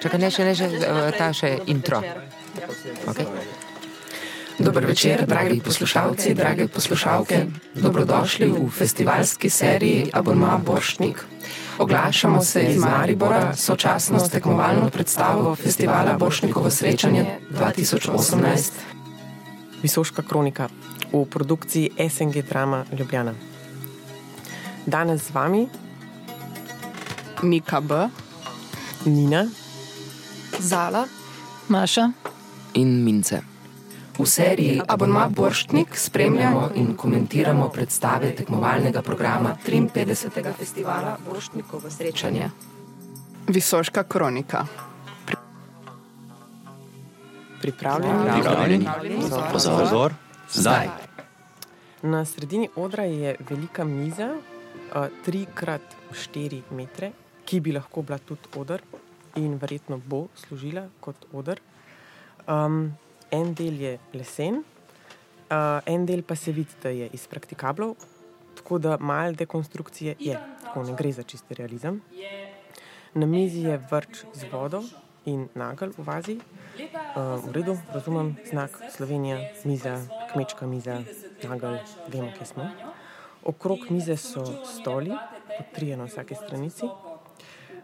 Čakaj, ne še, ne še, eh, ta še intro. Okay. Dober večer, dragi poslušalci, drage poslušalke. Dobrodošli v festivalski seriji Abonma Borštnik. Oglašamo se iz Maribora, sočasno s tekmovalno predstavo festivala Borštnikovo srečanje 2018. Visoška kronika v produkciji SNG Drama Ljubljana. Danes z vami Nika B, Nina, Zala, Maša. In mince. V seriji Abonma Borštnik spremljamo in komentiramo predstave tekmovalnega programa 53. festivala Borštnikovo srečanje. Visoška kronika. pripravljeni? Pripravljeni? Pozor, pozor, zdaj. Na sredini odra je velika miza, 3x4 metre, ki bi lahko bila tudi odr in verjetno bo služila kot odr. Um, en del je lesen, uh, en del pa se vidi, da je iz praktikablov, tako da malo dekonstrukcije je, tako ne gre za čisti realizem. Na mizi je vrč z vodo in nagel v vazi. Uh, v redu, razumem znak Slovenija, miza, kmečka miza, nagel, vemo, kje smo. Okrog mize so stoli, po trije na vsaki stranici,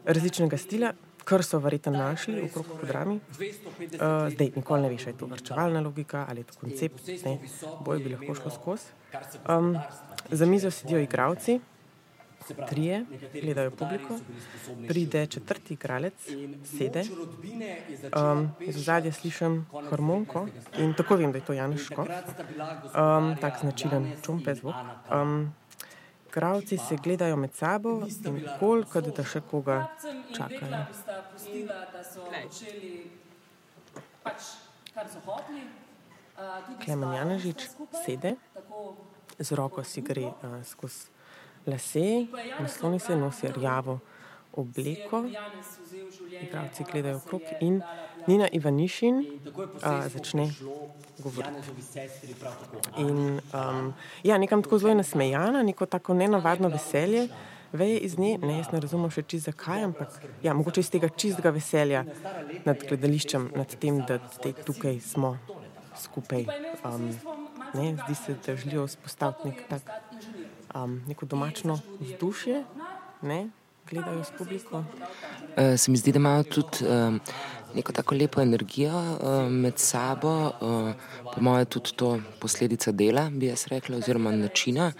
različnega stila, kar so verjetno našli okrog programi. Uh, zdaj, nikoli ne veš, ali je to vrčevalna logika ali je to koncept, ne, boj bi lahko šlo skozi. Um, za mizo sedijo igravci, trije, gledajo publiko, pride četrti igralec, sede. Um, iz zadnje slišim harmoniko in tako vem, da je to Janš Škof, um, tak značilen čumpe zvok. Um, Gravci se gledajo med sabo in koliko, da še koga čakajo. Klemen Janežič sede, z roko si gre uh, skozi lase, nasloni se, nosi rjavo obleko, igravci gledajo okrog in Nina Ivanišin uh, začne govoriti. In um, ja, nekam tako zelo je nasmejana, neko tako nenavadno veselje. Veje iz nje, ne, jaz ne razumem še čist zakaj, ampak ja, mogoče iz tega čistega veselja nad gledališčem, nad tem, da te tukaj smo skupaj. Um, ne, zdi se, da želijo vzpostaviti nek tak um, neko domačno vzdušje, ne, gledajo s publiko. Uh, se mi zdi, da imajo tudi um, neko tako lepo energijo uh, med sabo, uh, po mojem, tudi to posledica dela, bi jaz rekla, oziroma načina.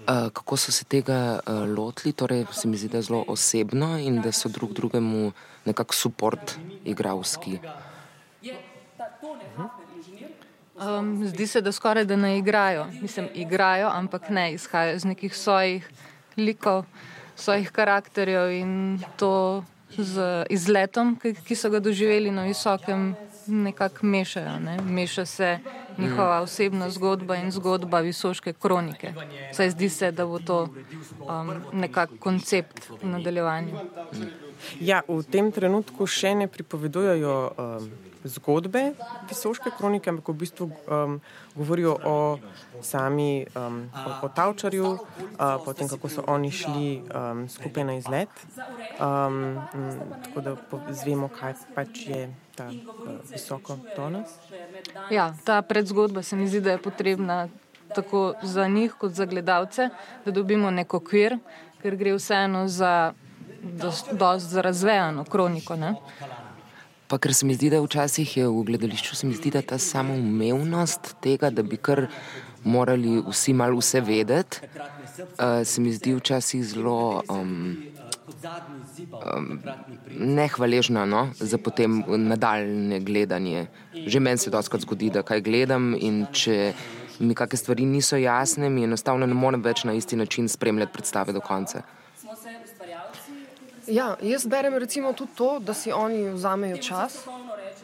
Uh, kako so se tega uh, lotili, torej se mi zdi, da je zelo osebno in da so drug drugemu nekako support, igravski. Um, zdi se, da skoraj da ne igrajo. Mislim, igrajo, ampak ne izhajajo iz nekih svojih likov, svojih karakterjev in to z izletom, ki, ki so ga doživeli na visokem, nekako mešajo. Ne? Meša se njihova osebna zgodba in zgodba visoke kronike. Saj zdi se, da bo to um, nekako koncept v nadaljevanju. Ja, v tem trenutku še ne pripovedujejo. Um, zgodbe Visoške kronike, ampak v bistvu um, govorijo o sami um, o, o Tavčarju, uh, potem kako so oni šli um, skupaj na izlet. Um, m, tako da zvemo, kaj pač je ta uh, visoko do nas. Ja, ta predzgodba se mi zdi, da je potrebna tako za njih, kot za gledalce, da dobimo neko kvir, ker gre vseeno za dosti razvejano kroniko. Ne? Pa ker se mi zdi, da včasih je v gledališču, zdi, ta samoumevnost tega, da bi kar morali vsi malo vse vedeti, uh, se mi zdi včasih zelo um, um, nehvaležna no? za potem nadaljne gledanje. Že meni se doskrat zgodi, da kaj gledam in če mi kakšne stvari niso jasne, mi enostavno ne morem več na isti način spremljati predstave do konca. Ja, jaz berem recimo tudi to, da si oni vzamejo čas,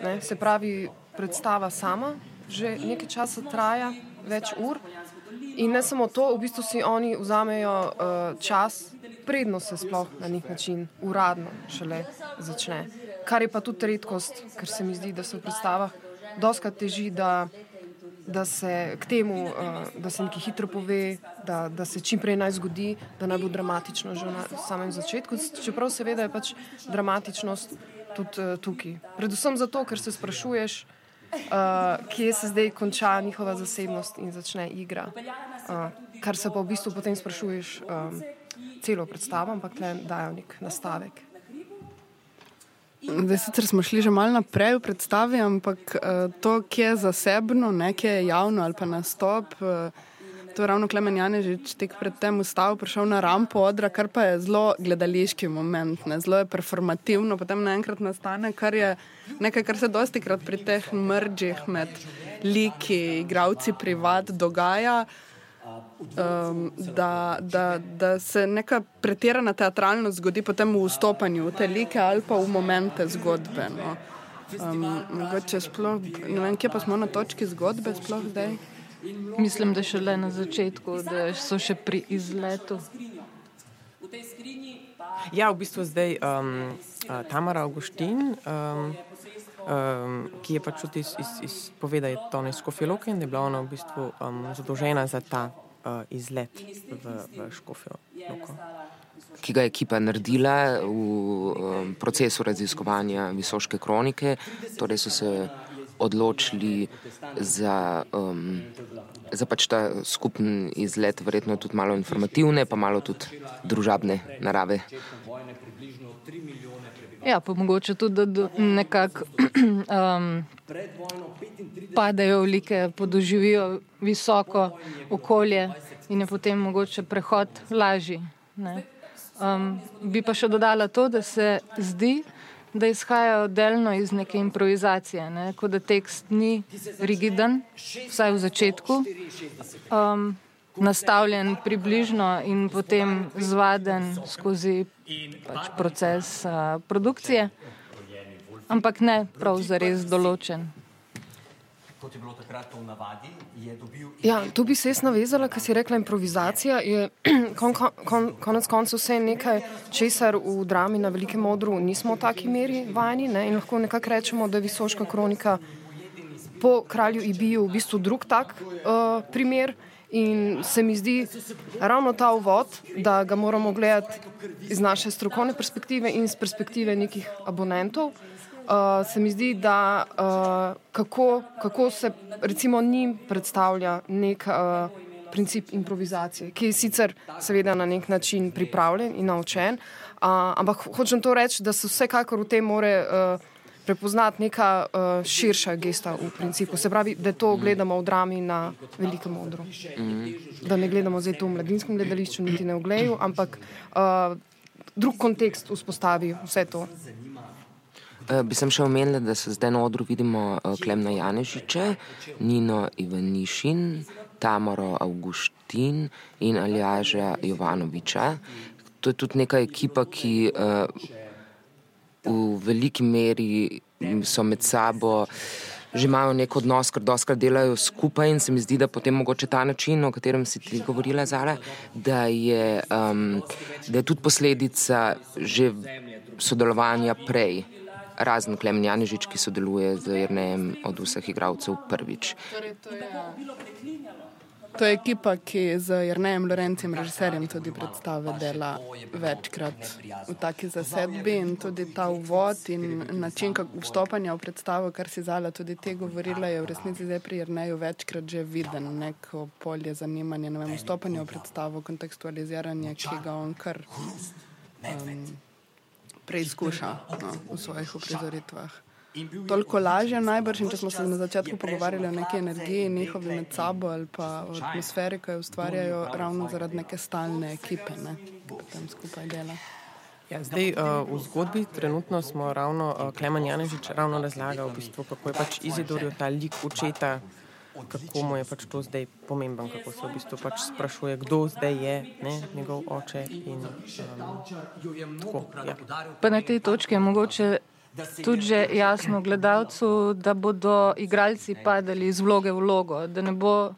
ne, se pravi, predstava sama že nekaj časa traja, več ur. In ne samo to, v bistvu si oni vzamejo uh, čas, predno se sploh na nek način uradno šele začne. Kar je pa tudi redkost, ker se mi zdi, da se v predstavah doskrat teži, da da se k temu, uh, da se nekaj hitro pove, da, da se čim prej naj zgodi, da naj bo dramatično že na samem začetku. Čeprav seveda je pač dramatičnost tudi uh, tukaj. Predvsem zato, ker se sprašuješ, uh, kje se zdaj konča njihova zasebnost in začne igra. Uh, kar se pa v bistvu potem sprašuješ um, celo predstavo, ampak le dajo nek nastavek. Zdaj, sicer smo šli že malo naprej v predstavi, ampak uh, to, ki je zasebno, nekaj je javno ali pa nastop. Uh, To je ravno Klemen Janežič tek pred tem ustavil, prišel na rampo odra, kar pa je zelo gledališki moment, ne? zelo je performativno, potem naenkrat nastane, kar je nekaj, kar se dosti krat pri teh mržih med liki, igravci privat dogaja. Uh, um, da, da, da se neka pretirana teatralnost zgodi potem v vstopanju v te like ali pa v momente zgodbe. No. Um, sploh, ne vem, kje pa smo na točki zgodbe, sploh zdaj. Mislim, da še le na začetku, da so še pri izletu. Ja, v bistvu zdaj um, Tamara Augustin, um, um, ki je pač tudi iz, iz, iz povedala, da je to neskofiloka in da je bila ona v bistvu um, zadolžena za ta uh, izlet v, v Škofijo. Loko. Ki ga je ekipa naredila v um, procesu raziskovanja Visoke kronike, torej so se odločili za, um, za pač ta skupen izlet, verjetno tudi malo informativne, pa malo tudi družabne narave. Ja, pa mogoče tudi, da nekako um, padejo v like, podoživijo visoko okolje in je potem mogoče prehod lažji. Um, bi pa še dodala to, da se zdi, da izhajajo delno iz neke improvizacije, ne? kot da tekst ni rigiden, vsaj v začetku. Um, nastavljen približno in potem zvaden skozi pač proces uh, produkcije, ampak ne prav zares določen. Ja, tu bi se jaz navezala, ker si rekla, improvizacija je kon, kon, konec koncev vse nekaj, česar v drami na velikem modru nismo v taki meri vajeni ne? in lahko nekako rečemo, da je visoka kronika po kralju Ibiju v bistvu drug tak uh, primer. In se mi zdi ravno ta uvod, da ga moramo gledati iz naše strokovne perspektive in iz perspektive nekih abonentov. Uh, se mi zdi, da uh, kako, kako se recimo njim predstavlja nek uh, princip improvizacije, ki je sicer seveda na nek način pripravljen in naučen, uh, ampak hočem to reči, da se vsekakor v tem more. Uh, prepoznati neka uh, širša gesta v principu. Se pravi, da to gledamo v drami na velikem odru. Da ne gledamo zdaj to v mladinskem gledališču, niti ne v gledu, ampak uh, drug kontekst vzpostavi vse to. Uh, bi sem še omenila, da se zdaj na odru vidimo uh, Klemna Janežiče, Nino Ivanišin, Tamaro Augustin in Aljaža Jovanoviča. To je tudi neka ekipa, ki uh, v veliki meri so med sabo. Že imajo nek odnos, ker doskrat delajo skupaj, in se mi zdi, da potem mogoče ta način, o katerem si ti govorila, Zara, da, je, um, da je tudi posledica že sodelovanja prej, razen Klemen Janežič, ki sodeluje z Jrnejem od vseh igralcev prvič. Torej, to je... To je ekipa, ki z Jrnejem Lorencem, režiserjem, tudi predstave dela večkrat. V taki zasedbi in tudi ta uvod in način vstopanja v predstavo, kar si Zala tudi te govorila, je v resnici zdaj pri Jrneju večkrat že viden, neko polje zanimanja, ne vem, vstopanje v predstavo, kontekstualiziranje, ki ga on kar um, preizkuša no, v svojih uprizoritvah toliko lažje najbrž. In če smo se na začetku pogovarjali o neki energiji njihovi med sabo ali pa o atmosferi, ki jo ustvarjajo ravno zaradi neke stalne ekipe, ne, ki tam skupaj dela. Ja, zdaj uh, v zgodbi trenutno smo ravno, uh, Klemen Janežič ravno razlagal, v bistvu, kako je pač Izidorju ta lik očeta, kako mu je pač to zdaj pomemben, kako se v bistvu pač sprašuje, kdo zdaj je ne, njegov oče. In, um, tako, ja. Pa na tej točki je mogoče tudi že jasno gledalcu, da bodo igralci padali iz vloge v vlogo, da ne bo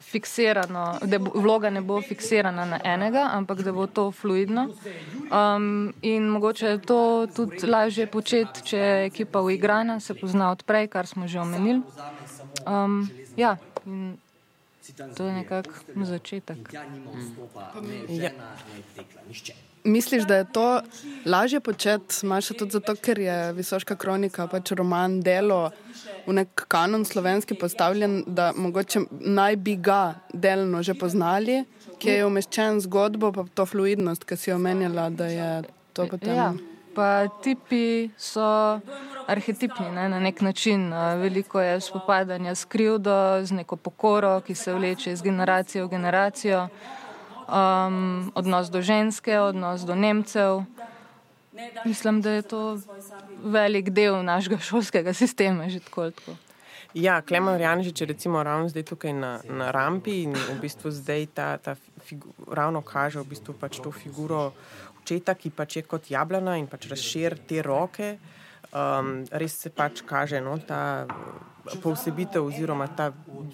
fiksirano, da bo, vloga ne bo fiksirana na enega, ampak da bo to fluidno. Um, in mogoče je to tudi lažje početi, če je ekipa uigrana, se pozna odprej, kar smo že omenili. Um, ja, in to je nekako začetek. Ja. Misliš, da je to lažje početi, Maša, tudi zato, ker je Visoka kronika, pač roman, delo v nek kanon slovenski postavljen, da mogoče naj bi ga delno že poznali, ki je umeščen zgodbo, pa to fluidnost, ki si omenjala, da je to potem. Ja, pa tipi so arhetipni ne, na nek način. Veliko je spopadanja s krivdo, z neko pokoro, ki se vleče iz generacije v generacijo um, odnos do ženske, odnos do Nemcev. Mislim, da je to velik del našega šolskega sistema, že tako. tako. Ja, Klemen Janžič je recimo ravno zdaj tukaj na, na rampi in v bistvu zdaj ta, ta figu, ravno kaže v bistvu pač to figuro očeta, ki pač je kot jablana in pač razšir te roke. Um, res se pač kaže no, ta povsebitev oziroma ta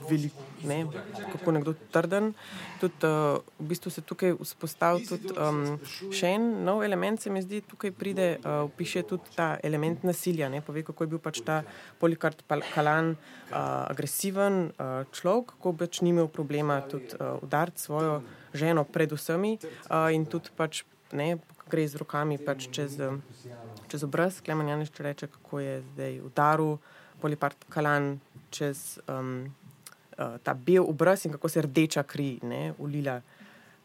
velik, ne, kako nekdo trden. Tudi, uh, v bistvu se tukaj vzpostavi tudi um, še en nov element, se mi zdi, tukaj pride, uh, piše tudi ta element nasilja, ne, pove, kako je bil pač ta polikart kalan uh, agresiven uh, človek, kako pač ni imel problema tudi uh, udariti svojo ženo pred vsemi uh, in tudi pač ne, gre z rokami pač čez, čez obraz. Klemen Janeš reče, kako je zdaj udaril polipart kalan čez um, uh, ta bel obraz in kako se rdeča kri ne, ulila.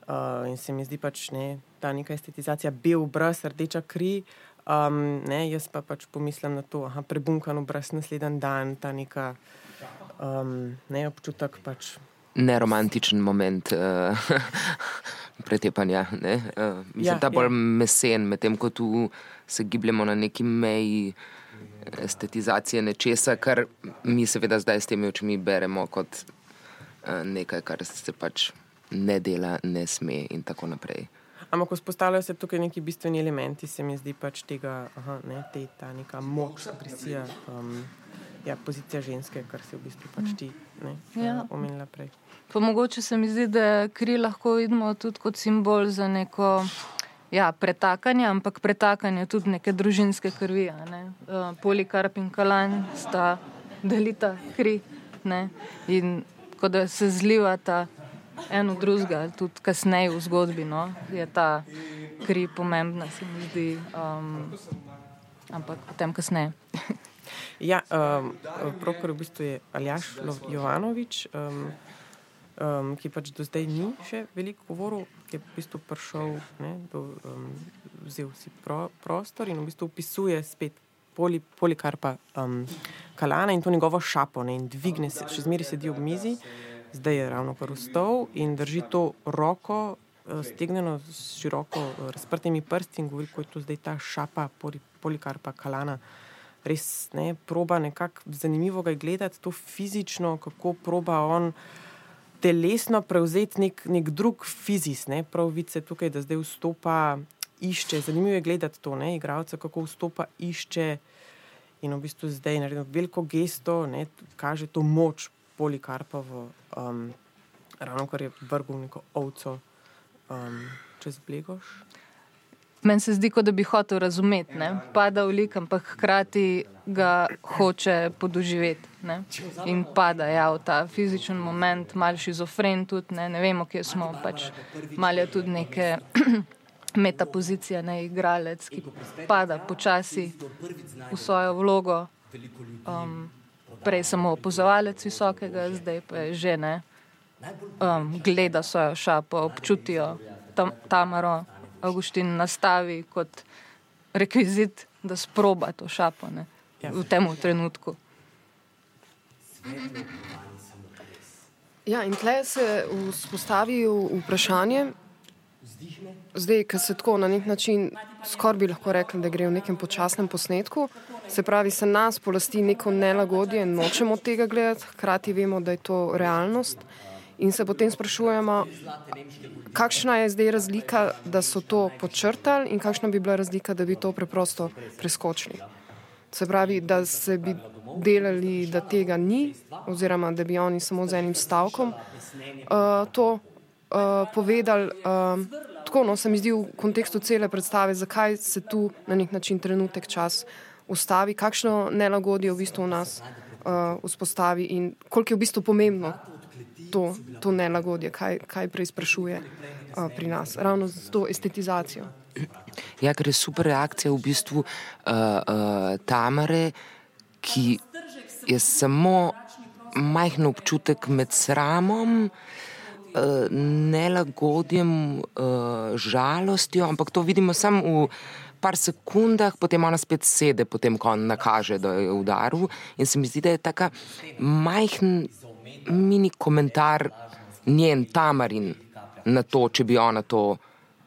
Uh, in se mi zdi pač ne, ta neka estetizacija, bel obraz, rdeča kri. Um, ne, jaz pa pač pomislim na to, da je prebunkan obraz naslednji dan, ta neka um, ne, občutek. Pač. Neromantičen moment uh, pretepanja. Ne? Uh, mislim, ja, da je bolj ja. mesen, medtem ko tu se gibljemo na neki meji estetizacije nečesa, kar mi seveda zdaj s temi očmi beremo kot uh, nekaj, kar se pač ne dela, ne sme in tako naprej. Ampak, ko spostavljajo se tukaj neki bistveni elementi, se mi zdi pač tega, aha, ne, te, ta neka moč, agresija, um, ja, pozicija ženske, kar se v bistvu pač ti ne, ja. omenila prej. Pa mogoče se mi zdi, da kri lahko vidimo tudi kot simbol za neko ja, pretakanje, ampak pretakanje tudi neke družinske krvi. Ne? Uh, Polikarp in kalan sta delita kri ne? in ko da se zlivata eno drugega, tudi kasneje v zgodbi, no? je ta kri pomembna, se mi zdi, um, ampak potem kasneje. ja, um, prokor v bistvu je Aljaš Jovanovič. Um, um, ki pač do zdaj ni še veliko govoril, ki je v bistvu prišel, ne, do, um, vzel si pro, prostor in v bistvu opisuje spet poli, polikarpa um, Kalana in to njegovo šapo ne, in dvigne se, še zmeraj sedi ob mizi, zdaj je ravno kar vstal in drži to roko. Uh, stegnjeno s široko uh, razprtimi prsti, in govori, kako je to zdaj ta šapa, poli, polikarpa, kalana. Res ne, proba nekako zanimivo ga gledati, to fizično, kako proba on telesno prevzeti nek, nek drug fizis, ne pravice tukaj, da zdaj vstopa, išče. Zanimivo je gledati to, ne igralca, kako vstopa, išče in v bistvu zdaj naredi veliko gesto, ne kaže to moč polikarpa v um, ravno kar je vrgul neko ovco um, čez blegoš. Meni se zdi, da bi hotel razumeti, ne? pada v lik, ampak hkrati ga hoče podoživeti. Ne? In pada ja, v ta fizičen moment, malo šizofren, tudi ne, ne vemo, kje smo. Pač malo je tudi neke metapozicije, ne igralec, ki pada počasi v svojo vlogo. Um, prej samo opozovalec visokega, zdaj pa je že ne. Um, gleda svojo šapo, občutijo tam, tamaro. Augustin nastavi kot rekvizit, da sproba to šapo ne, ja. v tem trenutku. Ja, in tle se vzpostavi vprašanje, zdaj, ki se tako na nek način skoraj bi lahko rekli, da gre v nekem počasnem posnetku. Se pravi, se nas polasti neko nelagodje in nočemo tega gledati, hkrati vemo, da je to realnost. In se potem sprašujemo, kakšna je zdaj razlika, da so to počrtali, in kakšna bi bila razlika, da bi to preprosto preskočili. Se pravi, da se bi delali, da tega ni, oziroma da bi oni samo z enim stavkom uh, to uh, povedali. Uh, tako no, se mi zdi v kontekstu cele predstave, zakaj se tu na nek način trenutek čas ustavi, kakšno nelagodje v bistvu v nas uh, vzpostavi in koliko je v bistvu pomembno to, to nelagodje, kaj, kaj preizprašuje uh, pri nas, ravno z to estetizacijo. Ja, ker je super reakcija v bistvu uh, uh, Tamare, ki je samo majhen občutek med sramom, uh, nelagodjem, uh, žalostjo, ampak to vidimo samo v par sekundah, potem ona spet sede, potem ko on nakaže, da je udaril. In se mi zdi, da je tako majhen mini komentar njen tamarin na to, če bi ona to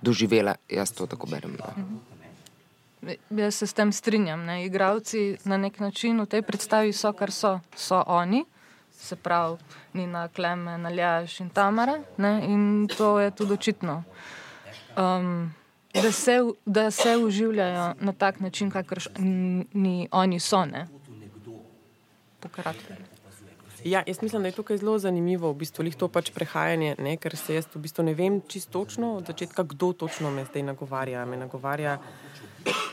doživela. Jaz to tako berem. No. Jaz se s tem strinjam. Ne. Igravci na nek način v tej predstavi so, kar so, so oni, se pravi, ni na kleme, naljaš in tamara. Ne. In to je tudi očitno. Um, da se, da se uživljajo na tak način, kakor ni oni so. Ne? Ja, jaz mislim, da je tukaj zelo zanimivo, v bistvu to pač prehajanje, ne? ker se jaz v bistvu ne vem čisto točno od začetka, kdo točno me zdaj nagovarja. Me nagovarja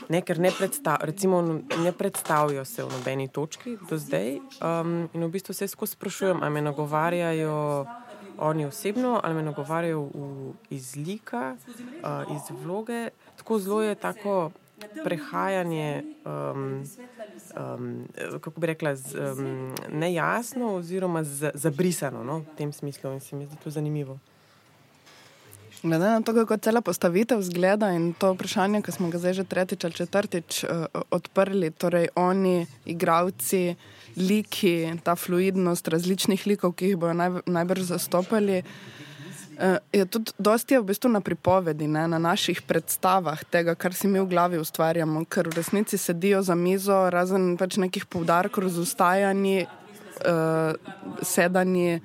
ne, ker ne, predstav, recimo, ne predstavijo se v nobeni točki do zdaj. Um, in v bistvu se skozi sprašujem, ali me nagovarjajo oni osebno, ali me nagovarjajo v, iz lika, uh, iz vloge. Tako zelo je tako prehajanje, um, um, kako bi rekla, z, um, nejasno oziroma z, zabrisano no, v tem smislu in se mi zdi to zanimivo. Glede na to, kako cela postavitev zgleda in to vprašanje, ki smo ga zdaj že tretjič ali četrtič uh, odprli, torej oni, igravci, liki, ta fluidnost različnih likov, ki jih bodo naj, najbrž zastopali. Uh, je tudi dosti je v bistvu na pripovedi, ne, na naših predstavah tega, kar si mi v glavi ustvarjamo, ker v resnici sedijo za mizo, razen pač nekih poudarkov, razustajanji, uh, sedanji,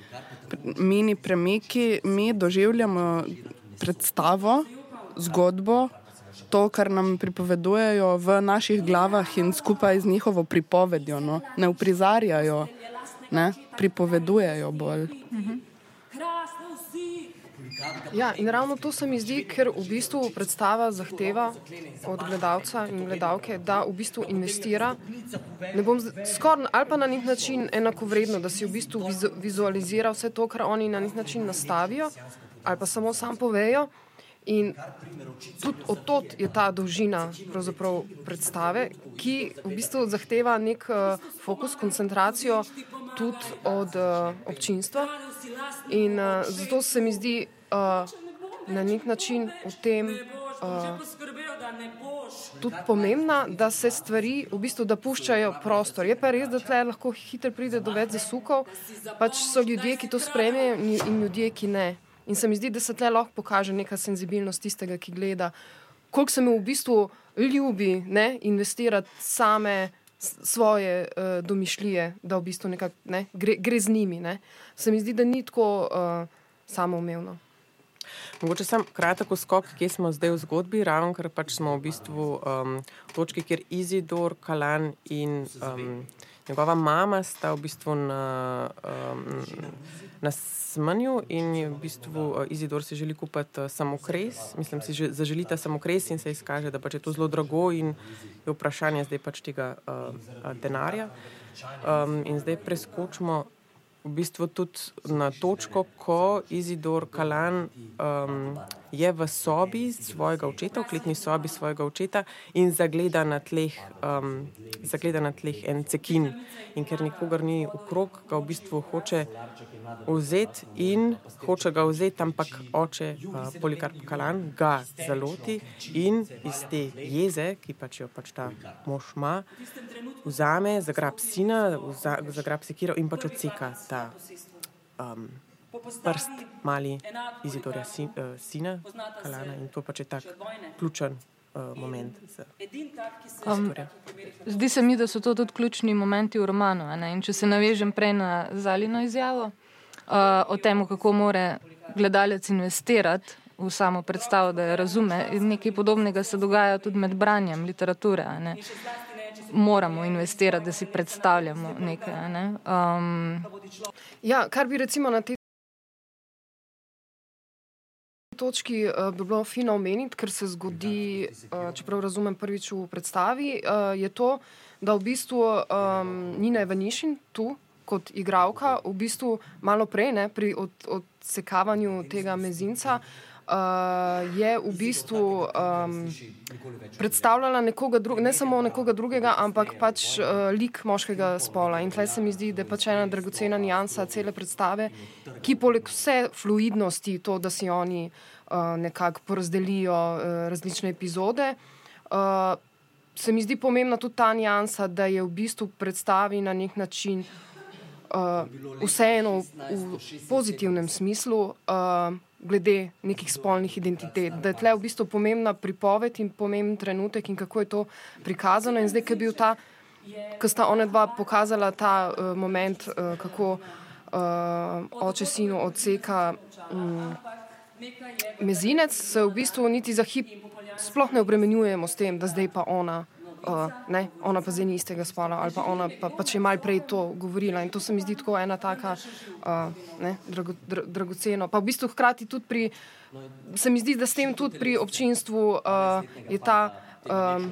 mini premiki, mi doživljamo predstavo, zgodbo, to, kar nam pripovedujejo v naših glavah in skupaj z njihovo pripovedjo. No? Ne uprizarjajo, ne? pripovedujejo bolj. Ja, in ravno to se mi zdi, ker v bistvu predstava zahteva od gledalca in gledalke, da v bistvu investira. Skoraj ali pa na nek način enako vredno, da si v bistvu vizualizira vse to, kar oni na nek način nastavijo ali pa samo sam povejo. In tudi od tod je ta dolžina predstave, ki v bistvu zahteva nek uh, fokus, koncentracijo tudi od uh, občinstva. In uh, zato se mi zdi uh, na nek način v tem uh, tudi pomembna, da se stvari v bistvu da puščajo prostor. Je pa res, da tle lahko hitro pride do več zasukov, pač so ljudje, ki to spremljajo in ljudje, ki ne. In se mi zdi, da se tle lahko pokaže neka senzibilnost tistega, ki gleda, koliko se mu v bistvu ljubi ne, investirati same svoje uh, domišljije, da v bistvu nekak, ne, gre, gre z njimi. Ne. Se mi zdi, da ni tako uh, samoumevno. Mogoče sem kratek skok, kje smo zdaj v zgodbi, ravno ker pač smo v bistvu um, v točki, kjer Izidor, Kalan in um, njegova mama sta v bistvu na. Um, na smanju in v bistvu uh, Izidor si želi kupiti uh, samokres, mislim, si že, zaželita samokres in se izkaže, da pač je to zelo drago in je vprašanje zdaj pač tega uh, denarja. Um, in zdaj preskočimo v bistvu tudi na točko, ko Izidor Kalan um, je v sobi svojega očeta, v kletni sobi svojega očeta in zagleda na tleh, um, zagleda na tleh en cekin. In ker nikogar ni okrog, ga v bistvu hoče vzeti in hoče ga vzeti, ampak oče uh, Polikarp Kalan ga zaloti in iz te jeze, ki pač jo pač ta mož ima, vzame, zagrab sina, zagrab sekiro in pač odseka ta um, prst, mali izidorja sin, uh, sina, Kalana in to pač je tak ključen. Uh, moment, um, zdi se mi, da so to tudi ključni momenti v romanu. Če se navežem prej na Zalino izjavo uh, o tem, kako mora gledalec investirati v samo predstavo, da jo razume, nekaj podobnega se dogaja tudi med branjem literature moramo investirati, da si predstavljamo nekaj. Ne? Um, ja, kar bi recimo na te točki uh, bi bilo fino omeniti, ker se zgodi, uh, čeprav razumem prvič v predstavi, uh, je to, da v bistvu um, Nina Evanišin tu kot igralka, v bistvu malo prej ne, pri od, odsekavanju tega mezinca. Uh, je v bistvu um, predstavljala nekoga drugega, ne samo nekoga drugega, ampak pač uh, lik moškega spola. In tukaj se mi zdi, da je pač ena dragocena nijansa cele predstave, ki poleg vse fluidnosti, to, da si oni uh, nekako porazdelijo uh, različne epizode. Uh, se mi zdi pomembna tudi ta nijansa, da je v bistvu predstavi na nek način uh, vseeno v, v pozitivnem smislu. Uh, glede nekih spolnih identitet. Da je tle v bistvu pomembna pripoved in pomemben trenutek in kako je to prikazano. In zdaj, ki je bil ta, ko sta ona dva pokazala ta uh, moment, uh, kako uh, oče sinu odseka um, mezinec, se v bistvu niti za hip sploh ne obremenjujemo s tem, da zdaj pa ona uh, ne, ona pa zdaj ni istega spola, ali pa ona pa, pa če je mal prej to govorila. In to se mi zdi tako ena taka uh, ne, drago, dra, dragoceno. Pa v bistvu hkrati tudi pri, se mi zdi, da s tem tudi pri občinstvu uh, je ta, um,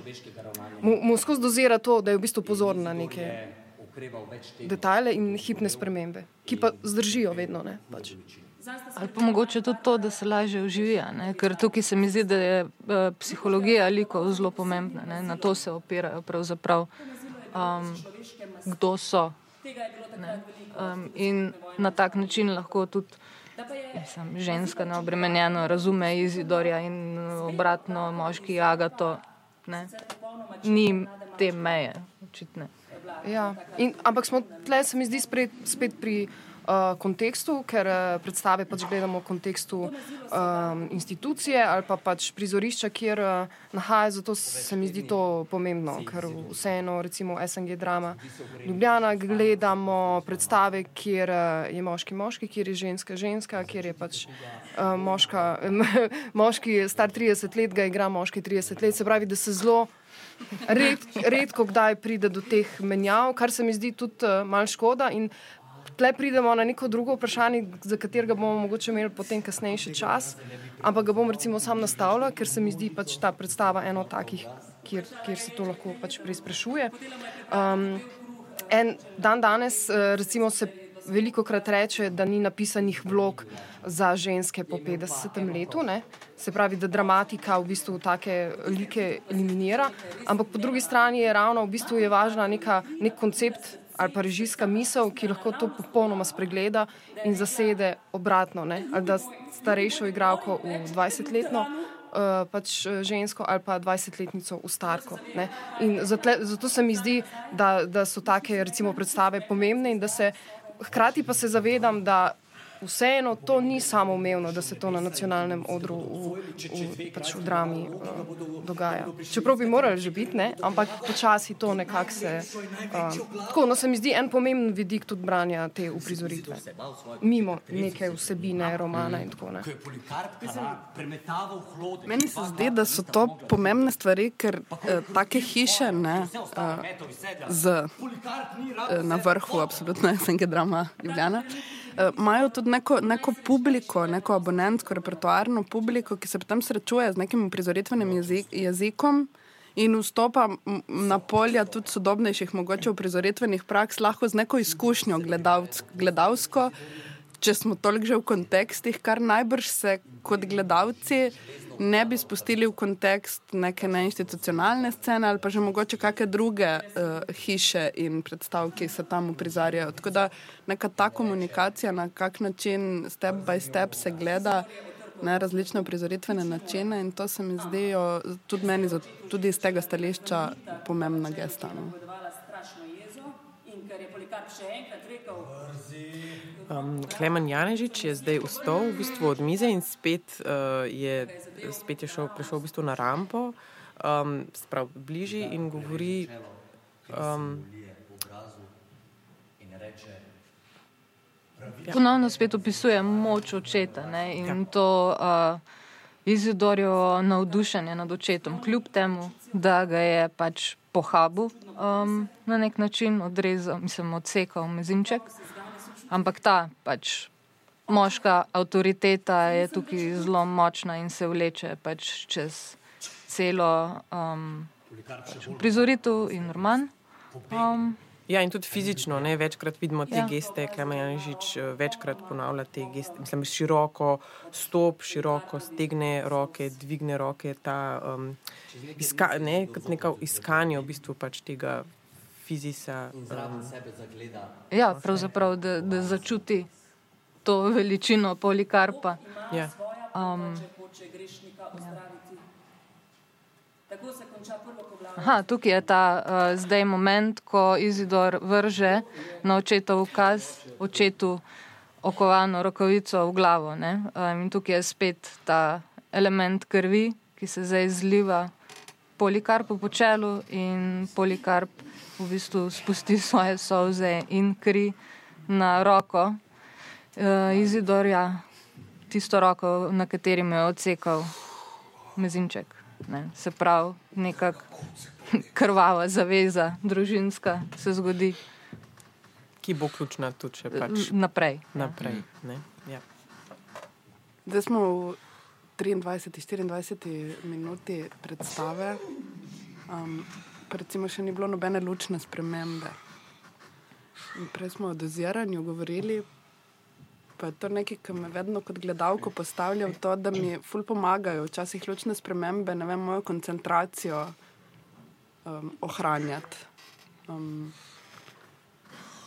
mu, mu skozi dozira to, da je v bistvu pozorn na neke detajle in hipne spremembe, ki pa zdržijo vedno. Ne, pač. Ali pa mogoče tudi to, da se lažje uživi, ker tukaj se mi zdi, da je uh, psihologija likov zelo pomembna. Ne? Na to se opirajo pravzaprav, um, kdo so. Um, in na tak način lahko tudi mislim, ženska neobremenjeno razume Izidorja in obratno moški Agato. Ne? Ni te meje, očitne. Ja. In, ampak smo tle, se mi zdi, spet, spet pri uh, kontekstu, ker uh, predstave pač gledamo v kontekstu um, institucije ali pa pač prizorišča, kjer uh, nahaja. Zato se mi zdi to pomembno, ker vseeno, recimo SNG drama Ljubljana, gledamo predstave, kjer uh, je moški moški, kjer je ženska ženska, kjer je pač uh, moška, moški star 30 let, ga igra moški 30 let. Se pravi, da se zelo. Red, redko kdaj pride do teh menjav, kar se mi zdi tudi uh, malo škoda. In tle pridemo na neko drugo vprašanje, za katerega bomo mogoče imeli potem kasnejši čas, ampak ga bom recimo sam nastavila, ker se mi zdi pač ta predstava eno takih, kjer, kjer se to lahko pač preizprašuje. Um, en dan danes uh, recimo se veliko krat reče, da ni napisanih vlog za ženske po 50 letu, ne? se pravi, da dramatika v bistvu take like eliminira, ampak po drugi strani je ravno v bistvu je važna neka, nek koncept ali pa režijska misel, ki lahko to popolnoma spregleda in zasede obratno. Ne? Ali da starejšo igralko v 20-letno uh, pač eh, žensko ali pa 20-letnico v starko. Zato, zato se mi zdi, da, da so take recimo, predstave pomembne in da se hkrati pa se zavedam, da vseeno to ni samo umevno, da se to na nacionalnem odru v, v, pač v drami uh, dogaja. Čeprav bi morali že biti, ne? ampak počasi to nekako se. Uh, tako, no, se mi zdi en pomemben vidik tudi branja te uprizoritve. Mimo neke vsebine, romana in tako naprej. Meni se zdi, da so to pomembne stvari, ker eh, take hiše ne, eh, z, eh, na vrhu, absolutno, jaz sem gedrama Ljubljana. Eh, imajo tudi neko, neko publiko, neko abonentsko, repertoarno publiko, ki se potem srečuje z nekim prizoritvenim jezik, jezikom in vstopa na polja tudi sodobnejših, mogoče v prizoritvenih praks, lahko z neko izkušnjo gledalc, gledalsko. Če smo toliko že v kontekstih, kar najbrž se kot gledalci ne bi spustili v kontekst neke neinstitucionalne scene ali pa že mogoče kakšne druge uh, hiše in predstav, ki se tam uprizarjajo. Tako da neka ta komunikacija, na kak način step by step se gleda. Ne, različne prizoritvene načine, in to se mi zdi, tudi meni, tudi iz tega stališča, pomembna gesta. No. Um, Klemen Janežič je zdaj vstal v bistvu od mize in spet, uh, je, spet je šel, prišel v bistvu na rampo, um, sprav bližji in govori. Um, Ponovno spet opisuje moč očeta ne, in ja. to uh, izidorjo navdušenje nad očetom, kljub temu, da ga je pač pohabil um, na nek način, odrezal, mislim, odsekal mezinček ampak ta pač moška avtoriteta je tukaj zelo močna in se vleče pač čez celo um, prizoritev in roman. Um, Ja, in tudi fizično, ne, večkrat vidimo te ja. Geste, Klemen Janžič eh, večkrat ponavlja te geste. Mislim, široko stop, široko stegne roke, dvigne roke, ta um, iska, ne, kot neka iskanje v bistvu pač tega fizisa. Um, ja, pravzaprav, da, da začuti to veličino polikarpa. ja. Um, Aha, tukaj je ta uh, zdaj moment, ko Izidor vrže na očetov ukaz, očetu okovano rokavico v glavo. ne. Um, in tukaj je spet ta element krvi, ki se zdaj zliva polikarpu po čelu in polikarp v bistvu spusti svoje solze in kri na roko uh, Izidorja, tisto roko, na kateri mu je odsekal mezinček. Ne. Se pravi, neka krvava zaveza, družinska, se zgodi Ki bo ključna tudi še pač naprej. naprej. Ne? Ja. Zdaj smo v 23, 24 minuti predstave. Um, recimo še ni bilo nobene lučne spremembe. In prej smo o doziranju govorili, pa je to nekaj, kar me vedno kot gledalko postavlja v to, da mi ful pomagajo. Včasih lučne spremembe, ne vem, mojo koncentracijo um, ohranjati. Um,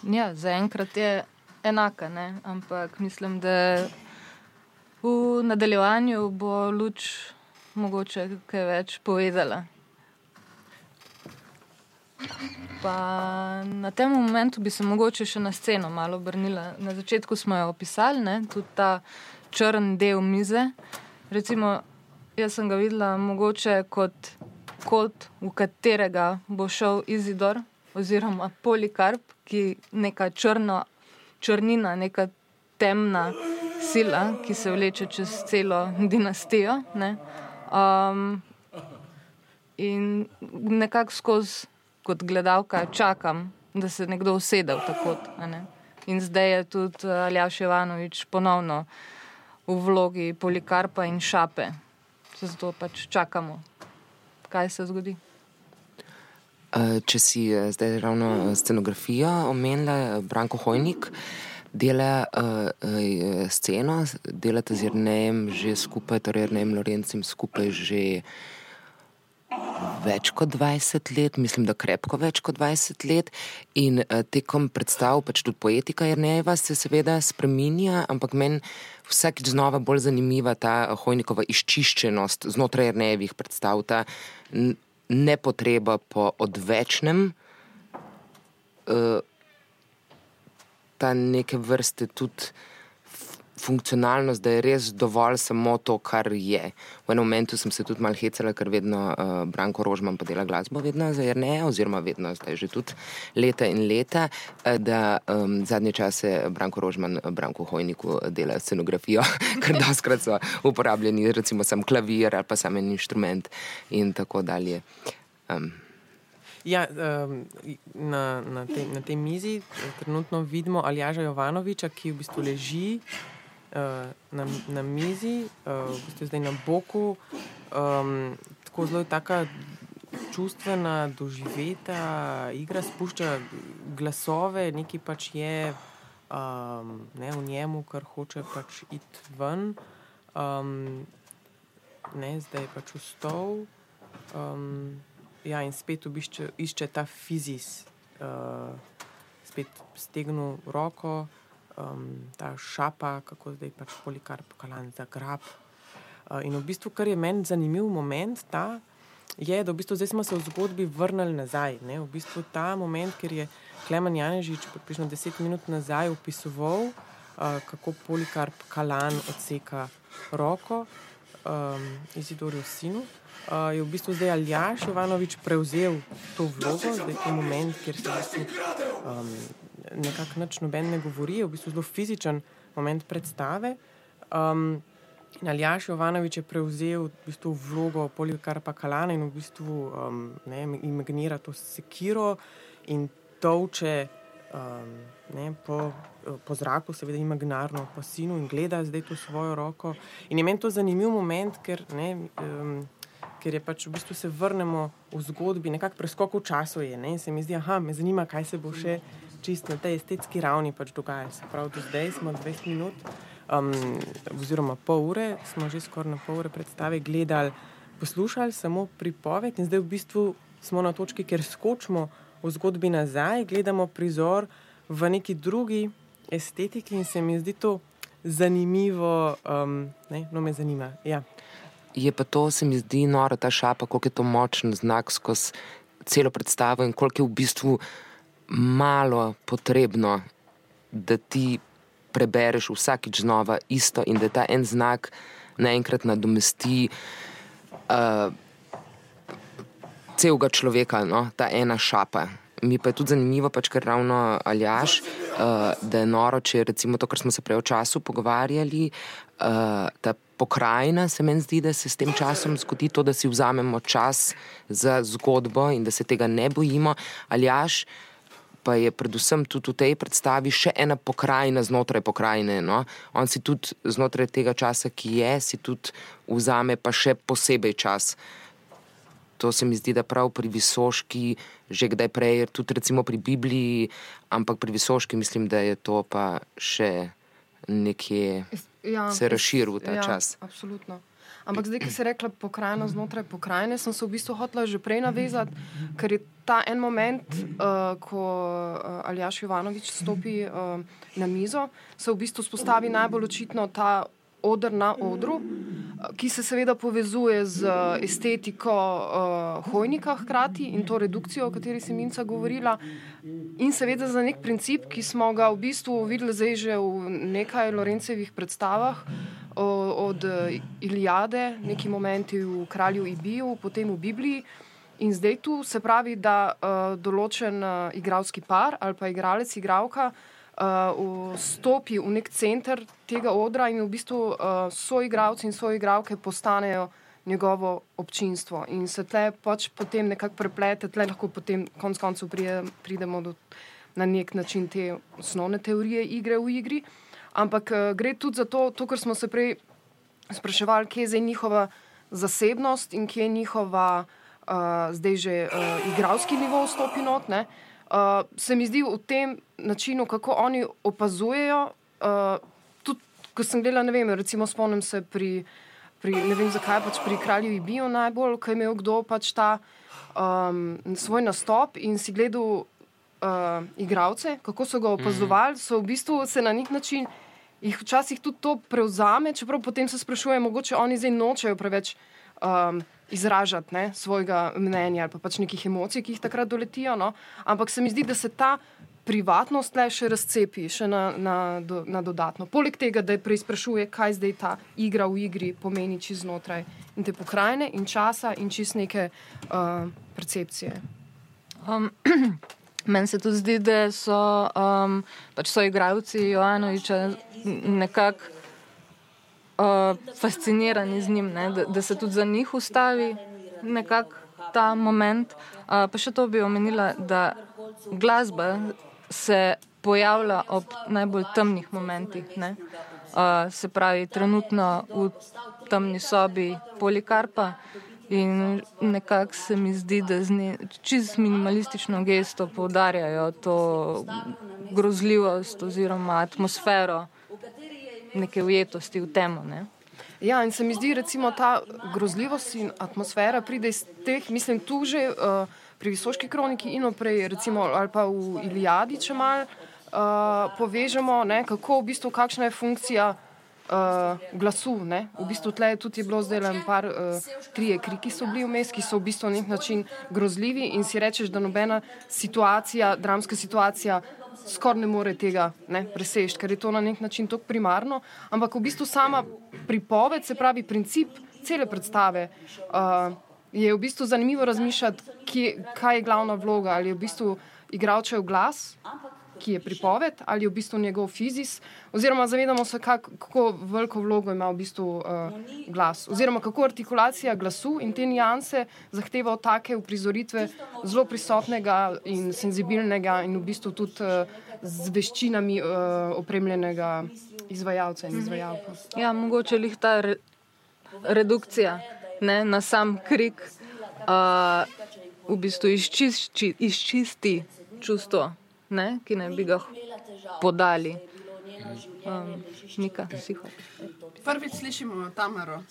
Ja, zaenkrat je enaka, ne? ampak mislim, da v nadaljevanju bo luč mogoče kaj več povedala. Pa na tem momentu bi se mogoče še na sceno malo obrnila. Na začetku smo jo opisali, ne? tudi ta črn del mize. Recimo, jaz sem ga videla mogoče kot kot, v katerega bo šel Izidor oziroma Polikarp, ki neka črna, črnina, neka temna sila, ki se vleče čez celo dinastijo. Ne? Um, in nekako skozi, kot gledalka, čakam, da se nekdo usede v ta kot. a ne. In zdaj je tudi eh, Aljaš Ivanovič ponovno v vlogi Polikarpa in Šape. Zato pač čakamo, kaj se zgodi. Eh, Če si eh, zdaj ravno scenografijo omenila, Branko Hojnik dela uh, uh, sceno, delate z Jrnejem že skupaj, torej Jrnejem Lorencem skupaj že več kot 20 let, mislim, da krepko več kot 20 let. In uh, tekom predstav, pač tudi poetika Jrnejeva se seveda spreminja, ampak meni vsakič znova bolj zanimiva ta Hojnikova izčiščenost znotraj Jrnejevih predstav, ta nepotreba po odvečnem, uh, ta neke vrste tudi funkcionalnost, da je res dovolj samo to, kar je. V enem momentu sem se tudi mal hecala, ker vedno uh, Branko Rožman pa dela glasbo, vedno za Jrneja, oziroma vedno zdaj že tudi leta in leta, uh, da um, zadnje čase Branko Rožman, eh, Branko Hojniku dela scenografijo, ker doskrat so uporabljeni recimo sam klavir ali pa sam en inštrument in tako dalje. Um, Ja, na, na, tej, na tej mizi eh, trenutno vidimo Aljaža Jovanoviča, ki v bistvu leži uh, na, na mizi, uh, v bistvu zdaj na boku. Um, tako zelo je taka čustvena, doživeta igra, spušča glasove, nekaj pač je um, ne, v njemu, kar hoče pač iti ven. Um, ne, zdaj je pač vstal. Um, ja, in spet obišče, išče ta fizis, uh, spet stegnu roko, um, ta šapa, kako zdaj pač polikarp, kalan za grab. Uh, in v bistvu, kar je meni zanimiv moment, ta, je, da v bistvu zdaj smo se v zgodbi vrnili nazaj. Ne? V bistvu ta moment, ker je Klemen Janežič približno deset minut nazaj opisoval, uh, kako polikarp kalan odseka roko um, Izidorju sinu. Uh, je v bistvu zdaj Aljaš Jovanovič prevzel to vlogo, zdaj je moment, kjer se v bistvu, um, nekako nič noben ne govori, je v bistvu zelo fizičen moment predstave. Um, Aljaš Jovanovič je prevzel v bistvu vlogo Polikarpa Kalana in v bistvu um, ne, imaginira to sekiro in tolče um, ne, po, po zraku, seveda imaginarno, po sinu in gleda zdaj to svojo roko. In je meni to zanimiv moment, ker, ne, um, ker je pač v bistvu se vrnemo v zgodbi, nekako preskok v času je. Ne, in se mi zdi, da me zanima, kaj se bo še čist na tej estetski ravni pač dogajalo. Se pravi, do zdaj smo 20 minut, um, oziroma pol ure, smo že skoraj na pol ure predstave gledali, poslušali samo pripoved in zdaj v bistvu smo na točki, kjer skočimo v zgodbi nazaj, gledamo prizor v neki drugi estetiki in se mi zdi to zanimivo. Um, ne, no, me zanima. Ja. Je pa to, se mi zdi, nora ta šapa, koliko je to močen znak skozi celo predstavo in koliko je v bistvu malo potrebno, da ti prebereš vsakič znova isto in da ta en znak naenkrat nadomesti. Uh, celega človeka, no? ta ena šapa. Mi pa je tudi zanimivo, pač, ker ravno Aljaš, uh, da je noro, če recimo to, kar smo se prej o času pogovarjali, uh, ta pokrajina, se meni zdi, da se s tem časom zgodi to, da si vzamemo čas za zgodbo in da se tega ne bojimo. Aljaš pa je predvsem tudi v tej predstavi še ena pokrajina znotraj pokrajine. No? On si tudi znotraj tega časa, ki je, si tudi vzame pa še posebej čas. To se mi zdi, da prav pri Visoški, že kdaj prej, tudi recimo pri Bibliji, ampak pri Visoški mislim, da je to pa še nekje ja, se razširil ta ja, čas. Absolutno. Ampak zdaj, ki si rekla pokrajina znotraj pokrajine, sem se v bistvu hotela že prej navezati, ker je ta en moment, uh, ko uh, Aljaš Jovanovič stopi uh, na mizo, se v bistvu spostavi najbolj očitno ta odr na odru, ki se seveda povezuje z estetiko uh, hojnika hkrati in to redukcijo, o kateri si Minca govorila. In seveda za nek princip, ki smo ga v bistvu videli zdaj že v nekaj Lorencevih predstavah, od Iliade, neki momenti v Kralju Ibiju, potem v Bibliji. In zdaj tu se pravi, da uh, določen uh, igralski par ali pa igralec, igralka uh, vstopi v nek center tega odra in v bistvu uh, so igravci in so igralke postanejo njegovo občinstvo. In se tle pač potem nekako preplete, tle lahko potem konc koncev pridemo do, na nek način te osnovne teorije igre v igri. Ampak uh, gre tudi za to, to, kar smo se prej spraševali, kje je zdaj njihova zasebnost in kje je njihova uh, zdaj že uh, igralski nivo vstopi not. Uh, se mi zdi v tem načinu, kako oni opazujejo. Uh, tudi, ko sem gledala, ne vem, recimo spomnim se pri, pri ne vem zakaj, pač pri kralju Ibijo najbolj, ko je imel kdo pač ta um, svoj nastop in si gledal uh, igralce, kako so ga opazovali, so v bistvu se na nek način. Ih včasih tudi to prevzame, čeprav potem se sprašuje, mogoče oni zdaj nočejo preveč um, izražati ne, svojega mnenja ali pa pač nekih emocij, ki jih takrat doletijo. No. Ampak se mi zdi, da se ta privatnost le še razcepi, še na, na, do, na dodatno. Poleg tega, da je preizprašuje, kaj zdaj ta igra v igri pomeni čez znotraj in te pokrajine in časa in čez neke uh, percepcije. Um, Meni se tudi zdi, da so, um, pač so igravci Joanoviča nekako uh, fascinirani z njim, da, da se tudi za njih ustavi nekako ta moment. Uh, pa še to bi omenila, da glasba se pojavlja ob najbolj temnih momentih. Uh, se pravi, trenutno v temni sobi Polikarpa. In nekako se mi zdi, da z čist minimalistično gesto poudarjajo to grozljivost oziroma atmosfero neke ujetosti v temo. Ne? Ja, in se mi zdi, da ta grozljivost in atmosfera pride iz teh, mislim, tu že uh, pri visoški kroniki in oprej, recimo, ali pa v Iliadi, če mal uh, povežemo, ne, kako v bistvu, kakšna je funkcija uh, glasu. Ne. V bistvu tle je tudi bilo zdaj le par, uh, trije kriki so bili vmes, ki so v bistvu na nek način grozljivi in si rečeš, da nobena situacija, dramska situacija skoraj ne more tega presežiti, ker je to na nek način tako primarno. Ampak v bistvu sama pripoved, se pravi princip cele predstave, uh, je v bistvu zanimivo razmišljati, kje, kaj je glavna vloga ali je v bistvu igralčev glas ki je pripoved, ali v bistvu njegov fizis, oziroma zavedamo se, kak, kako veliko vlogo ima v bistvu uh, glas, oziroma kako artikulacija glasu in te nianse zahteva od take uprizoritve zelo prisotnega in senzibilnega in v bistvu tudi uh, z veščinami uh, opremljenega izvajalca in izvajalca. Ja, mogoče jih ta re, redukcija ne, na sam krik uh, v bistvu izčisti, izčisti čustvo, ne, ki ne bi ga podali. Um, Nika, Prvič slišimo Tamaro.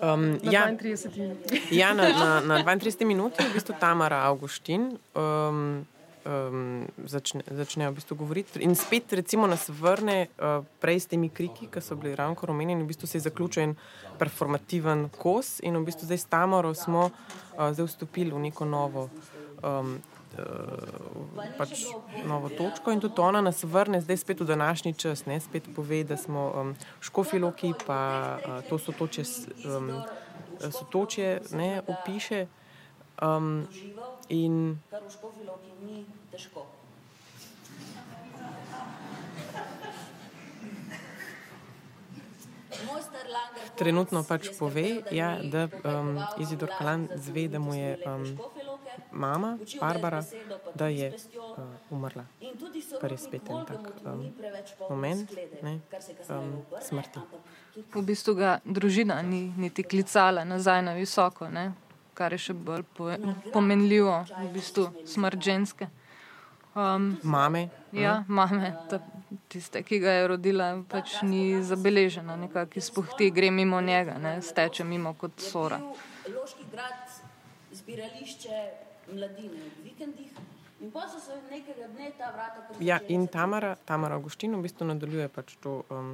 Um, Na ja, 32 minut. ja, na, na, na 32 minuti je v bistvu Tamara Augustin. Um, Um, začne, začnejo v bistvu govoriti, in spet, recimo, nas vrne uh, prej s temi kriki, ki so bili ravno omenjeni. V bistvu se je zaključil en performativen kos, in v bistvu zdaj s Tamaro smo uh, zdaj vstopili v neko novo, um, pač novo točko, in tudi ona nas vrne zdaj spet v današnji čas, ne spet pove, da smo um, škofiloki, pa uh, to so toče, um, so toče, ne opiše. Um, in Trenutno pač pove, ja, da um, Izidor Kalan zve, da mu je um, mama, Barbara, da je uh, umrla. Kar je spet en tak um, moment ne, um, smrti. V bistvu ga družina ni niti klicala nazaj na visoko, ne? kar je še bolj pomenljivo, v bistvu smrt ženske. Um, mame. Ja, mame, ta, tiste, ki ga je rodila, pač ni zabeležena, nekako izpuhti, gre mimo njega, ne? steče mimo kot sora. Zbirališče mladine v vikendih. In pa so se nekega dne ta vrata prišla. Ja, in Tamara, Tamara Augustin v bistvu nadaljuje pač to um,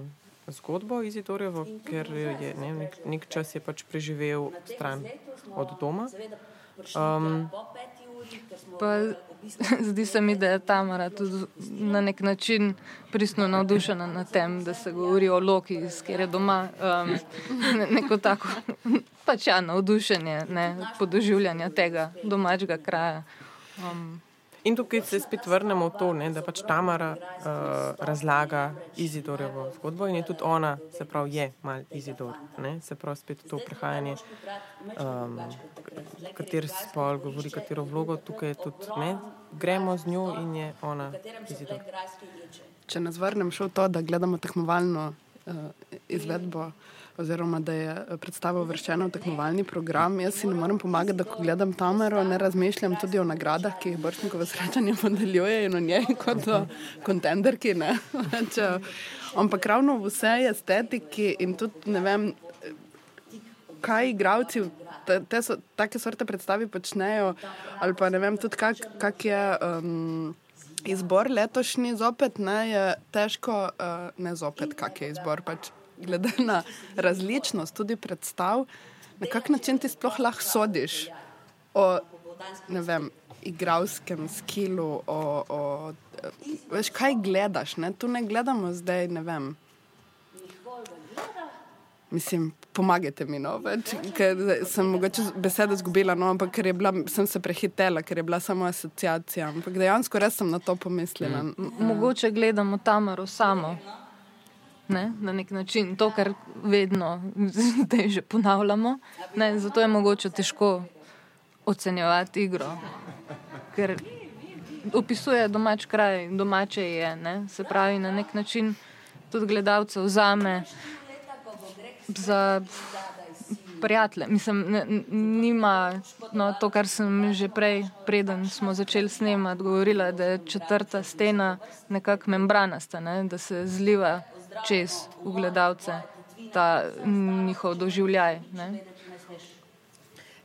zgodbo Izidorjevo, ker je ne, nek, nek čas je pač preživel stran od doma. Um, pa, zdi se mi, da je Tamara tudi na nek način pristno navdušena nad tem, da se govori o Loki, ker je doma um, ne, neko tako pač ja, navdušenje, ne, podoživljanje tega domačega kraja. Um, In tukaj se spet vrnemo v to, ne, da pač Tamara uh, razlaga Izidorjevo zgodbo in je tudi ona, se pravi, je mal Izidor. Ne, se pravi, spet to prehajanje, um, kateri spol govori, katero vlogo tukaj tudi, ne, gremo z njo in je ona Izidor. Če nas vrnem še v to, da gledamo tekmovalno uh, izvedbo oziroma da je eh, predstava uvrščena v tekmovalni program. Jaz si ne morem pomagati, da ko gledam Tamero, ne razmišljam tudi o nagradah, ki jih Bršnikov srečanje podeljuje in o njej kot o kontenderki. Ampak ravno v vsej estetiki in tudi ne vem, kaj igravci. Te, te so, take sorte predstavi počnejo, ali pa ne vem, tudi kak, kak je um, izbor letošnji, zopet ne, je težko, uh, ne zopet, kak je izbor. Pač glede na različnost tudi predstav, na kak način ti sploh lahko sodiš o vem, igralskem skilu, o, o, veš, kaj gledaš. Ne? Tu ne gledamo zdaj, ne vem. Mislim, pomagajte mi, no, več, ker sem mogoče besede izgubila, no, ampak ker bila, sem se prehitela, ker je bila samo asociacija. Ampak dejansko res sem na to pomislila. Mm. Mogoče gledamo Tamaro samo ne, na nek način, to, kar vedno zdaj že ponavljamo. Ne, zato je mogoče težko ocenjevati igro, ker opisuje domač kraj, domače je. Ne, se pravi, na nek način tudi gledalce vzame za prijatelje. Mislim, ne, nima no, to, kar sem že prej, preden smo začeli snemati, govorila, da je četrta stena nekako membranasta, ne, da se zliva čez v gledalce ta njihov doživljaj. Ne?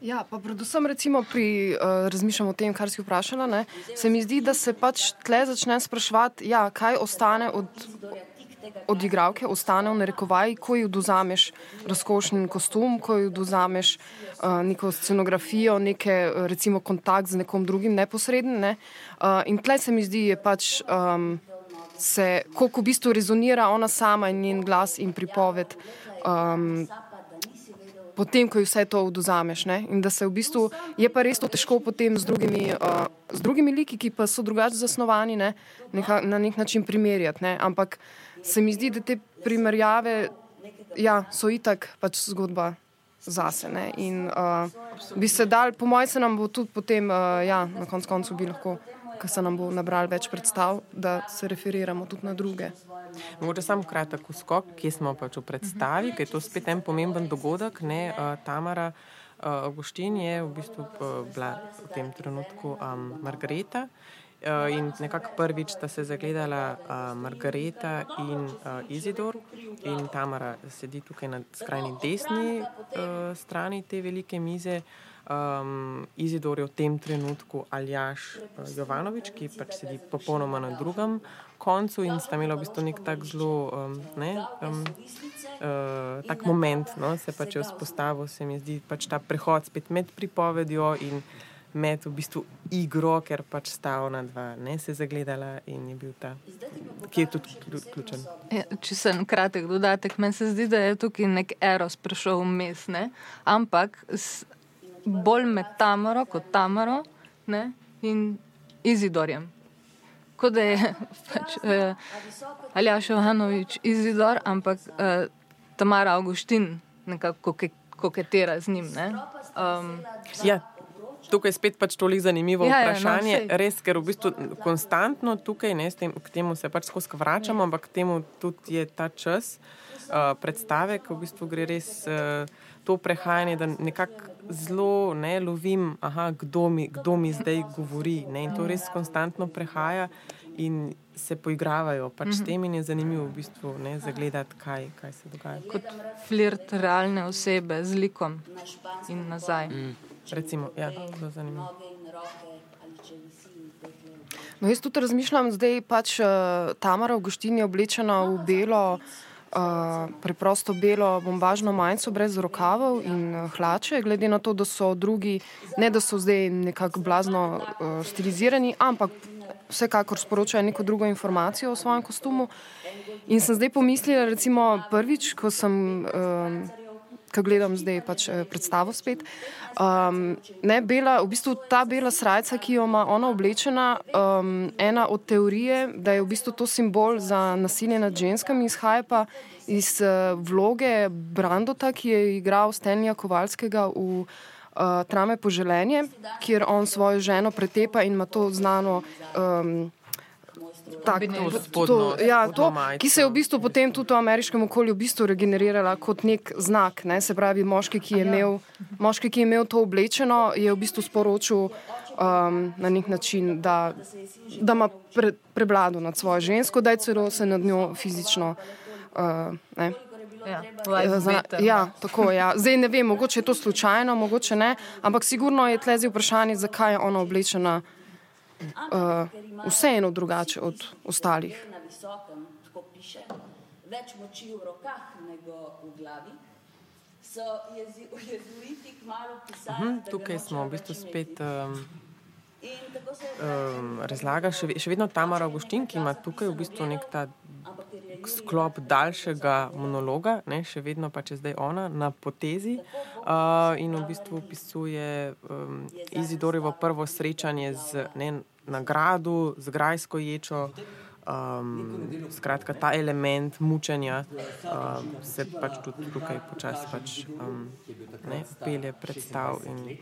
Ja, pa predvsem recimo pri uh, razmišljanju o tem, kar si vprašala, ne, se mi zdi, da se pač tle začne spraševati, ja, kaj ostane od, od igralke, ostane v narekovaji, ko ji oduzameš razkošen kostum, ko ji oduzameš uh, neko scenografijo, neke recimo kontakt z nekom drugim neposrednim. Ne. Uh, in tle se mi zdi, je pač. Um, se, koliko v bistvu rezonira ona sama in njen glas in pripoved. Um, Potem, ko vse to oduzameš, ne? in da se v bistvu je pa res to težko potem z drugimi, uh, z drugimi liki, ki pa so drugače zasnovani, ne? Neha, na nek način primerjati. Ne? Ampak se mi zdi, da te primerjave ja, so itak pač zgodba zase. Ne? In uh, bi se dal, po mojem, se nam bo tudi potem, uh, ja, na koncu koncu bi lahko ko se nam bo nabral več predstav, da se referiramo tudi na druge. Mogoče samo kratek skok, kje smo pač v predstavi, ker je to spet en pomemben dogodek. Ne, uh, Tamara uh, Augustin je v bistvu uh, bila v tem trenutku um, Margareta. Uh, in nekako prvič sta se zagledala uh, Margareta in uh, Izidor, in Tamara sedi tukaj na skrajni desni uh, strani te velike mize. Um, Izidor je v tem trenutku Aljaš uh, Jovanovič, ki pač sedi popolnoma na drugem koncu in sta imela v bistvu nek tak zelo um, ne, um, uh, tak moment, no, se pač je vzpostavil, se mi zdi pač ta prehod spet med pripovedjo in med v bistvu igro, ker pač sta ona dva ne se zagledala in je bil ta, ki je tudi ključen. Ja, če se en kratek dodatek, meni se zdi, da je tukaj nek eros prišel vmes, ampak s, bolj med Tamaro kot Tamaro ne? in Izidorjem. Kot da je pač, uh, Aljaš Johanovič Izidor, ampak uh, Tamara Augustin nekako koketira z njim. Um, ja, tukaj je spet pač toliko zanimivo ja, vprašanje. Ja, no, Res, ker v bistvu konstantno tukaj, ne, tem, k temu se pač skozi vračamo, ampak k temu tudi je ta čas uh, predstave, ki v bistvu gre res uh, to prehajanje, da nekako zelo ne lovim, aha, kdo, mi, kdo mi zdaj govori. Ne, in to res konstantno prehaja. In se poigravajo pač mm -hmm. s tem, in je zanimivo v bistvu ne, zagledati, kaj, kaj se dogaja. Kot flirt realne osebe z likom in nazaj. Mm. Recimo, ja, zelo zanimivo. No, jaz tudi razmišljam, da je pač uh, Tamara Augustin oblečena v belo, uh, preprosto belo bombažno majico brez rokavov in uh, hlače, glede na to, da so drugi, ne da so zdaj nekako blazno uh, stilizirani, ampak vsekakor sporočajo neko drugo informacijo o svojem kostumu. In sem zdaj pomislila, recimo prvič, ko sem. Uh, ko gledam zdaj pač eh, predstavo spet. Um, ne, bela, v bistvu ta bela srca, ki jo ima ona oblečena, um, ena od teorije, da je v bistvu to simbol za nasilje nad ženskami, izhaja pa iz uh, vloge Brandota, ki je igral Stenja Kovalskega v uh, Trame poželenje, kjer on svojo ženo pretepa in ima to znano. Um, tak, to, to, ja, to, ki se je v bistvu potem tudi v ameriškem okolju v bistvu regenerirala kot nek znak. Ne? Se pravi, moški ki, imel, moški, ki je imel to oblečeno, je v bistvu sporočil um, na nek način, da, da ima pre, prevlado nad svojo žensko, da je celo se nad njo fizično. Uh, Ja, ja, tako, ja. Zdaj ne vem, mogoče je to slučajno, mogoče ne, ampak sigurno je tlezi vprašanje, zakaj je ona oblečena uh, vseeno drugače od ostalih. Več moči v rokah, nego v glavi. So jezi, jezuiti kmalo pisali. Mhm, tukaj smo v bistvu spet um, um, razlagali, še, še vedno Tamara Augustin, ki ima tukaj v bistvu nek ta sklop daljšega monologa, ne, še vedno pa če zdaj ona na potezi uh, in v bistvu opisuje um, Izidorjevo prvo srečanje z ne, nagrado, z grajsko ječo. Um, skratka, ta element mučenja um, se pač tudi tukaj počasi pač, um, pelje predstav. In,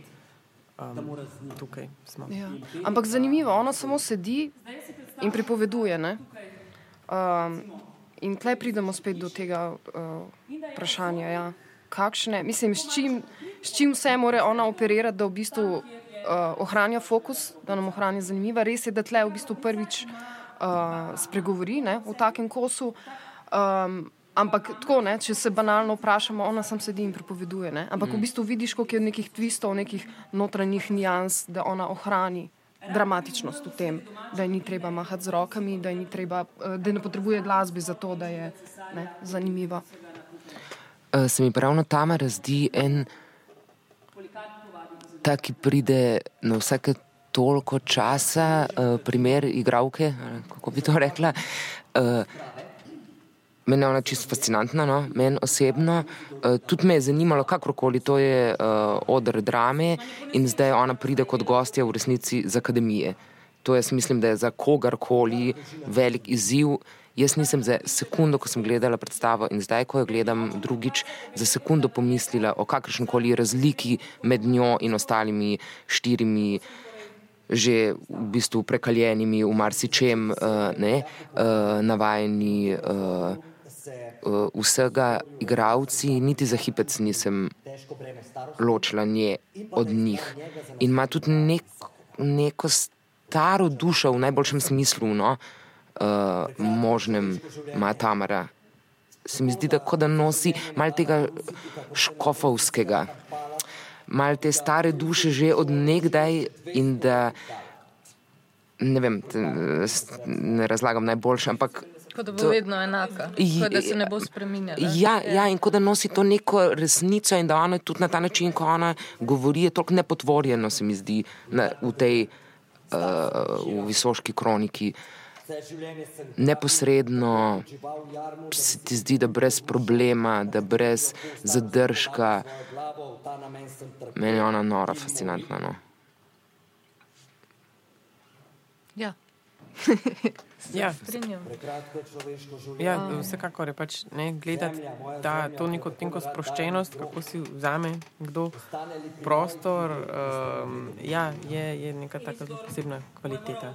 um, tukaj smo. Ja. Ampak zanimivo, ona samo sedi in pripoveduje. Um, in tleh pridemo spet do tega uh, vprašanja. Ja. Kakšne, mislim, s čim, s čim vse mora ona operirati, da v bistvu uh, ohranja fokus, da nam ohranja zanimiva. Res je, da tle v bistvu prvič uh, spregovori ne, v takem kosu. Um, ampak tako, ne, če se banalno vprašamo, ona sam sedi in pripoveduje. Ne, ampak mm. v bistvu vidiš, koliko je nekih twistov, nekih notranjih nijans, da ona ohrani. Dramatičnost v tem, da ni treba mahati z rokami, da, treba, da ne potrebuje glasbe za to, da je ne, zanimiva. Se mi pravno tam razdi en ta, ki pride na vsake toliko časa, uh, primer igravke, kako bi to rekla. Uh, Mene je ona čisto fascinantna, no? meni osebno. Uh, tudi me je zanimalo, kakorkoli to je uh, odr drame in zdaj ona pride kot gostja v resnici z akademije. To jaz mislim, da je za kogarkoli velik izziv. Jaz nisem za sekundo, ko sem gledala predstavo in zdaj, ko jo gledam drugič, za sekundo pomislila o kakršni koli razliki med njo in ostalimi štirimi že v bistvu prekaljenimi v marsičem, uh, ne, uh, navajeni uh, uh, vsega, igravci, niti za hipec nisem ločila nje od njih. In ima tudi nek, neko staro dušo v najboljšem smislu, no, uh, možnem, ima Tamara. Se mi zdi, da, da nosi malo tega škofovskega malo te stare duše že od nekdaj in da ne vem, ne razlagam najboljše, ampak. Kot da bo to, vedno enaka, kot da se ne bo spremenila. Ja, ja, in kot da nosi to neko resnico, in da ona tudi na ta način, ko ona govori, je toliko nepotvorjeno, se mi zdi, na, v tej uh, v visoški kroniki. Neposredno se ti zdi, da brez problema, da brez zadržka. Meni je ona nora, fascinantna. No. Ja. Ja. ja, vsekakor je pač ne, gledati ta, to neko tenko sproščenost, kako si vzame kdo prostor. Um, ja, je, je neka taka posebna kvaliteta.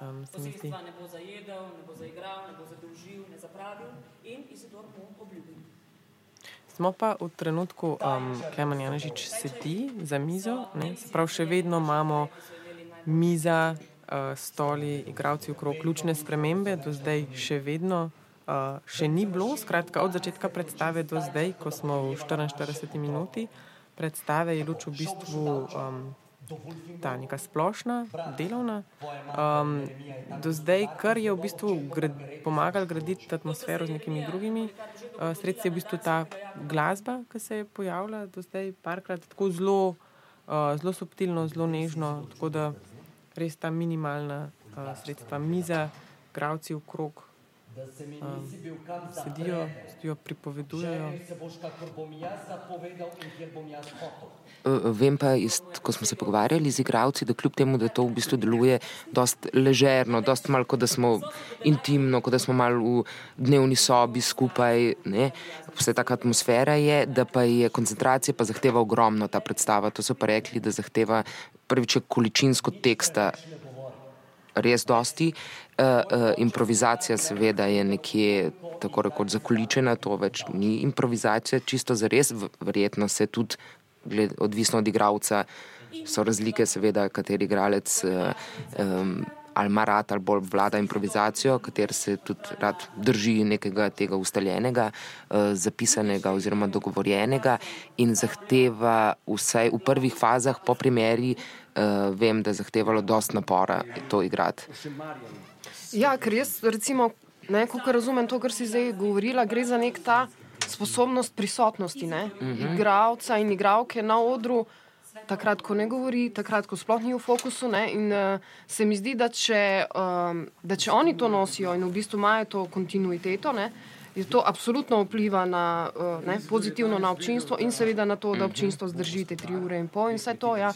Um, se mi zdi. Ne bo zajedel, ne bo zaigral, ne bo zadolžil, ne zapravil in izidor mu obljubil. Smo pa v trenutku, um, Klemen Janežič sedi za mizo, ne, se pravi, še vedno imamo miza, uh, stoli, igravci okrog, ključne spremembe, do zdaj še vedno uh, še ni bilo, skratka od začetka predstave do zdaj, ko smo v 44 minuti predstave, je luč v bistvu. Um, ta neka splošna, delovna. Um, do zdaj, kar je v bistvu grad, pomagal graditi atmosfero z nekimi drugimi uh, sredstvi, je v bistvu ta glasba, ki se je pojavila do zdaj parkrat tako zelo, uh, zelo subtilno, zelo nežno, tako da res ta minimalna uh, sredstva, miza, gravci v krog. Um, sedijo, sedijo, pripovedujejo. Eh, vem pa, iz, ko smo se pogovarjali z igravci, da kljub temu, da to v bistvu deluje dost ležerno, dost malo, kot da smo intimno, kot da smo malo v dnevni sobi skupaj, ne? vse taka atmosfera je, da pa je koncentracija pa zahteva ogromno ta predstava. To so pa rekli, da zahteva prvič količinsko teksta res dosti. Uh, uh, improvizacija, seveda, je nekje tako rekoč zakoličena, to več ni improvizacija, čisto za res, verjetno se tudi gled, odvisno od igralca, so razlike, seveda, kateri igralec um, ali ima rad ali bolj vlada improvizacijo, kater se tudi rad drži nekega tega ustaljenega, uh, zapisanega oziroma dogovorjenega in zahteva vsaj v prvih fazah, po primeri, uh, vem, da je zahtevalo dost napora to igrati. Ja, ker jaz, recimo, ne, ko razumem to, kar si zdaj govorila, gre za nek ta sposobnost prisotnosti, ne? uh mhm. -huh. igravca in igravke na odru, takrat, ko ne govori, takrat, ko sploh ni v fokusu. In, uh, se mi zdi, da če, um, da če oni to nosijo in v bistvu imajo to kontinuiteto, ne? je to absolutno vpliva na, uh, ne, pozitivno na občinstvo in seveda na to, da občinstvo zdržite tri ure in pol in vse to. Ja.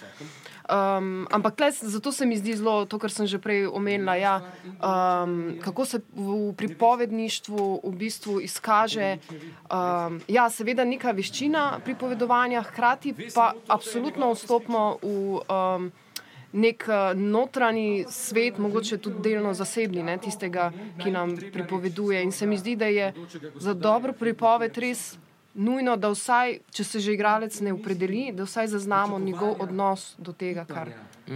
Um, ampak tle, zato se mi zdi zelo to, kar sem že prej omenila. Ja, um, kako se v pripovedništvu v bistvu izkaže, um, ja, seveda, neka veščina pripovedovanja, hkrati pa absolutno vstopimo v um, nek uh, notranji svet, mogoče tudi delno zasebni, ne, tistega, ki nam pripoveduje. In se mi zdi, da je za dobro pripoved res nujno, da vsaj, če se že igralec ne opredeli, da vsaj zaznamo njegov odnos do tega, kar,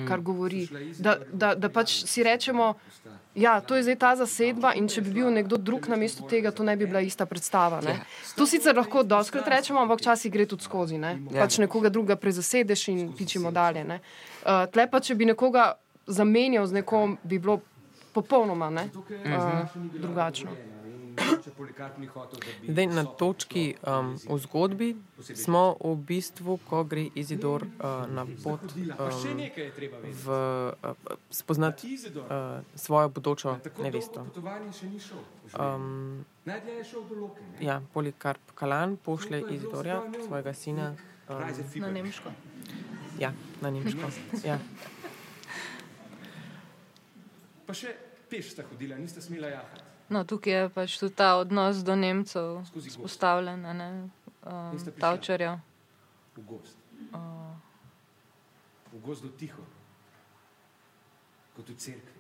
kar govori. Da, da, da pač si rečemo, da ja, to je zdaj ta zasedba in če bi bil nekdo drug na mestu tega, to ne bi bila ista predstava. Ne? To sicer lahko doskrat rečemo, ampak včasih gre tudi skozi. Ne? Pač nekoga druga prezasedeš in pičemo dalje. Uh, tle pa, če bi nekoga zamenjal z nekom, bi bilo popolnoma ne? uh, drugačno. Zdaj, na točki um, v zgodbi smo v bistvu, ko gre Izidor uh, na pot um, v, uh, spoznati uh, svojo bodočo nevesto. Um, ja, Polikarp Kalan pošle Izidorja, svojega sina, um, na Nemško. Ja, na Nemško. ja. Pa še peš sta hodila, niste smela jahati. No, tukaj je pač tudi ta odnos do Nemcev vzpostavljen, ne um, Tavčarja. V gost. Uh, v gost do tiho. kot v cerkvi.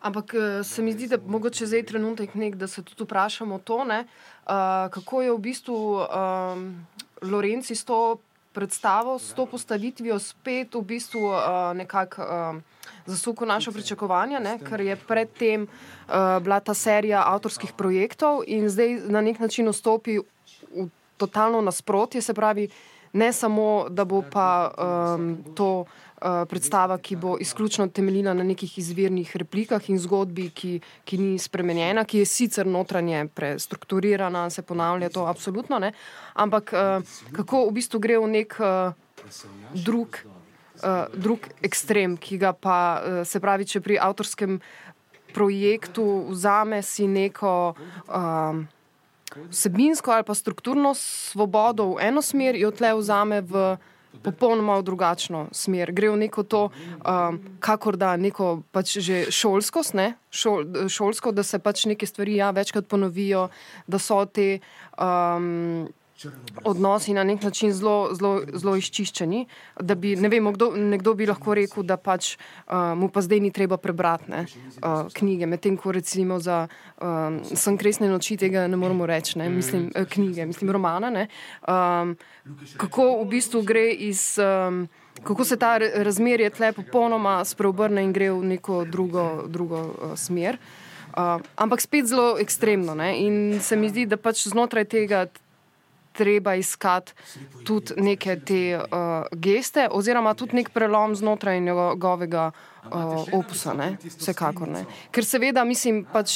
Ampak eh, se mi zdi, da mogoče zdaj trenutek nek, da se tudi vprašamo to, ne, uh, kako je v bistvu um, Lorenci s to predstavo, s to postavitvijo spet v bistvu uh, nekako uh, zasukal naše pričakovanja, ne, ker je predtem uh, bila ta serija avtorskih projektov in zdaj na nek način vstopi v totalno nasprotje, se pravi, ne samo, da bo pa um, to. Eh, predstava, ki bo izključno temeljila na nekih izvirnih replikah in zgodbi, ki, ki ni spremenjena, ki je sicer notranje prestrukturirana, se ponavlja to absolutno, ne? ampak uh, kako v bistvu gre v nek uh, drug, uh, drug ekstrem, ki ga pa, uh, se pravi, če pri avtorskem projektu vzame si neko. Uh, Vsebinsko ali pa strukturno svobodo v eno smer, jo tle vzame v popolnoma v drugačno smer. Gre v neko to, um, kakor da neko pač že šolskost, ne? Šol, šolsko, da se pač neke stvari ja, večkrat ponovijo, da so te. Um, odnosi na nek način zelo, zelo, zelo izčiščeni. Bi, ne vem, kdo, nekdo bi lahko rekel, da pač, uh, mu pa zdaj ni treba prebrati ne, uh, knjige, medtem ko recimo za um, Sem kresne noči tega ne moremo reči, ne, mislim, uh, knjige, mislim, romane. Um, kako v bistvu gre iz. Um, Kako se ta razmerje tle popolnoma spreobrne in gre v neko drugo, drugo uh, smer. Uh, ampak spet zelo ekstremno. Ne? In se mi zdi, da pač znotraj tega treba iskati tudi neke te uh, geste, oziroma tudi nek prelom znotraj njegovega uh, opusa. Ne? Vsekakor ne. Ker seveda, mislim, pač,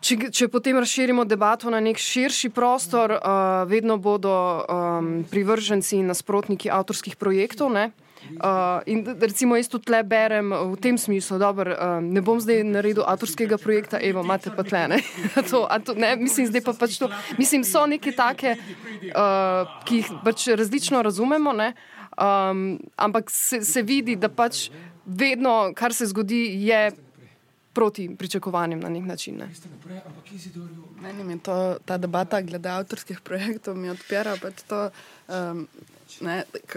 če, če potem razširimo debato na nek širši prostor, uh, vedno bodo um, privrženci in nasprotniki avtorskih projektov. Ne? Uh, in recimo, jaz tudi tle berem v tem smislu, da uh, ne bom zdaj naredil avtorskega projekta, evo, imate pa tle. Ne? to, to, ne, mislim, zdaj pa pač to. Mislim, so neke take, uh, ki jih pač različno razumemo, um, ampak se, se vidi, da pač vedno, kar se zgodi, je proti pričakovanjem na nek način. Ne? Meni je to, ta debata glede avtorskih projektov mi odpira pač to. Um,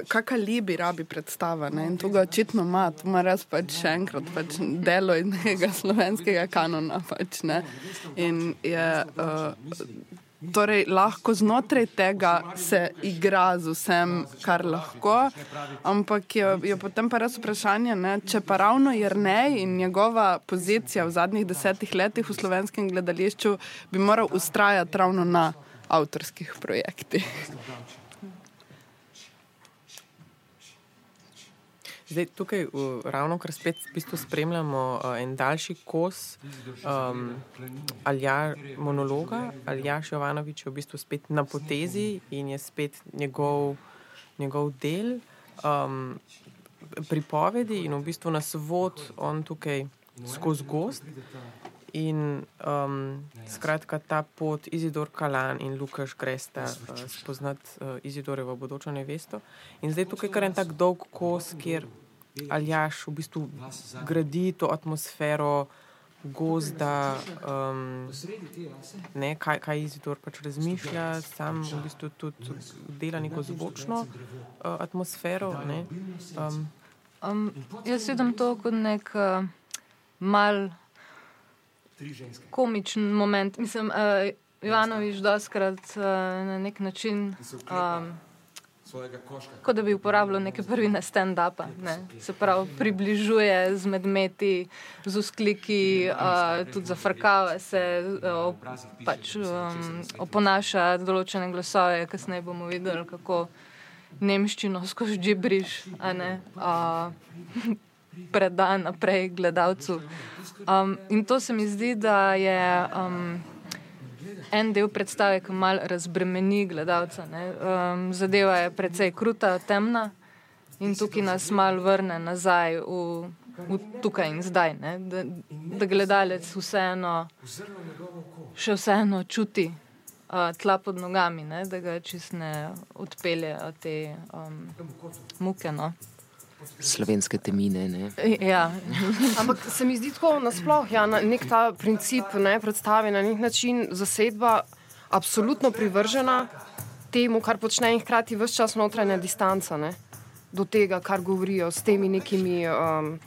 Kakšna libi rabi predstava ne? in to ga očitno ima, to ima res pač še enkrat pač delo iz nekega slovenskega kanona. Pač, in je uh, torej, lahko znotraj tega se igra z vsem, kar lahko, ampak je, je potem pa res vprašanje, ne? če pa ravno Jrnej in njegova pozicija v zadnjih desetih letih v slovenskem gledališču bi moral ustrajati ravno na avtorskih projektih. Zdaj, tukaj, uh, ravno kar spet v bistvu spremljamo uh, en daljši kos um, Alja, monologa. Aljaš Jovanovič je v bistvu spet na potezi in je spet njegov, njegov del um, pripovedi in v bstvu nas vod on tukaj skozi gost. In um, skratka, ta pot Izidor Kalan in Lukaš Gresta uh, spoznati uh, Izidorjevo bodočo nevesto. In zdaj tukaj kar en tak dolg kos, kjer Aljaš v bistvu gradi to atmosfero gozda, um, ne, kaj, kaj Izidor pač razmišlja, sam v bistvu tudi dela neko zvočno uh, atmosfero. Ne. Um, um, jaz vidim to kot nek uh, mal komičen moment. Mislim, uh, Ivanovič doskrat uh, na nek način. Um, Kot da bi uporabljal neke prvine stand-upa, ne. se pravi, približuje z medmeti, z uskliki, uh, tudi zafrkava se, uh, pač um, oponaša določene glasove. Kasneje bomo videli, kako nemščino skozi džibriš, uh, preda naprej gledalcu. Um, in to se mi zdi, da je um, en del predstave, ki malo razbremeni gledalca. Um, zadeva je precej kruta, temna in tukaj nas malo vrne nazaj v, v tukaj in zdaj. Da, da gledalec vseeno, še vseeno čuti. Uh, tla pod nogami, ne? da ga čist ne odpeljejo te um, muke. No? Slovenske temine. Ja. Ampak se mi zdi tako nasplošno, ja, na nek ta princip ne, predstavi na nek način zasedba absolutno privržena temu, kar počne in hkrati vse čas notranja distanca. Ne. do tega, kar govorijo s temi nekimi um,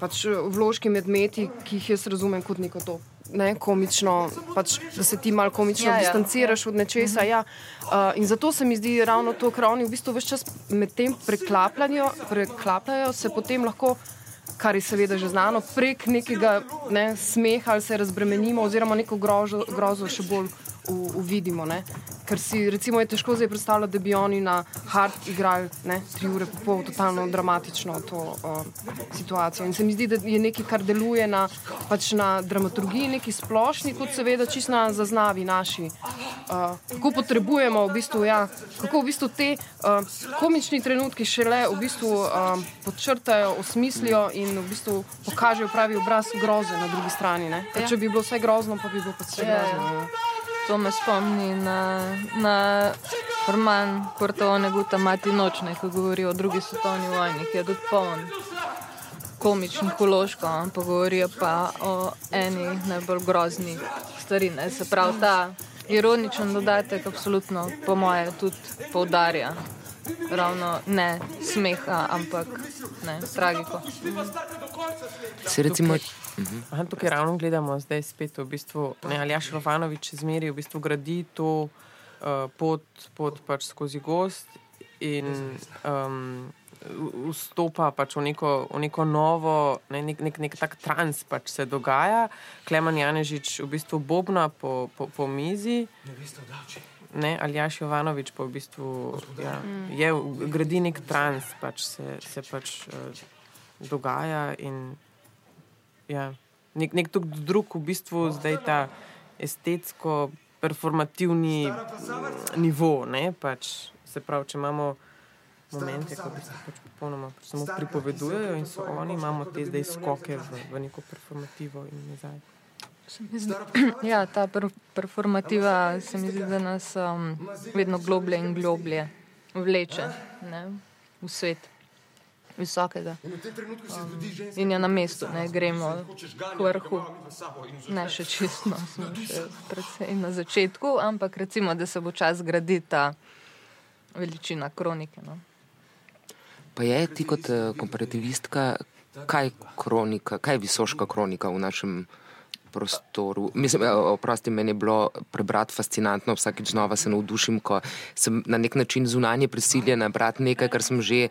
pač vložki medmeti, ki jih jaz razumem kot neko to. Ne, komično, pač, da se ti malo komično Ja, ja. distanciraš od nečesa. Ja. Uh, in zato se mi zdi ravno to, ker oni v bistvu vse čas med tem preklapljajo, se potem lahko, kar je seveda že znano, prek nekega ne, smeha ali se razbremenimo, oziroma neko grožo, grozo še bolj uvidimo. Ne. Ker si recimo je težko zdaj predstavljati, da bi oni na hard igrali ne, tri ure po pol, totalno dramatično to uh, situacijo. In se mi zdi, da je nekaj, kar deluje na, pač na dramaturgiji, neki splošni, kot seveda čisto na zaznavi naši. Uh, kako potrebujemo, v bistvu, ja, kako v bistvu te uh, komični trenutki šele v bistvu um, podčrtajo, osmislijo in v bistvu pokažejo pravi obraz groze na drugi strani. ne. Ker Ja. Če bi bilo vse grozno, pa bi bilo pač vse Ja, ja. grozno. Ja. To me spomni na, na roman Portone Guta Mati Nočne, ki govori o drugi svetovni vojni, ki je tudi poln komičnih uložkov, ampak govorijo pa o eni najbolj groznih stvari. Ne? Se pravi, ta ironičen dodatek, absolutno, po moje, tudi poudarja. Ravno ne smeha, ampak ne tragiko. Se recimo, Aha, tukaj ravno gledamo zdaj spet v bistvu, ne, Aljaš Rovanovič zmeri v bistvu gradi to uh, pot, pot pač skozi gost in um, vstopa pač v neko, v neko novo, ne, nek, nek, nek tak trans pač se dogaja. Kleman Janežič v bistvu bobna po, po, po mizi. Ne, Aljaš Jovanovič pa v bistvu ja, je, gradi nek trans, pač se, se pač uh, dogaja in ja, nek, nek drug, v bistvu zdaj ta estetsko performativni nivo. Ne, pač, se pravi, če imamo momente, ko v bistvu pač popolnoma pač samo pripovedujejo in so oni, imamo te zdaj skoke v, v neko performativo in nazaj. Se ja, ta per, performativa se mi zdi, da nas um, vedno globlje in globlje vleče ne, v svet visokega. Um, in je na mestu, ne gremo k vrhu. Ne še čisto, no, smo še predvsej na začetku, ampak recimo, da se bo čas graditi ta veličina kronike. No. pa je ti kot eh, komparativistka, kaj, kronika, kaj je visoška kronika v našem prostoru? Mislim, eh, oprosti, meni je bilo prebrati fascinantno, vsakeč znova se navdušim, ko sem na nek način zunanje prisiljena brati nekaj, kar sem že.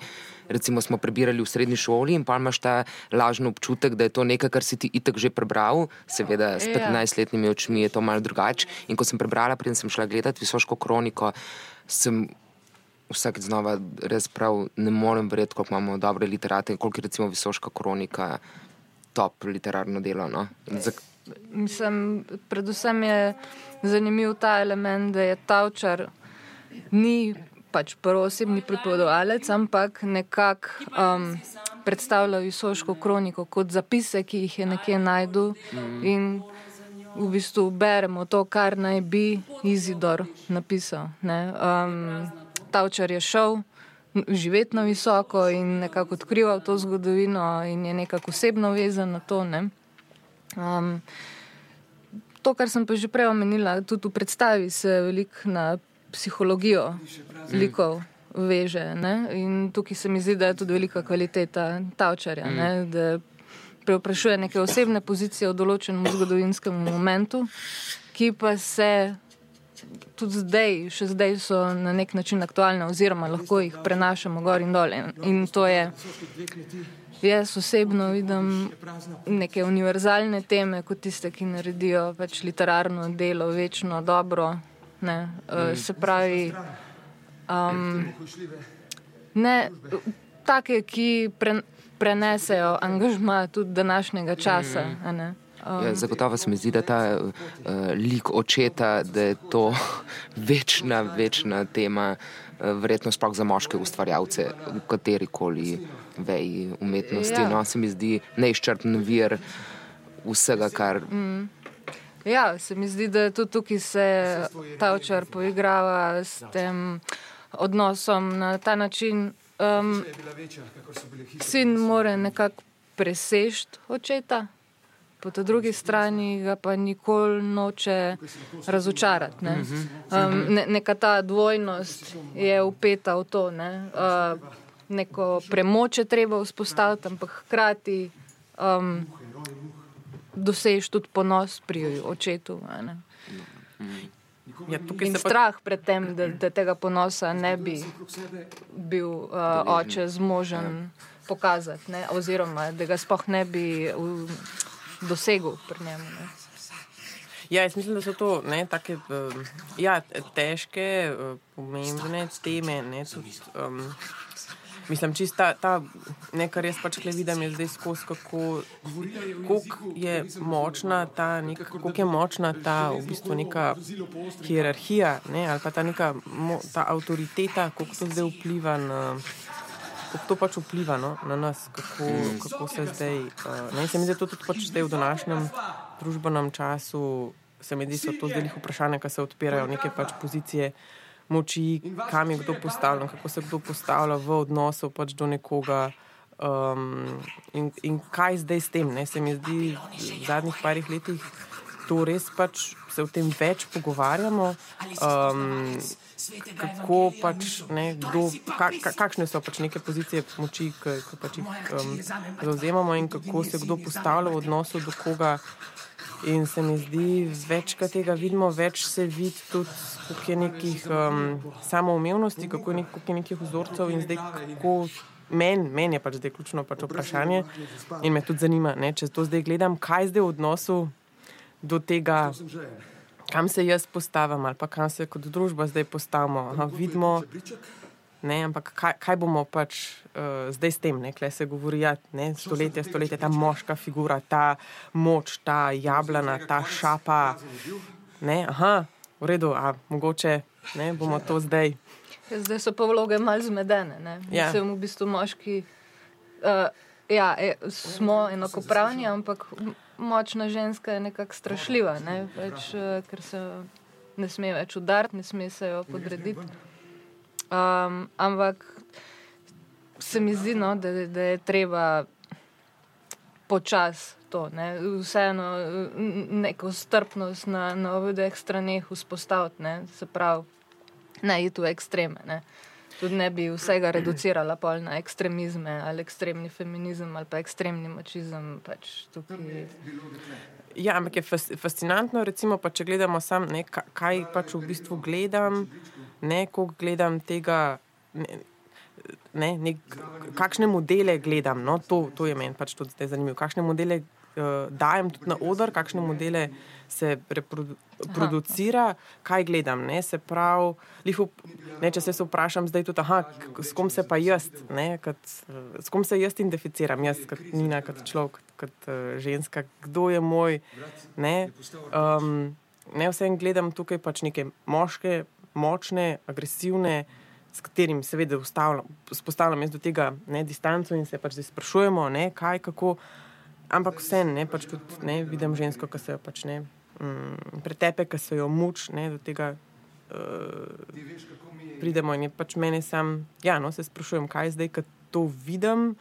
Recimo, smo prebirali v srednji šoli, in pa imaš ta lažni občutek, da je to nekaj, kar si ti itek že prebral. Seveda, s Ja. 15-letnimi očmi je to malo drugače. In ko sem prebrala, preden sem šla gledati Visoško kroniko, sem vsakeč znova res prav ne morem verjeti, koliko imamo dobre literate in koliko je recimo Visoška kronika top literarno delo. No? Zak, Mislim, predvsem je zanimiv ta element, da je Tavčar ni pač prvoosebni pripovedovalec, ampak nekako um, predstavlja visoško kroniko kot zapise, ki jih je nekje najdu in v bistvu beremo to, kar naj bi Izidor napisal. ne. Um, Tavčar je šel živeti na visoko in nekako odkrival to zgodovino in je nekako osebno vezan na to. Ne. Um, to, kar sem pa že prej omenila, tudi v predstavi se veliko na psihologijo likov veže. Ne? In tukaj se mi zdi, da je tudi velika kvaliteta Tavčarja, mm. da preoprašuje neke osebne pozicije v določenem zgodovinskem momentu, ki pa se. Tudi zdaj, še zdaj so na nek način aktualne, oziroma lahko jih prenašamo gor in dol. In- to je, jaz osebno vidim neke univerzalne teme, kot tiste, ki naredijo pač literarno delo, večno dobro. Ne, uh, se pravi, um, ne, take, ki pre, prenesejo angažma tudi današnjega časa. a ne. Um, ja, zagotovo se mi zdi, da ta uh, lik očeta, da je to večna, večna tema, uh, verjetno sploh za moške ustvarjalce v kateri koli veji umetnosti. Ja. No, se mi zdi neizčrpen vir vsega, kar. Ja, se mi zdi, da tudi tukaj se ta očar poigrava s tem odnosom na ta način. Um, sin more nekako presežiti očeta, po tej drugi strani ga pa nikoli noče razočarati. Ne? Um, ne, neka ta dvojnost je upeta v to. Ne? Uh, neko premoč je treba vzpostaviti, ampak hkrati um, dosežeš tudi ponos pri očetu. ne. Ja, tukaj In se pa strah pred tem, da, da tega ponosa ne bi bil uh, oče zmožen pokazati, ne? oziroma da ga sploh ne bi uh, dosegel pri njemu. Ne? Ja, jaz mislim, da so to ne, take, uh, ja, težke, uh, pomembne teme. Ne, tudi, um, mislim, čista ta, ne, kar jaz pač le vidim, je zdaj skozi, kako je močna ta, nek, koliko je močna ta v bistvu neka hierarhija ne, ali pa ta neka ta avtoriteta, kako to zdaj vpliva na. Kako to pač vpliva no, na nas, kako, kako se zdaj. Uh, se mi zdi, da tudi pač v današnjem družbenem času, se mi zdi, da so to zdaj njih vprašanja, ki se odpirajo, neke pač pozicije moči, kam je kdo postavljen, kako se kdo postavlja v odnosu pač do nekoga. Um, in, in kaj zdaj s tem? Ne? Se mi zdi, v zadnjih parih letih to res pač se o tem več pogovarjamo. Um, kako pač, ne, kdo, ka, ka, kakšne so pač neke pozicije moči, ki pač jih um, zauzemamo in kako se kdo postavlja v odnosu do koga. In se mi zdi, večkrat tega vidimo, več se vidi tudi, koliko je nekih um, samoumevnosti, kako je, nek, koliko je nekih vzorcev in zdaj kako. Meni men je pač zdaj ključno pač vprašanje in me tudi zanima, ne, če to zdaj gledam, kaj zdaj v odnosu do tega, kam se jaz postavim ali pa kam se kot družba zdaj postavimo. Aha, vidimo, ne, ampak kaj, kaj bomo pač uh, zdaj s tem, kaj se govori, ja, ne, stoletje, stoletje, ta moška figura, ta moč, ta jablana, ta šapa. Ne, aha, v redu, a mogoče ne, bomo to zdaj. Zdaj so pa vloge malo zmedene. Ne? Ja. Mislim, v bistvu moški uh, ja, e, smo enakopravni, ampak močna ženska je nekako strašljiva, ne? več, uh, ker se ne sme več udariti, ne sme se jo podrediti. Um, ampak se mi zdi, no, da, da je treba počasi to, ne? vseeno neko strpnost na, na obeh straneh vzpostaviti, ne? se pravi, ne iti v ekstreme. Ne? Tudi ne bi vsega reducirala pol na ekstremizme ali ekstremni feminizem ali pa ekstremni mačizem. Pač tukaj... Ja, ampak je fas, fascinantno, recimo, pa, če gledamo sam, ne, ka- kaj pač v bistvu gledam, ne, koliko gledam tega. Ne, Ne, nek, kakšne modele gledam, no, to, to je meni pač tudi zdaj zanimivo. Kakšne modele uh, dajem tudi na oder, kakšne modele se reproducira, kaj gledam. Ne, se pravi, lihu, ne, če se vprašam zdaj tudi, aha, s kom se pa jaz, ne, kot, eh, s kom se jaz identificiram, jaz kot Nina, kot človek, kot uh, ženska, kdo je moj. Ne, um, ne vsem gledam tukaj pač neke moške, močne, agresivne s katerim seveda vzpostavljam jaz do tega ne, distanco in se pač zdaj sprašujemo, ne, kaj, kako. Ampak vseeno, pač tudi ne, vidim žensko, ki se jo pač ne mm, pretepe, ki se jo muč, ne, do tega uh, pridemo in je pač meni sam, ja, no, se sprašujem, kaj zdaj, ko to vidim,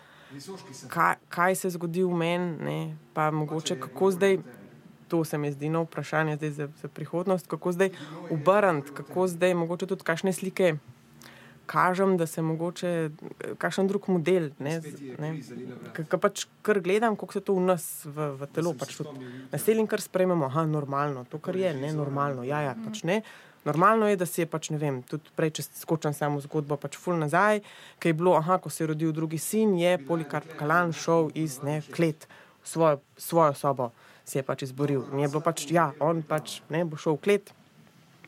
kaj, kaj se zgodi v meni, pa mogoče kako zdaj. To se mi zdi no vprašanje zdaj za, za prihodnost, kako zdaj obrniti, kako zdaj mogoče tudi kakšne slike kažem, da se mogoče eh, kakšen drug model, ne, ne, ki pač kar gledam, kako se to v nas, v, v telo, pač naseljen, kar sprejmemo, aha, normalno, to, kar je, ne, normalno, ja, ja, pač ne. Normalno je, da si je pač, ne vem, tudi prej, če skočim samo zgodbo, pač ful nazaj, ki je bilo, aha, ko se je rodil drugi sin, je Polikarp Kalan šel iz ne, klet, v svojo, svojo sobo si je pač izboril. In je bilo pač, ja, on pač ne bo šel v klet,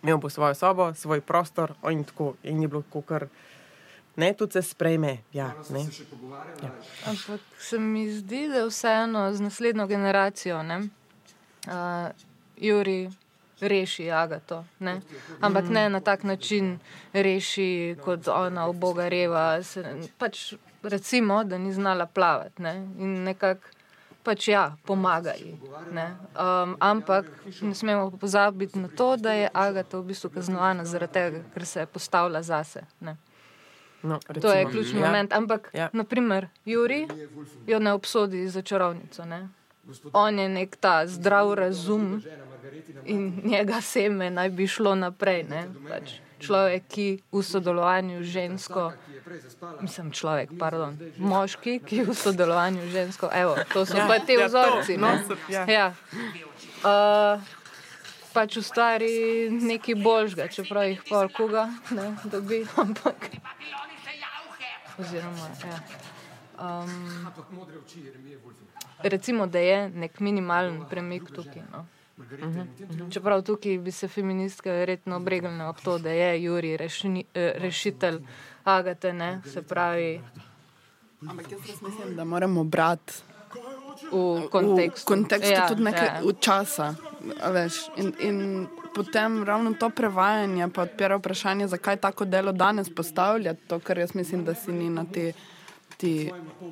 imel bo svojo sobo, svoj prostor, in tako, in je bilo tako, kar ne, tudi se sprejme. Ja, ne. Ja. Ampak se mi zdi, da vseeno z naslednjo generacijo, ne, uh, Juri reši Agato. Ne? Ampak ne na tak način reši, kot ona uboga reva. Se, pač recimo, da ni znala plavati ne? in nekako. Pač ja, pomaga ji. ne. Um, ampak ne smemo pozabiti na to, da je Agata v bistvu kaznovana zaradi tega, ker se je postavila zase. Ne. No, To je recimo. ključni Ja. moment. Ampak, Ja. naprimer, Juri jo ne obsodi za čarovnico. Ne? On je nek ta zdrav razum in njega seme naj bi šlo naprej. ne, Pač. Človek, ki v sodelovanju z žensko, mislim, človek, pardon, moški, ki v sodelovanju z žensko, evo, to so pa te vzorci. No? Ja. Uh, pač ustvari nekaj boljšega, čeprav jih pol koga ne dobi, ampak. Oziroma, ja. um, recimo, da je nek minimalen premik tukaj. No. Uhum. Čeprav tukaj bi se feministke verjetno obregnile ob to, da je Juri rešni, eh, rešitelj Agate, ne? se pravi. Ampak jaz mislim, da moramo brati v kontekstu, v kontekstu ja, tudi nekaj ja. časa. a Veš, in, in potem ravno to prevajanje pa odpira vprašanje, zakaj tako delo danes postavljati, to, kar jaz mislim, da si ni na te. Ti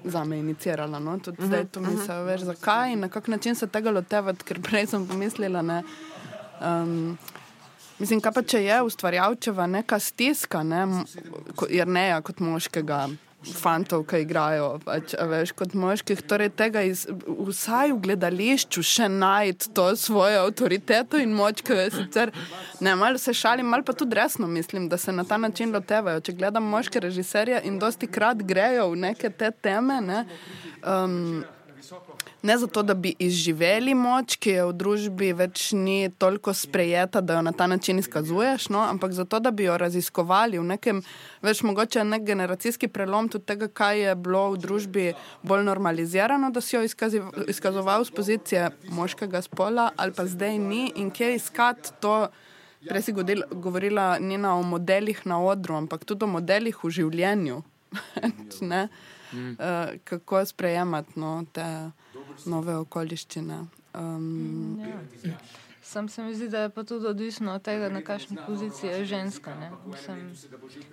za me inicirala. No? Tudi zdaj to misliš, veš, zakaj in na kak način se tega lotevati, ker prej sem pomislila. Ne, um, mislim, kaj pa če je ustvarjalčeva neka stiska, ne, m- ko- jer ne ja, kot moškega. Fantov, ki igrajo, pač, veš, kot moških, torej tega iz, vsaj v gledališču še najti to svojo avtoriteto in moč, ki je sicer, ne, malo se šalim, malo pa tudi resno mislim, da se na ta način lotevajo. Če gledam moške režiserje in dosti krat grejo v neke te teme, ne, um, ne zato, da bi izživeli moč, ki je v družbi več ni toliko sprejeta, da jo na ta način izkazuješ, no? ampak zato, da bi jo raziskovali v nekem, več mogoče nek generacijski prelom tudi tega, kaj je bilo v družbi bolj normalizirano, da si jo izkazi, izkazoval z pozicije moškega spola, ali pa zdaj ni in kje iskati to. Prej si godil, govorila Nina o modelih na odru, ampak tudi o modelih v življenju. uh, kako sprejemati no, te nove okoliščine. Um, Sam se mi zdi, da je pa tudi odvisno od tega, na kakšni poziciji je ženska. Ne? Mislim,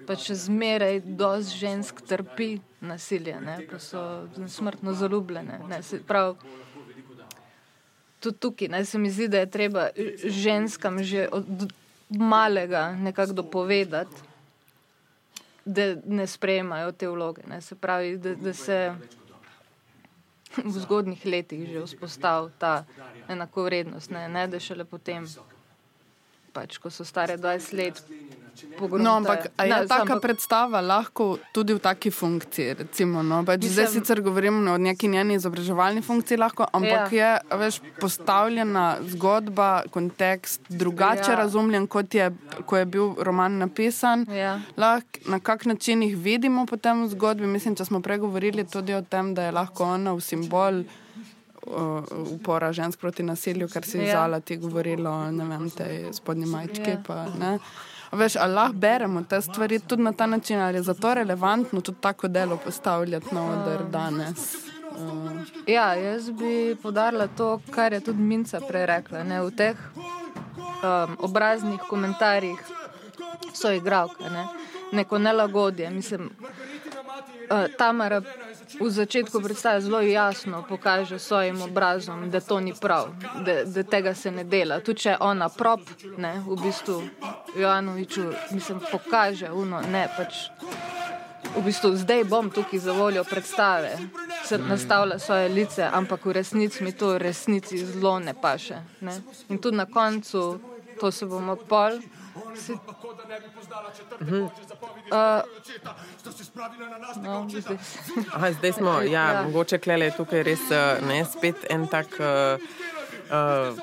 pač zmeraj dosti žensk trpi nasilje, ne? pa so smrtno zaljubljene. Ne? Se prav, tudi tukaj ne? se mi zdi, da je treba ženskam že od malega nekako dopovedati, da ne sprejemajo te vloge. Ne? Se pravi, da, da se v zgodnih letih že vzpostavil ta enakovrednost, ne, ne da šele potem, pač, ko so stare 20 let. pogruntajo. No, ampak je Ne, taka ampak- predstava lahko tudi v taki funkciji? Recimo, no? pač zdaj Mislim- sicer govorim o neki njeni izobraževalni funkciji, lahko, ampak Ja. je veš, postavljena zgodba, kontekst drugače Ja. razumljen, kot je, ko je bil roman napisan. Ja. Lahko, na kak način jih vidimo potem v zgodbi. Mislim, če smo pregovorili tudi o tem, da je lahko ona v simbol. Uh, Upora žensk proti nasilju, kar si Ja. vzala, ti govorilo ne vem, tej spodnji majčki. Ja. Pa, ne. Veš, ali lahko beremo te stvari tudi na ta način, ali je zato relevantno tudi tako delo postavljati na oder danes. Uh, Ja, jaz bi podarila to, kar je tudi Minca prej rekla. Ne, v teh um, obraznih komentarjih so igravke, ne, neko nelagodje. Mislim, uh, Tamara v začetku predstave zelo jasno pokaže svojim obrazom, da to ni prav, da, da tega se ne dela. Tudi če ona prop, ne, v bistvu Jovanoviču, mislim, pokaže uno, ne pač. V bistvu zdaj bom tukaj za voljo predstave, se nastavlja svoje lice, ampak v resnici mi to v resnici zelo ne paše. Ne? In tudi na koncu, to se bomo pol. Si... Uh, no, zdaj. Aha, zdaj smo, ja, Ja. mogoče klele tukaj res eh, ne, spet en tak uh, uh,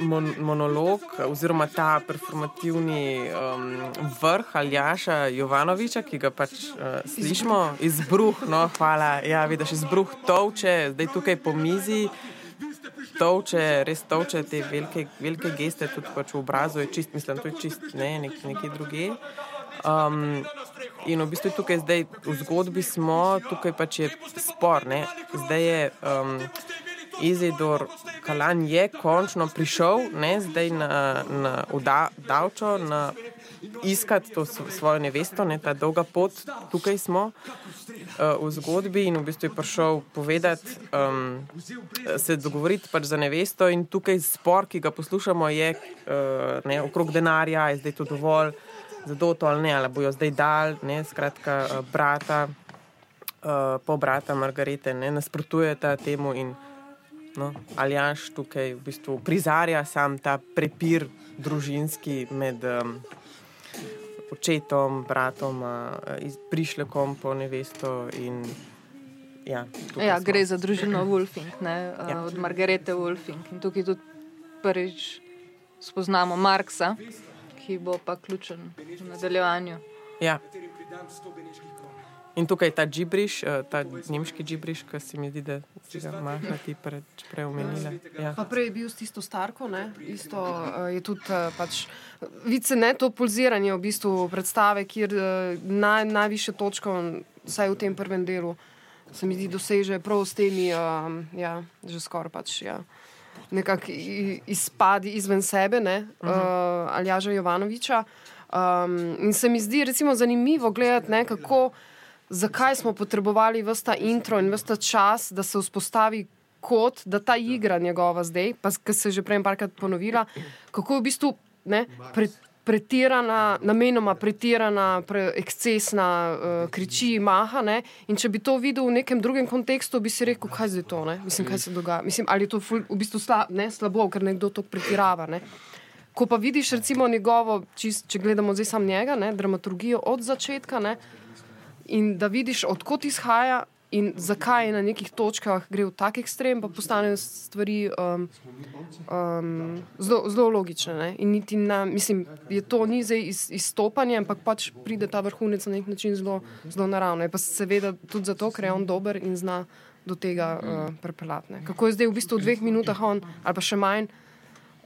mon, monolog oziroma ta performativni um, vrh Aljaša Jovanoviča, ki ga pač uh, slišimo, izbruh, no hvala, ja, vidiš, izbruh tovče, zdaj tukaj po mizi. Tovče, res tovče te velike, velike geste, tudi pač v obrazu je čist, mislim, to je čist ne, nek, nekje druge. Um, in v bistvu tukaj zdaj v zgodbi smo, tukaj pač je spor. Ne? Zdaj je um, Izidor Kalan je končno prišel, ne? zdaj na, na da, Davčo, na iskati to svojo nevesto, ne? ta dolga pot, tukaj smo uh, v zgodbi in v bistvu je prišel povedati, um, se dogovoriti pač za nevesto in tukaj spor, ki ga poslušamo, je uh, ne, okrog denarja, je zdaj to dovolj za doto ali ne, ali bojo zdaj dal, ne, skratka, uh, brata, uh, po brata Margarete, ne, nasprotujeta temu in no, Aljaš tukaj v bistvu prizarja sam ta prepir družinski med um, očetom, bratom, prišlekom po nevesto. In, ja, ja, gre za družino Wolfing, ne, ja. od Margarete Wolfing. In tukaj tudi prvič spoznamo Marksa, ki bo pa ključen v nadaljevanju. Ja. In tukaj ta džibriš, eh, ta nemški džibriš, ki se mi zdi, da si ga imaš ti prej omenila. Ja. Pa prej je bil s tisto starko, ne? isto uh, je tudi uh, pač. Vice ne to pulziranje v bistvu predstave, kjer uh, naj, najviše točko, vsaj v tem prvem delu, se mi zdi, doseže prav s temi, uh, ja, že skoraj pač. Ja. Nekako izpadi izven sebe, uh -huh. uh, Aljaža Jovanoviča. Um, in se mi zdi recimo, zanimivo gledati, kako zakaj smo potrebovali vse ta intro in vse ta čas, da se vzpostavi kot, da ta igra njegova zdaj, pa ki se je že prej parkrat ponovila, kako je v bistvu ne, pre, pretirana, namenoma pretirana, pre, ekscesna, uh, kriči, maha. Ne, in če bi to videl v nekem drugem kontekstu, bi si rekel, kaj je to, ne, mislim, kaj se dogaja. Mislim, ali je to ful, v bistvu sla, ne, slabo, ker nekdo to pretirava. Ne. Ko pa vidiš, recimo, njegovo, čist, če gledamo zdaj samo njega, ne, dramaturgijo od začetka, ne, in da vidiš, odkot izhaja in zakaj na nekih točkah gre v tak ekstrem, pa postanejo stvari um, um, zelo logične. Ne? In niti na, mislim, je to ni zdaj iz, izstopanje, ampak pač pride ta vrhunec na nek način zelo, naravno. Je pa seveda tudi zato, ker je on dober in zna do tega uh, prepeljati. Kako je zdaj v bistvu v dveh minutah on, ali pa še manj,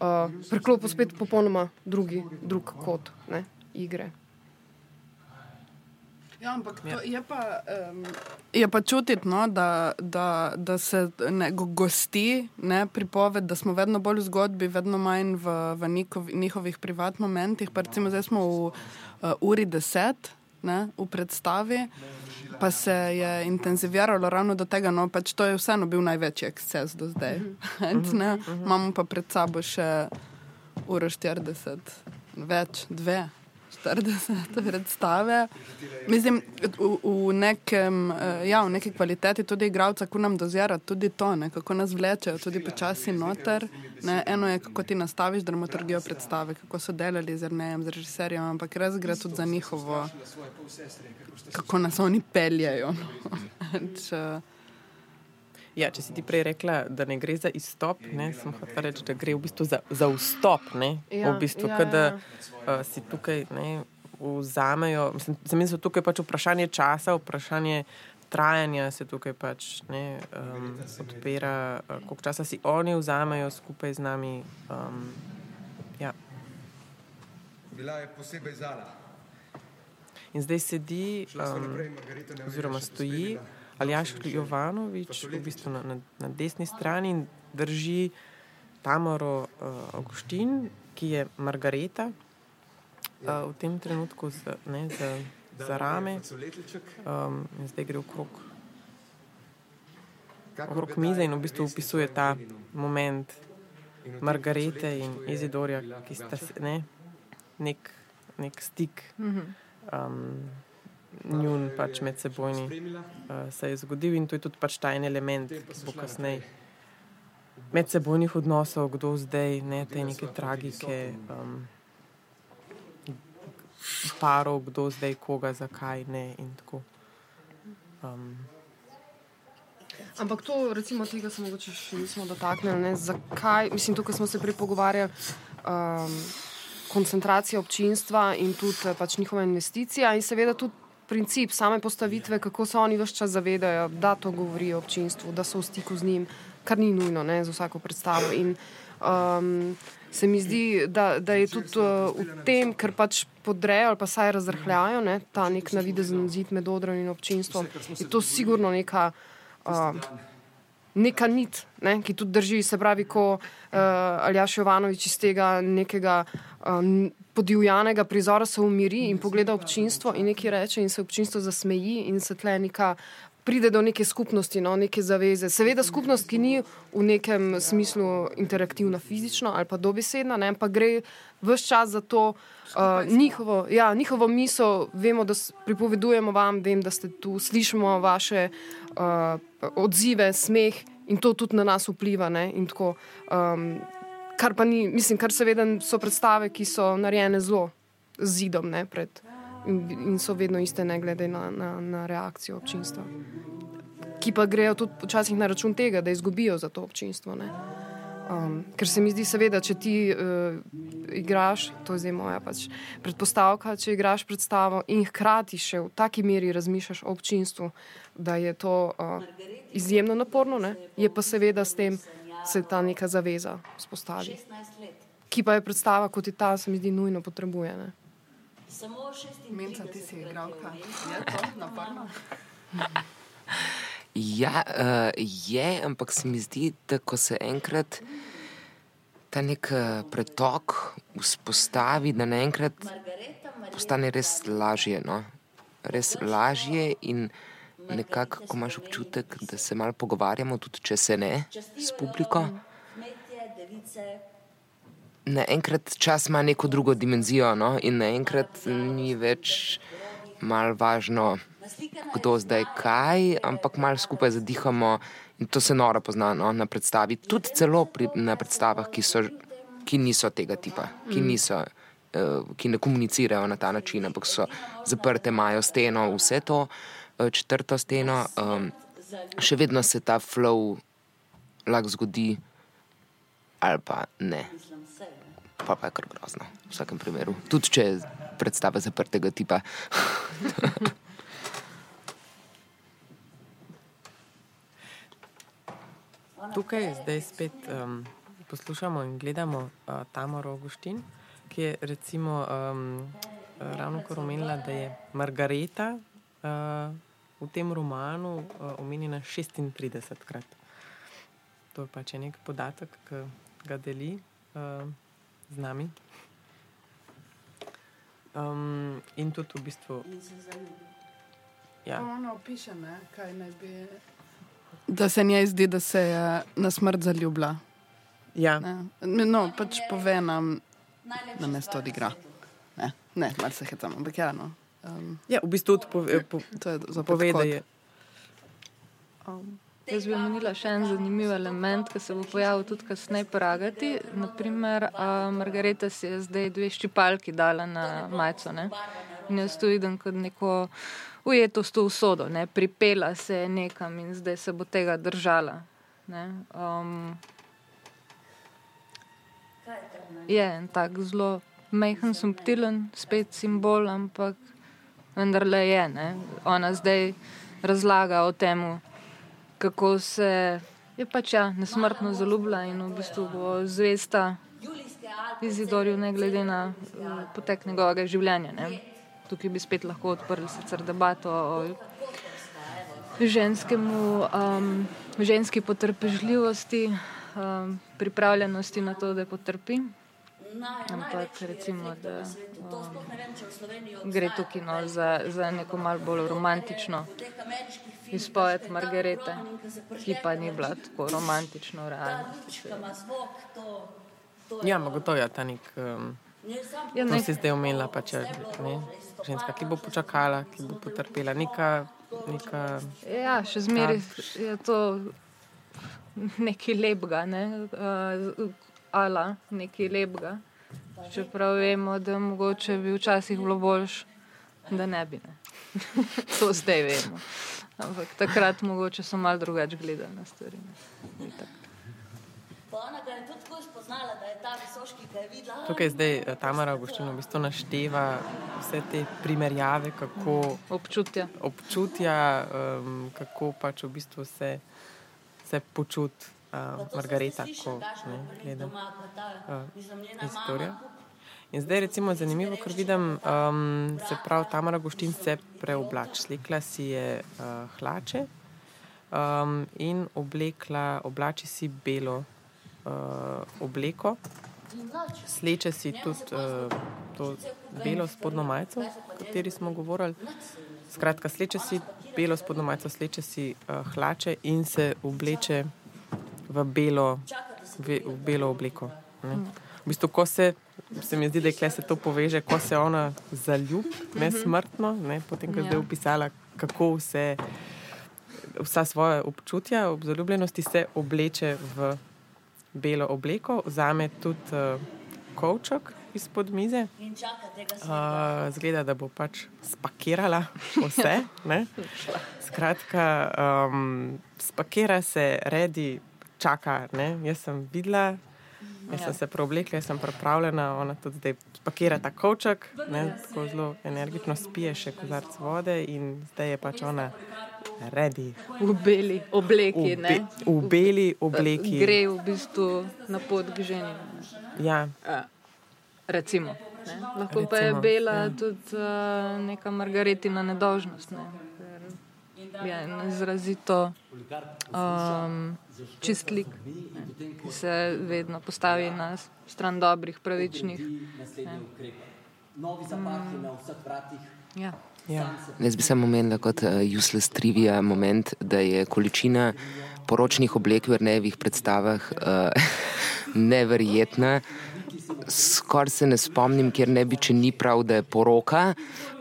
uh, preklopil spet popolnoma drugi, drug kot ne, igre. Ja, ampak ja. je, pa, um, je pa čutiti, no, da, da, da se ne, gosti ne, pripoved, da smo vedno bolj v zgodbi, vedno manj v, v njihov, njihovih privatnih momentih. Recimo, zdaj smo v uh, uri deset ne, v predstavi, pa se je intenziviralo ravno do tega. No, pač to je vseeno bil največji eksces do zdaj. Ne, uh -huh. Imamo pa pred sabo še uro 40, več, dve. 40 predstave. Mislim, v, v, nekem, eh, ja, v neki kvaliteti tudi igralca, ko nam dozira tudi to, ne, kako nas vlečejo, tudi počasi noter. Ne. Eno je, kako ti nastaviš dramaturgijo predstave, kako so delali z Rnejem, z režiserjem, ampak res gre tudi za njihovo, kako nas oni peljajo. No. Ja, če si ti prej rekla, da ne gre za izstop, ne, sem hotel reči, da gre v bistvu za, za vstop. Ne, ja, v bistvu, ja, kada, ja. Uh, si tukaj ne, vzamejo. Mislim, za me je tukaj pač vprašanje časa, vprašanje trajanja se tukaj pač ne, um, odpira, uh, koliko časa si oni vzamejo skupaj z nami. Um, ja. Bila je posebej zala. In zdaj sedi, um, oziroma stoji. Aljaš Jovanovič, v bistvu na, na, na desni strani in drži Tamaro uh, Augustin, ki je Margareta uh, v tem trenutku z, ne, z, za rame. Um, zdaj gre okrog, okrog mize in v bistvu opisuje ta moment Margarete in Izidorja, ki sta ne, nek, nek stik. Um, njun pač med sebojni uh, se je zgodil in to je tudi pač ta en element, ki bo kasneje med sebojnih odnosov, kdo zdaj, ne te neke tragike, um, parov, kdo zdaj koga, zakaj ne in tako. Um, Ampak to, recimo, tega se mogoče še nismo dotaknili. Zakaj, mislim, tukaj smo se pripogovarjali. Um, Koncentracija občinstva in tudi pač njihova investicija, in seveda tudi princip same postavitve, kako se oni vse čas zavedajo, da to govorijo občinstvu, da so v stiku z njim, kar ni nujno ne, za vsako predstavo. In, um, se mi zdi, da, da je tudi uh, v tem, ker pač podrejo ali pa saj razrahljajo ne, ta nek navidezen zid med odrom in občinstvom, je to sigurno neka. Uh, Neka nit, ne, ki tudi drži, se pravi, ko uh, Aljaš Jovanovič iz tega nekega um, podivjanega prizora se umiri in pogleda občinstvo in nekaj reče, in se občinstvo zasmeji, in se tle neka. Pride do neke skupnosti, no, neke zaveze. Seveda, skupnost, ki ni v nekem smislu interaktivna, fizično ali pa dobesedna, ne, pa gre vse čas za to uh, njihovo, ja, njihovo misel. Vemo, da pripovedujemo vam, vem, da ste tu, slišimo vaše uh, odzive, smeh in to tudi na nas vpliva. Ne, kar pa ni, mislim, kar seveda so predstave, ki so narejene zelo z zidom ne, pred in, in so vedno iste, ne glede na, na, na reakcijo občinstva. Ki pa grejo tudi včasih na račun tega, da izgubijo za to občinstvo. Um, ker se mi zdi, seveda, če ti uh, igraš, to je zdaj moja pač predpostavka, če igraš predstavo in hkrati še v taki meri razmišljaš o občinstvu, da je to uh, izjemno naporno, ne? je pa seveda s tem se ta neka zaveza vzpostavi. Ki pa je predstava, kot je ta, se mi zdi, nujno potrebuje. Ne? Samo šest minut, ti si igral, kaj je to naporno. Ja, uh, je, ampak se mi zdi, da ko se enkrat ta nek uh, pretok vzpostavi, da naenkrat postane res lažje. No? Res lažje in nekako, ko imaš občutek, da se malo pogovarjamo, tudi če se ne s publiko. Naenkrat čas ima neko drugo dimenzijo, no? in naenkrat ni več malo važno, kdo zdaj kaj, ampak malo skupaj zadihamo in to se noro pozna no? na predstavi. Tudi celo pri, na predstavah, ki, so, ki niso tega tipa, ki, niso, uh, ki ne komunicirajo na ta način, ampak so zaprte, imajo steno, vse to, uh, četrto steno. Um, še vedno se ta flow lahko zgodi, ali pa ne. Pa, pa je kar grozno, v vsakem primeru. Tudi če je predstava zaprtega tipa. Tukaj zdaj spet um, poslušamo in gledamo uh, Tamaro Augustin, ki je recimo um, ravno kar omenila, da je Margareta uh, v tem romanu uh, omenjena 36 krat. To je pač nek podatek, ki ga deli uh, z nami. Um, in tudi v bistvu. Ja. Ono piše, ne, kaj naj bi. Da se njej zdi, da se je na smrt zaljubila. Ja. Ne? No, pač pove nam, da ne to odigra. Ne, ne malo se hecam, ampak ja. No. Um, ja, v bistvu tudi pove, po, to je pove, da je. Um, jaz bi omenila še en zanimiv element, ki se bo pojavil tudi kasneje pragati. Naprimer, uh, Margareta si je zdaj dve ščipalki dala na majico. In jaz to vidim kot neko ujetost v sodo, ne? pripela se je nekam in zdaj se bo tega držala. Um, je en tak zelo mehen, subtilen, spet simbol, ampak vendarle je. Ne? Ona zdaj razlaga o tem, kako se je pač ja, nesmrtno zaljubila in v bistvu bo zvesta Izidorju, ne glede na uh, potek njegovega življenja. Ne? tukaj bi spet lahko odprli debato o ženskemu, um, ženski potrpežljivosti, um, pripravljenosti na to, da potrpi. Ampak recimo, da um, gre tukaj no, za, za neko malo bolj romantično izpoved Margarete, ki pa ni bila tako romantično realna. Ja, mogoče je ta nek. Um, ja, nek... To si zdaj omenila, pa če ne ženska, ki bo počakala, ki bo potrpela. Neka, neka, ja, še zmeraj je to nekaj lepega, ne? uh, ala nekaj lepega. Čeprav vemo, da mogoče bi včasih bilo boljš, da ne bi. Ne? to zdaj vemo. Ampak takrat mogoče so malo drugače gledali na stvari. Ona ga je tudi tako spoznala, da je ta visoki, ki je videla. Tukaj zdaj eh, Tamara Augustin v bistvu našteva vse te primerjave, kako občutja, občutja um, kako pač v bistvu se, se počuti uh, Margareta, ko ne, gleda uh, istorijo. In zdaj recimo zanimivo, ker vidim, um, se pravi, Tamara Augustin se preoblač. Slikla si je uh, hlače um, in oblekla, oblači si belo uh, obleko, sleče si tudi uh, to belo spodnjo majico, o kateri smo govorili. Skratka, sleče si belo spodnjo majico, sleče si uh, hlače in se obleče v belo, v, v belo obleko. Ne. V bistvu, ko se, se mi zdi, da se to poveže, ko se ona zaljubi, ne smrtno, ne, potem, ko je zdaj opisala, kako vse. Vsa svoje občutja ob zaljubljenosti se obleče v belo obleko, vzame tudi uh, kovček izpod mize. Uh, zgleda, da bo pač spakirala vse. Ne? Skratka, um, spakira se, redi, čaka. Ne? Jaz sem videla, jaz sem se preoblekla, jaz sem pripravljena, ona tudi zdaj spakira ta kovček, ne? tako zelo energično spije še kozarc vode in zdaj je pač ona. Redi. V beli obleki. V, be, v beli obleki. Gre v bistvu na pot k ženi. Ja. Recimo. Ne? Lahko Recimo, pa je bela ja. tudi uh, neka margaretina nedožnost. Ne? Je izrazito um, čistlik, ne? ki se vedno postavi na stran dobrih, pravičnih. Um, ja. Ja. Jaz bi samo omenila kot uh, useless trivia moment, da je količina poročnih oblek v rnevih predstavah uh, neverjetna. Skoraj se ne spomnim, ker ne bi, če ni prav, da je poroka,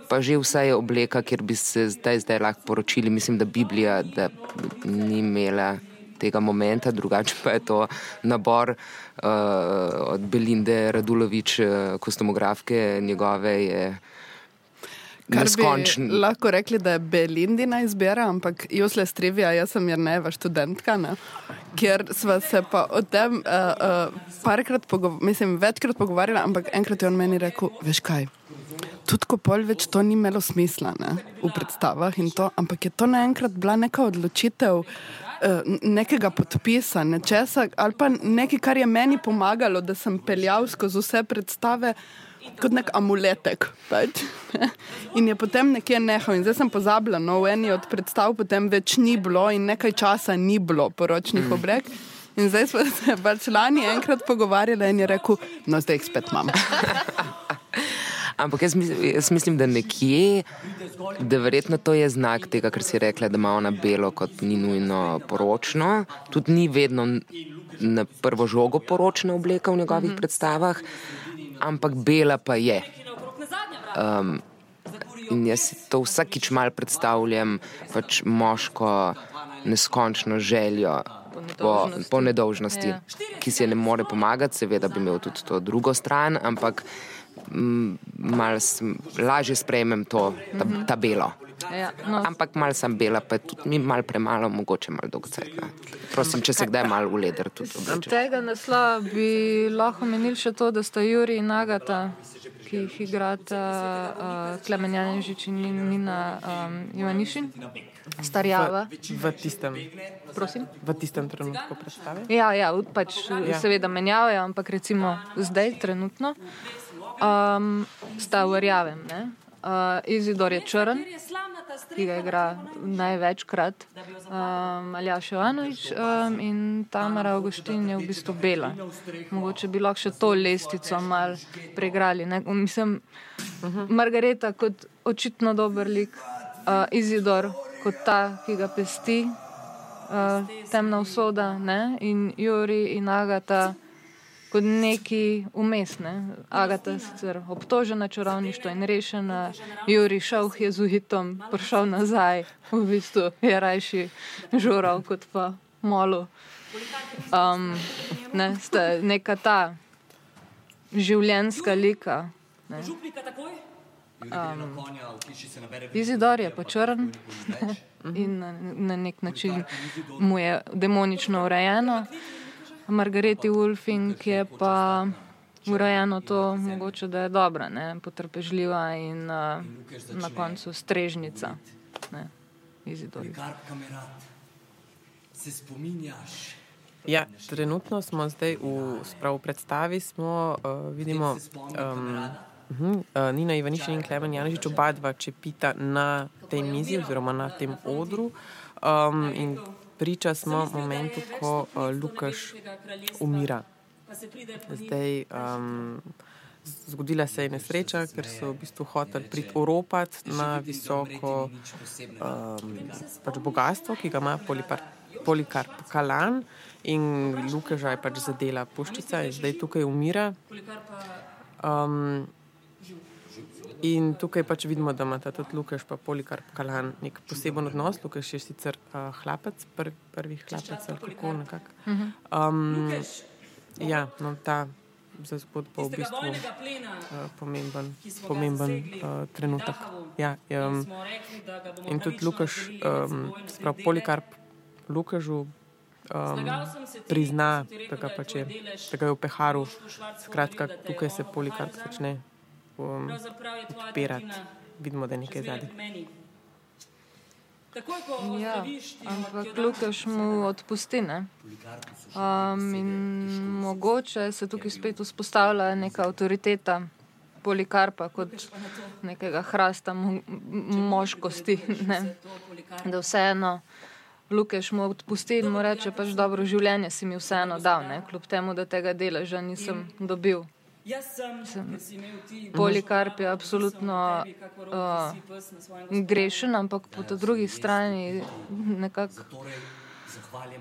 pa že vsa je obleka, kjer bi se zdaj, zdaj lahko poročili. Mislim, da Biblija da ni imela tega momenta, drugače pa je to nabor uh, od Belinde Radulovič, uh, kostomografke njegove. Je, Kar bi lahko rekli, da je Belindina izbira, ampak Jusle Strivija, jaz sem Jrneva študentka, ne? kjer smo se pa o tem uh, uh, parkrat, mislim, večkrat pogovarjali, ampak enkrat je on meni rekel, veš kaj, tudi ko pol več to ni imelo smisla ne? v predstavah in to, ampak je to naenkrat bila neka odločitev. Nekega podpisa, nečesa, ali pa nekaj, kar je meni pomagalo, da sem peljal skozi vse predstave, kot nek amuletek. Pač. In je potem nekje nehal. In zdaj sem pozabila, no, v eni od predstav potem več ni bilo in nekaj časa ni bilo poročnih mm. obrek. In zdaj smo se pač lani enkrat pogovarjali in je rekel, no, zdaj jih spet imam. Ampak jaz, jaz mislim, da nekje, da verjetno to je znak tega, kar si rekla, da ima ona belo kot ni nujno poročno. Tudi ni vedno na prvo žogo poročna obleka v njegovih mm -hmm. predstavah ampak bela pa je. Um, in jaz si to vsakič mal predstavljam, pač moško neskončno željo. Po, po nedolžnosti, ja. ki si je ne more pomagati, seveda bi imel tudi to drugo stran, ampak malo lažje sprejmem to, ta, ta belo. Ja, no. Ampak malo sem bela, pa tudi mi malo premalo, mogoče malo dolgocajtna. Prosim, če se kdaj malo uleder tudi oblečem. Tega naslova bi lahko menili še to, da sta Juri in Agata, ki jih igrata uh, Klemen Janžič in Nina um, Ivanišin. Starjava. V, v, tistem, v tistem trenutku predstave? Ja, ja pač ja. seveda menjavajo, ampak recimo zdaj, trenutno, um, sta v rjavem. Uh, Izidor je črn, ki ga igra največkrat, um, Aljaš Jovanovič um, in Tamara Augustin je v bistvu bela. Mogoče bi lahko še to lestico mal preigrali. Ne? Mislim, Margareta kot očitno dober lik, uh, Izidor kot ta, ki ga pesti, uh, temna usoda ne? in Juri in Agata kot neki umestne. Agata je sicer obtožena čarovništva in rešena, Juri šel je z uhitom, prišel nazaj, v bistvu je rajši žural kot pa molo. Um, ne, ste neka ta življenska lika. Ne. Um, Izidor je pa črn in na, na nek način mu je demonično urejeno. Margareti Wolfing je pa urejeno to, mogoče, da je dobra, ne? potrpežljiva in uh, na koncu strežnica. Ja, trenutno smo zdaj v spravu predstavi, smo, uh, vidimo, um, uh Nina Ivanišin in Klemen Janežič, oba dva čepita na tej mizi oziroma na tem odru. Um, priča smo momentu, ko uh, Lukaš umira. Zdaj, um, zgodila se je nesreča, ker so v bistvu hoteli priti Evropati na visoko um, pač bogatstvo, ki ga ima Polikarp Kalan in Lukaža je pač zadela puščica in zdaj tukaj umira. Um, In tukaj pač vidimo, da ima tudi Lukaš, pa Polikar Kalan nek poseben odnos. Lukaš je sicer uh, hlapec, pr prvi hlapec ali kako nekako. Um, ja, no, ta za zgodbo v bistvu uh, pomemben, pomemben uh, trenutek. Ja, um, in tudi Lukaš, um, sprav Polikarp Lukažu um, prizna, da ga pač je, da ga je v peharu. Skratka, tukaj se Polikarp začne um, odpirati. Vidimo, da je nekaj zadnji. Ja, ampak Lukaš mu odpusti. Um, in mogoče se tukaj spet vzpostavlja neka avtoriteta Polikarpa kot nekega hrasta mo moškosti. Ne? Da vseeno Lukaš mu odpusti in mu reče, pač dobro življenje si mi vseeno dal, ne? kljub temu, da tega deleža nisem dobil. Polikarp je absolutno uh, grešen, ampak po drugi strani nekako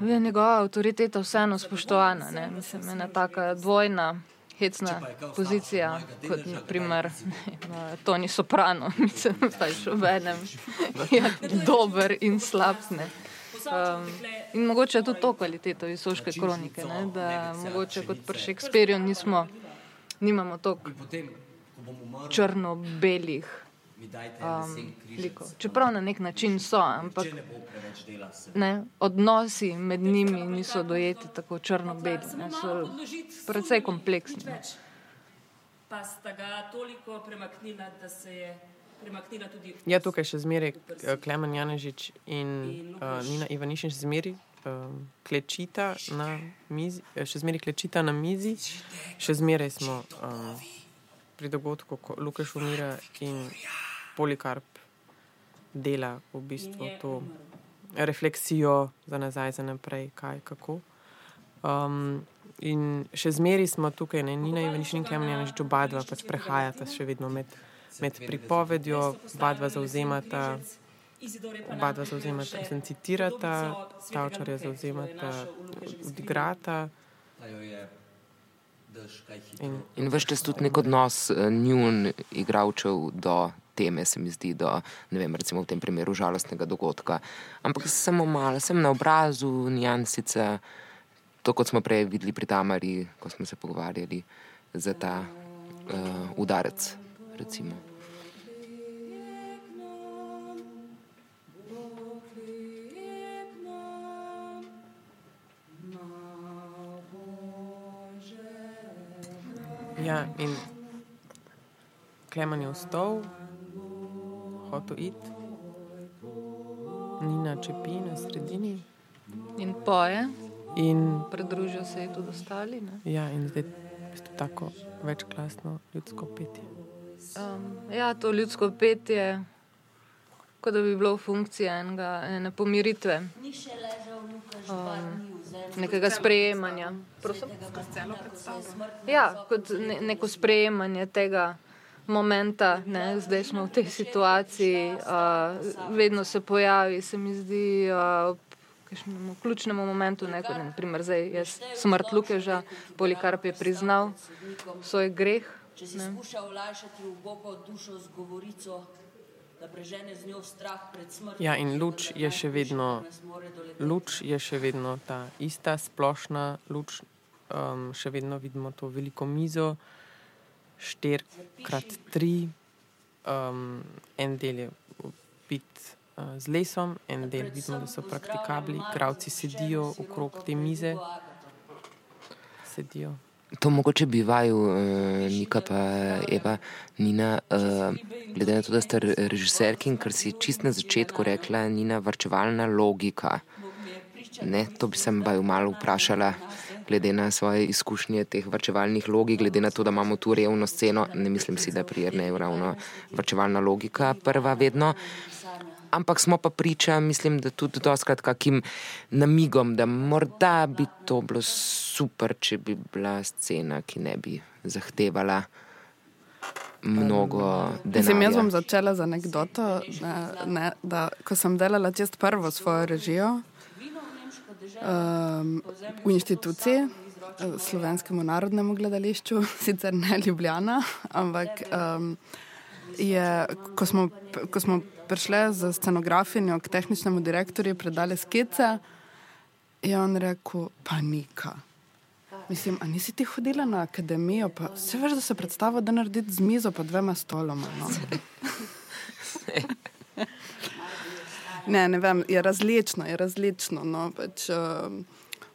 je njegova avtoriteta vseeno spoštovana. Ne? Mislim, ena taka dvojna, hecna pozicija, kot naprimer Toni Soprano, mislim, pač v enem je dober in slab. Ne? Um, in mogoče je tudi to kvaliteto visoke kronike, ne? da mogoče kot pri Shakespeareu nismo nimamo toliko črno-belih um, likov. Čeprav na nek način so, ampak ne, odnosi med njimi niso dojeti tako črno-beli, so precej kompleksni. Ne. Pa sta ga toliko premaknila, da se je. Ja, tukaj še zmeraj Klemen Janežič in uh, Nina Ivanišin še zmeraj klečita na mizi, eh, še zmeraj klečita na mizi, še zmeraj smo um, pri dogodku, ko Lukaš umira in Polikarp dela v bistvu to refleksijo za nazaj, za naprej, kaj, kako. Um, in še zmeraj smo tukaj, ne Nina in Klemen Janežič, oba dva pač prehajata še vedno med, med pripovedjo, oba dva zauzemata oba dva zauzemata, sem citirata, stavčarja zauzemata, odigrata. In, in veš, čez tudi nek odnos uh, njun igravčev do teme, se mi zdi, do, ne vem, recimo v tem primeru žalostnega dogodka. Ampak samo malo, sem na obrazu, nijansice, to kot smo prej videli pri Tamari, ko smo se pogovarjali za ta uh, udarec, recimo. Ja, in Klemen je vstal, hotel iti, Nina čepi na sredini. In poje. In pridružijo se ji tudi ostali. Ne? Ja, in zdaj je to tako večklasno ljudsko petje. Um, ja, to ljudsko petje, kot da bi bilo v funkciji enega, ene pomiritve. Um, nekega sprejemanja. Ja, kot ne, neko sprejemanje tega momenta, ne, zdaj smo v tej situaciji, uh, vedno se pojavi, se mi zdi. Uh, V ključnem momentu, ne, kot naprimer zdaj, jaz smrt Lukeža, Polikarp je priznal svoj greh. Če si skušal olajšati v boko dušo z govorico, Ja, in luč je še vedno, luč je še vedno ta ista splošna luč. Um, še vedno vidimo to veliko mizo, 4x3, um, en del je bit uh, z lesom, en del vidimo, da so praktikabli, kravci sedijo okrog te mize. Sedijo. To mogoče bi vaju, uh, Nika pa Eva, Nina, uh, glede na to, da ste režiserki in kar si čist na začetku rekla, Nina, vrčevalna logika. Ne, to bi se baju malo vprašala, glede na svoje izkušnje teh vrčevalnih logik, glede na to, da imamo tu revno sceno, ne mislim si, da prijer ne je ravno vrčevalna logika prva vedno. Ampak smo pa priča, mislim, da tudi doskrat kakim namigom, da morda bi to bilo super, če bi bila scena, ki ne bi zahtevala mnogo denarja. Mislim, jaz bom začela z anegdoto, ne, ne, da ko sem delala čest prvo svojo režijo um, v inštituciji, Slovenskemu narodnemu gledališču, sicer ne Ljubljana, ampak um, je, ko smo, ko smo prišli za scenografinjo k tehničnemu direktorju, predali skice, je on rekel, panika. Mislim, a nisi ti hodila na akademijo, pa se veš, da se predstava, da narediš z mizo pa dvema stoloma. No? ne, ne vem, je različno, je različno. No? Pač, uh,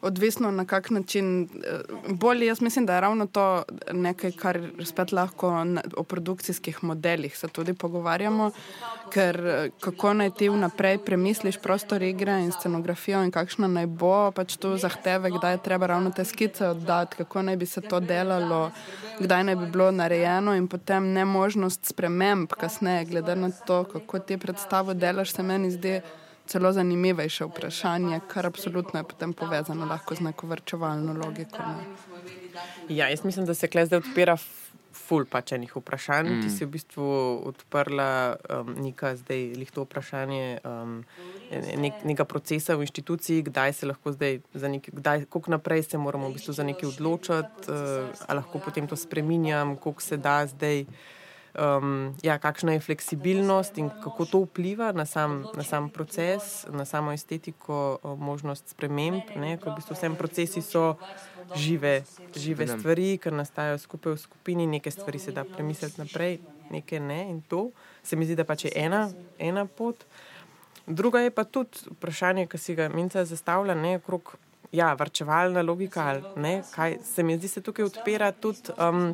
odvisno na kak način. Eh, bolje, jaz mislim, da je ravno to nekaj, kar spet lahko o produkcijskih modelih se tudi pogovarjamo, ker eh, kako naj ti vnaprej premisliš prostor igre in scenografijo in kakšna naj bo, pač tu zahteve, kdaj je treba ravno te skice oddati, kako naj bi se to delalo, kdaj naj bi bilo narejeno in potem nemožnost sprememb kasneje, glede na to, kako ti predstavo delaš, se meni zdi celo zanimivejše vprašanje, kar absolutno je potem povezano lahko z neko vrčevalno logiko. Ne. Ja, jaz mislim, da se kle zdaj odpira ful pačenih vprašanj. Mm. Ti si v bistvu odprla um, neka zdaj lihto vprašanje um, nek, nekega procesa v inštituciji, kdaj se lahko zdaj, kdaj, koliko naprej se moramo v bistvu za nekaj odločati, uh, ali lahko potem to spreminjam, koliko se da zdaj um, ja, kakšna je fleksibilnost in kako to vpliva na sam, na sam proces, na samo estetiko, možnost sprememb. Ker v bistvu vse procesi so žive, žive stvari, ki nastajajo skupaj v skupini, neke stvari se da premisliti naprej, neke ne. In to se mi zdi, da pač je ena, ena pot. Druga je pa tudi vprašanje, ki si ga Minca zastavlja, ne okrog. Ja, vrčevalna logika, ne, kaj se mi zdi, se tukaj odpira tudi um,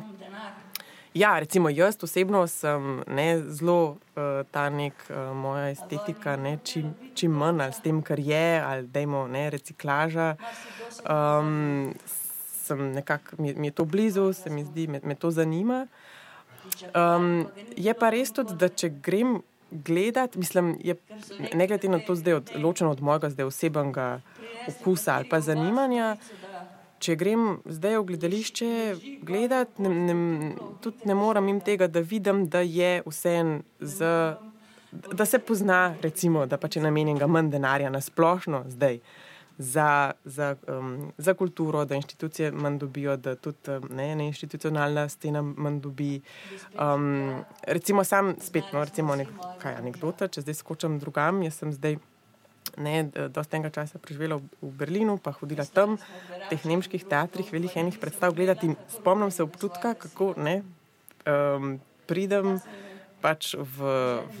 Ja, recimo jaz osebno sem ne, zelo uh, ta nek uh, moja estetika, ne, čim, čim manj ali s tem, kar je, ali dajmo ne, reciklaža. Um, nekak, mi, mi je to blizu, se mi zdi, me, me to zanima. Um, je pa res tudi, da če grem gledati, mislim, je, ne glede na to, da je ločeno od mojega osebnega okusa ali pa zanimanja če grem zdaj v gledališče gledati, ne, ne, tudi ne morem jim tega, da vidim, da je vse en z. Da se pozna, recimo, da pač je namenjen manj denarja na splošno zdaj za, za, um, za kulturo, da institucije manj dobijo, da tudi um, ne, ne institucionalna scena manj dobi. Um, recimo, sam spet, no, recimo, nekaj anekdota, če zdaj skočam drugam, jaz sem zdaj ne, dosta enega časa preživela v, v Berlinu, pa hodila tam, v teh nemških teatrih, velikih enih predstav gledati. Spomnim se občutka, kako ne, um, pridem pač v,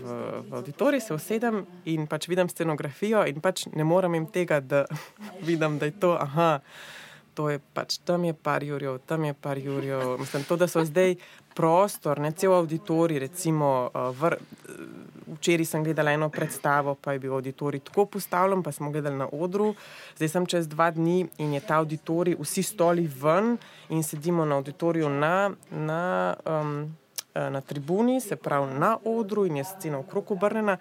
v, v auditorij, se usedem in pač vidim scenografijo in pač ne morem jim tega, da vidim, da je to. Aha, To je pač tam je par jurjev, tam je par jurjev. Mislim, to, da so zdaj prostor, ne cel auditorij, recimo, uh, vr, včeraj sem gledala eno predstavo, pa je bil auditorij tako postavljen, pa smo gledali na odru. Zdaj sem čez dva dni in je ta auditorij, vsi stoli ven in sedimo na auditoriju na, na, um, na tribuni, se pravi na odru in je scena okrog obrnjena.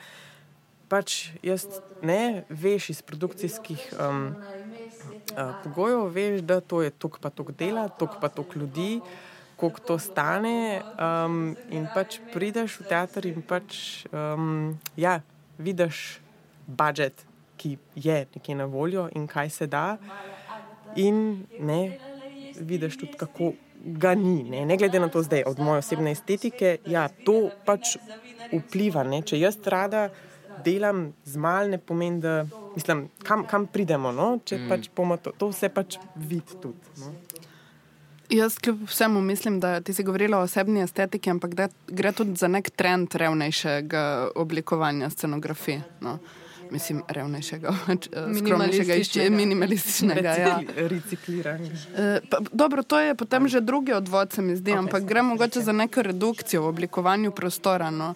Pač jaz ne veš iz produkcijskih um, uh, pogojev, veš, da to je tok pa tok dela, tok pa tok ljudi koliko to stane. Um, in pač prideš v teater in pač um, ja, vidiš budžet, ki je nekje na voljo in kaj se da. In ne vidiš tudi, kako ga ni. Ne, ne glede na to, zdaj od moje osebne estetike, ja, to pač vpliva. Ne. Če jaz rada delam z malne, pomeni, da mislim, kam, kam pridemo. No? Če mm. pač bomo to, to vse pač videti tudi. No? Jaz kljub vsemu mislim, da ti si govorila o osebni estetiki, ampak da gre tudi za nek trend revnejšega oblikovanja scenografije. No. Mislim, revnejšega, pač, eh, skromnejšega, minimalističnega. Ja. Recikliranja. E, dobro, to je potem že drugi odvod, se mi zdi, okay, ampak gre mogoče za neko redukcijo v oblikovanju prostora. No.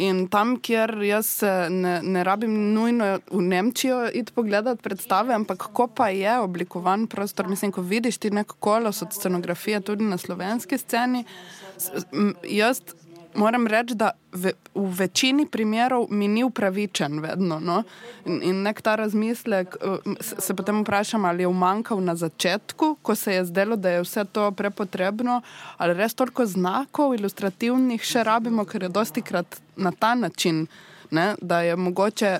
In tam, kjer jaz ne, ne rabim nujno v Nemčijo iti pogledati predstave, ampak ko pa je oblikovan prostor, mislim, ko vidiš ti neko kolos od scenografije tudi na slovenski sceni, jaz moram reči, da v, v večini primerov mi ni upravičen vedno. No? In, in nek ta razmislek uh, se potem vprašam, ali je umankal na začetku, ko se je zdelo, da je vse to prepotrebno, ali res toliko znakov ilustrativnih še rabimo, ker je dosti krat na ta način, ne? da je mogoče.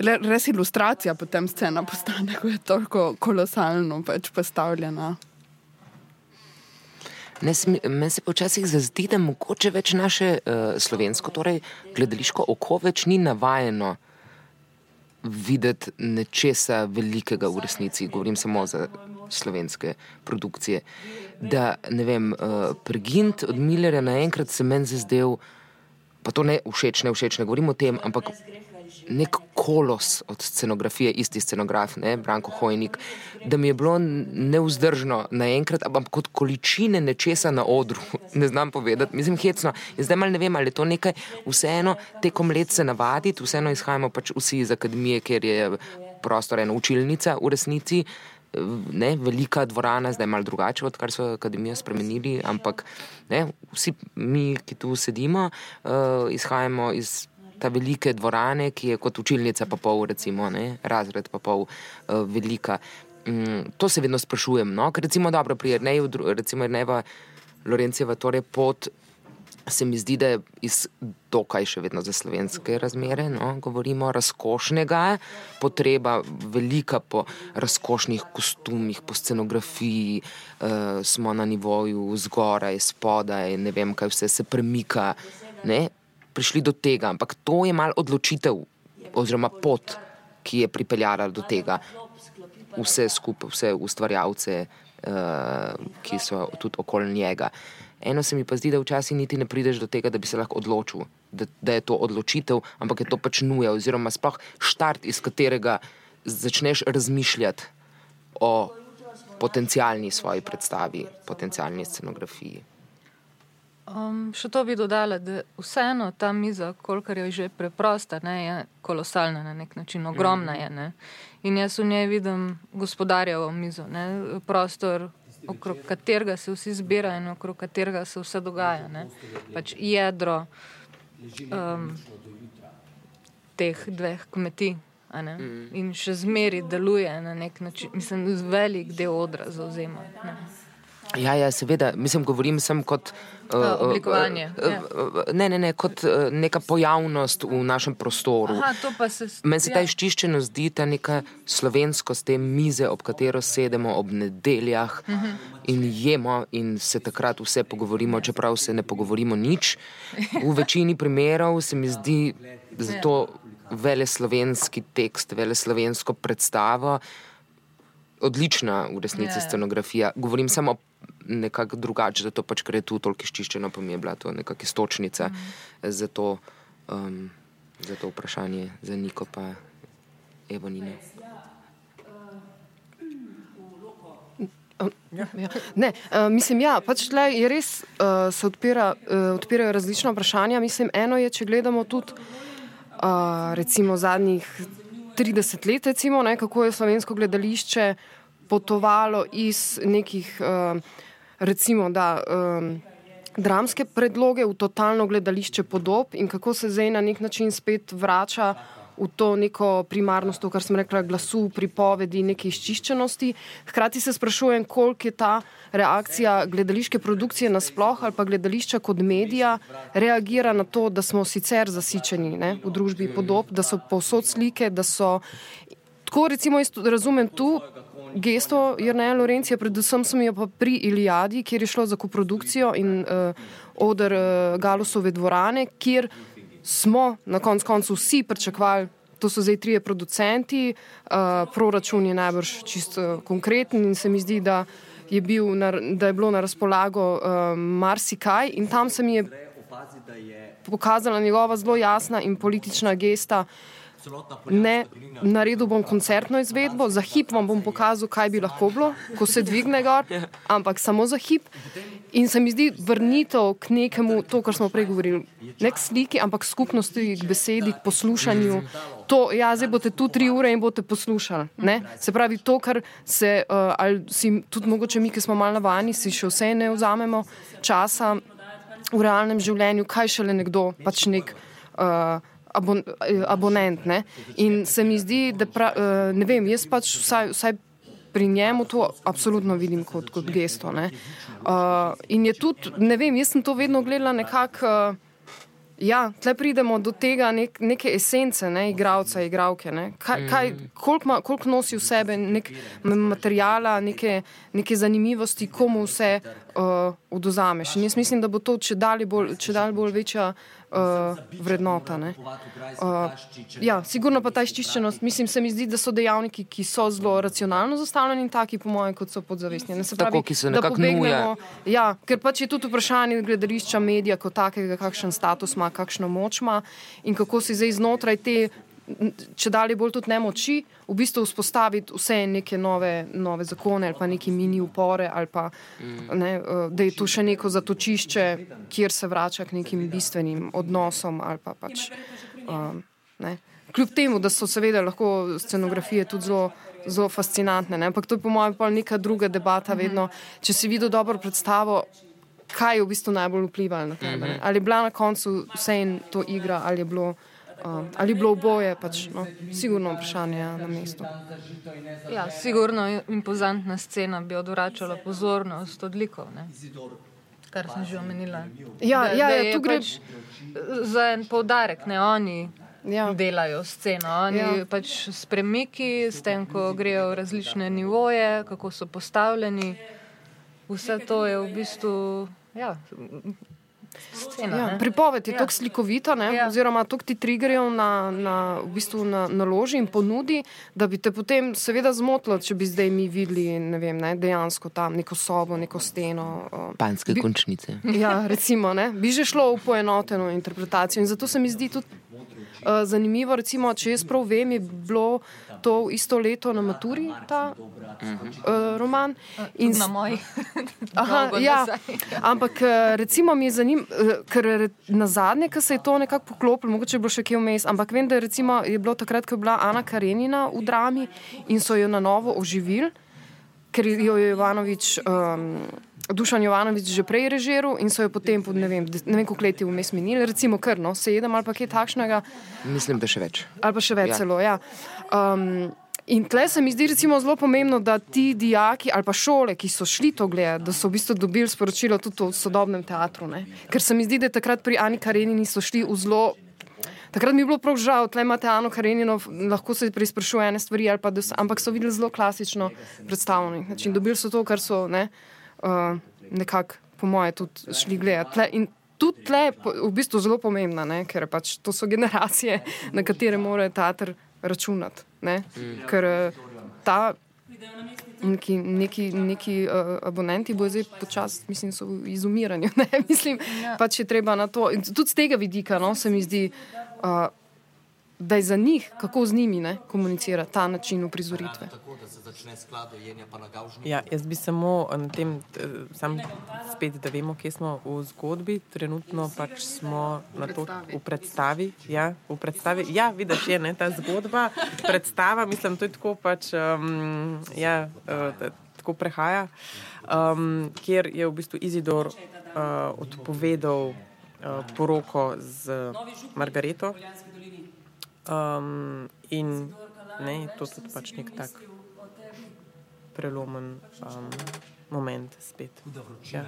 Res ilustracija potem scena postane, ko je toliko kolosalno pač postavljena. Meni se počasih zazdi, da mogoče več naše uh, slovensko, torej gledališko oko več ni navajeno videti nečesa velikega v resnici. Govorim samo za slovenske produkcije. Da, ne vem, uh, pregint od Millerja naenkrat se meni zazdel, pa to ne všeč, ne všeč, ne govorim o tem, ampak nek kolos od scenografije, isti scenograf, ne, Branko Hojnik, da mi je bilo neuzdržno naenkrat, ampak kot količine nečesa na odru, ne znam povedati, mislim, hecno. In zdaj malo ne vem, ali je to nekaj, vseeno tekom let se navaditi, vseeno izhajamo pač vsi iz akademije, ker je prostor ena učilnica v resnici. Ne, velika dvorana, zdaj je malo drugače, odkar so akademijo spremenili, ampak ne, vsi mi, ki tu sedimo, uh, izhajamo iz ta velike dvorane, ki je kot učilnica, pa pol, recimo, ne, razred pa pol uh, velika. Um, to se vedno sprašujem. No? Ker recimo dobro, pri Erneju, recimo Erneva Lorencijeva, torej pot. Se mi zdi, da je dokaj še vedno za slovenske razmere, no, govorimo razkošnega, potreba velika po razkošnih kostumih, po scenografiji, uh, smo na nivoju zgoraj, spodaj, ne vem, kaj vse se premika. Ne, prišli do tega, ampak to je mal odločitev oziroma pot, ki je pripeljala do tega. Vse skupaj, vse ustvarjalce, uh, ki so tudi okoli njega. Eno se mi pa zdi, da včasih niti ne prideš do tega, da bi se lahko odločil, da, da je to odločitev, ampak je to pač nuja, oziroma sploh štart, iz katerega začneš razmišljati o potencijalni svoji predstavi, potencijalni scenografiji. Um, še to bi dodala, da vseeno ta miza, kolikor je že preprosta, ne, je kolosalna na nek način, ogromna je. Ne. In jaz v njej vidim gospodarjevo mizo, ne, prostor, okrog katerega se vsi zbirajo in okrog katerega se vse dogaja. Ne. Pač jedro um, teh dveh kmetij. In še zmeri deluje na nek način, mislim, velik del odra zauzema. Ne. Ja, ja, seveda, mislim, govorim sem kot. Uh, oblikovanje. Uh, uh, ne, ne, ne, kot uh, neka pojavnost v našem prostoru. Se, Meni se ta ja. izčiščeno zdi ta neka slovenskost, te mize, ob katero sedemo ob nedeljah uh -huh. in jemo, in se takrat vse pogovorimo, čeprav se ne pogovorimo nič. V večini primerov se mi zdi zato vele slovenski tekst, vele slovensko predstavo. Odlična v resnici yeah. scenografija. Govorim samo nekako drugače, zato pač, ker je tu toliko izčiščeno, pa mi je bila to nekakšna istočnica mm. za, to, um, za to vprašanje, za Niko pa Evo Nino. Ja. Ne, uh, mislim, ja, pač tle je res, uh, se odpira, uh, odpirajo različna vprašanja. Mislim, eno je, če gledamo tudi, uh, recimo, zadnjih 30 let, recimo, ne, kako je slovensko gledališče potovalo iz nekih. Uh, recimo, da um, dramske predloge v totalno gledališče podob in kako se zdaj na nek način spet vrača v to neko primarnost, to, kar sem rekla, glasu, pripovedi, neke izčiščenosti. Hkrati se sprašujem, koliko je ta reakcija gledališke produkcije nasploh ali pa gledališča kot medija reagira na to, da smo sicer zasičeni ne, v družbi podob, da so povsod slike, da so. Tako recimo, razumem tu, gesto Jrneja Lorencija, predvsem sem jo pa pri Ilijadi, kjer je šlo za koprodukcijo in uh, odr uh, Galusove dvorane, kjer smo na koncu koncu vsi pričakovali, to so zdaj trije producenti, uh, proračun je najbrž čisto konkreten in se mi zdi, da je, bil na, da je bilo na razpolago uh, marsikaj in tam se mi je pokazala njegova zelo jasna in politična gesta. Ne, naredil bom koncertno izvedbo, za hip vam bom pokazal, kaj bi lahko bilo, ko se dvigne gor, ampak samo za hip. In se mi zdi vrnitev k nekemu, to, kar smo prej govorili, ne k sliki, ampak skupnosti, k besedi, k poslušanju. To, ja, zdaj boste tu tri ure in boste poslušali. Ne? Se pravi, to, kar se, uh, ali si tudi mogoče mi, ki smo malo navani, si še vse ne vzamemo časa v realnem življenju, kaj šele nekdo, pač nek. Uh, abon, abonent. Ne? In se mi zdi, da pra, eh, ne vem, jaz pač vsaj, vsaj pri njemu to absolutno vidim kot, kot gesto. Uh, in je tudi, ne vem, jaz sem to vedno gledala nekako. Uh, Ja, tle pridemo do tega nek, neke esence, ne, igravca, igravke. Ne. Kaj, kaj, koliko, koliko nosi v sebi nek materijala, neke, neke zanimivosti, komu vse uh, oduzameš. In jaz mislim, da bo to če dalje bolj, če dalje bolj večja uh, vrednota. Uh, ja, sigurno pa ta izčiščenost, mislim, se mi zdi, da so dejavniki, ki so zelo racionalno zastavljeni in taki, po mojem, kot so podzavestni. Ne, se pravi, Tako, ki da nekako pobegnemo- Ja, ker pač je tudi vprašanje gledališča, medija kot takega, kakšen status ima, kakšno moč ima in kako si zdaj znotraj te. Če dalje bolj tudi nemoči, v bistvu vzpostaviti vse neke nove, nove zakone ali pa neki mini upore, ali pa ne, eh, da je tu še neko zatočišče, kjer se vrača k nekim bistvenim odnosom. Pa pač, um, ne. Kljub temu, da so seveda lahko scenografije tudi zelo, zelo fascinantne, ne. ampak to je po mojem pol neka druga debata vedno. Če si videl dobro predstavo, kaj je v bistvu najbolj vplivalo na tebe. ne. Ali je bila na koncu vse in to igra, ali je bilo. Uh, ali bilo oboje, pač, no, sigurno vprašanje ja, na mestu. Ja, sigurno impozantna scena bi odvračala pozornost od likov. Ne? Kar sem že omenila. Ja, Da- ja, da ja, tu gre- pač za en poudarek, ne oni. Ja. Delajo sceno, oni ja. pač s premiki, s tem, ko grejo v različne nivoje, kako so postavljeni. Vse to je v bistvu ja, scena. Ja, pripoved je Ja. tako slikovita, ne, Ja. oziroma tako ti triggerjev na, na, v bistvu na, naloži in ponudi, da bi te potem seveda zmotilo, če bi zdaj mi videli ne vem, ne, dejansko tam neko sobo, neko steno. uh, Panske bi- končnice. Ja, recimo, ne, bi že šlo v poenoteno interpretacijo. In zato se mi zdi tudi uh, zanimivo, recimo, če jaz prav vem, je bilo to isto leto na maturi, ta uh, roman. In Na moji. Aha, ja, ampak eh, recimo mi je zanimivo, ker na zadnje, ko se je to nekako poklopilo, mogoče je bilo še kje vmes, ampak vem, da je, recimo, je bilo takrat, ko je bila Ana Karenina v drami in so jo na novo oživili, ker jo je Jovanovič. Um, Dušan Jovanovič že prej režiral in so jo potem, po ne vem, ne vem koliko let je vmes minili, recimo krno, sedem ali pa kaj takšnega, Mislim, da še več. ali pa še več ja. celo. Ja. Um, in tle se mi zdi recimo zelo pomembno, da ti dijaki ali pa šole, ki so šli to gledati, da so v bistvu dobili sporočilo tudi v sodobnem teatru. Ne. Ker se mi zdi, da takrat pri Ani Karenini so šli v zelo. Takrat mi je bilo prav žal, tle imate Ano Karenino, lahko se preizprašuje ene stvari, pa so, ampak so videli zelo klasično predstavljeno. Znači, dobili so to, kar so ne, uh, nekako, po moje, tudi šli gledati. Tle, in tudi tle je v bistvu zelo pomembna, ne, ker pač to so generacije, na katere mora teater računati. Ne, ker eh, ta neki, neki, neki uh, abonenti bodo zdaj počasi, mislim, so v izumiranju. Ne? Mislim, ja. pač je treba na to. In tudi z tega vidika no, se mi zdi, uh, da je za njih, kako z njimi ne, komunicirati ta način uprizoritve. Ja, jaz bi samo na tem, eh, sam spet, da vemo, kje smo v zgodbi. Trenutno pač smo na to, v predstavi. Ja, v predstavi. ja vidiš, je ne, ta zgodba, predstava, mislim, to je tako pač. Um, ja, uh, tako prehaja, um, kjer je v bistvu Izidor uh, odpovedal uh, poroko z Margareto. Um, in ne, to je tudi pač nek tak prelomen um, moment spet. Ja.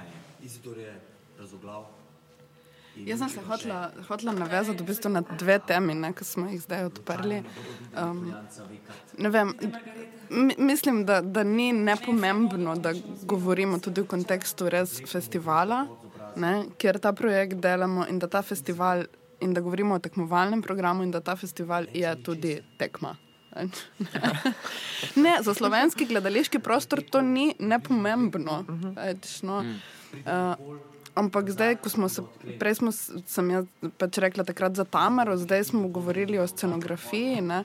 Jaz sem se hotela, hotela navezati v bistvu na dve temi, ne, ki smo jih zdaj odprli. Um, vem, mi- mislim, da, da ni nepomembno, da govorimo tudi v kontekstu res festivala, ne, kjer ta projekt delamo in da ta festival, in da govorimo o tekmovalnem programu in da ta festival je tudi tekma. Ne, za slovenski gledališki prostor to ni nepomembno. Pač, no, uh, ampak zdaj, ko smo se, prej smo, sem jaz pač rekla takrat za Tamaro, zdaj smo govorili o scenografiji. Ne,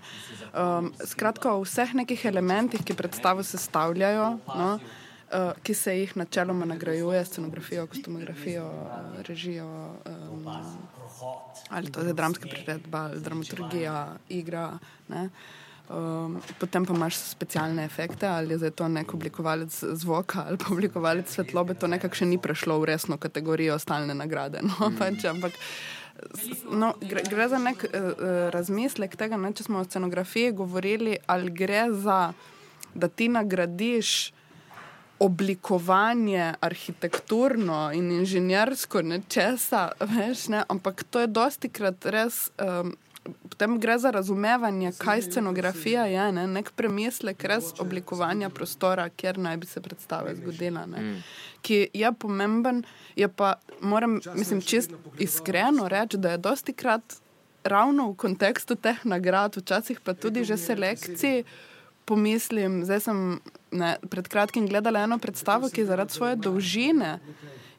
um, skratka, o vseh nekih elementih, ki predstavo sestavljajo. No, Uh, ki se jih načeloma nagrajuje, scenografijo, kostumografijo, uh, režijo, um, ali to je dramska priredba, ali dramaturgija, igra. Ne? Um, potem pa imaš specialne efekte, ali je to nek oblikovalec zvoka ali pa oblikovalec svetlobe, to nekako še ni prešlo v resno kategorijo stalne nagrade. No? Pač, ampak no, gre, gre za nek uh, razmislek tega, ne? če smo o scenografiji govorili, ali gre za, da ti nagradiš oblikovanje arhitekturno in inženirsko nečesa, veš, ne? ampak to je dosti krat res um, potem gre za razumevanje, kaj scenografija je, ne? nek premislek res oblikovanja prostora, kjer naj bi se predstava zgodila. Ne? Ki je pomemben, je pa, moram, mislim, čist iskreno reči, da je dosti krat ravno v kontekstu teh nagrad, včasih pa tudi že selekcij, pomislim, zdaj sem ne, pred kratkim gledala eno predstavo, ki je zaradi svoje dolžine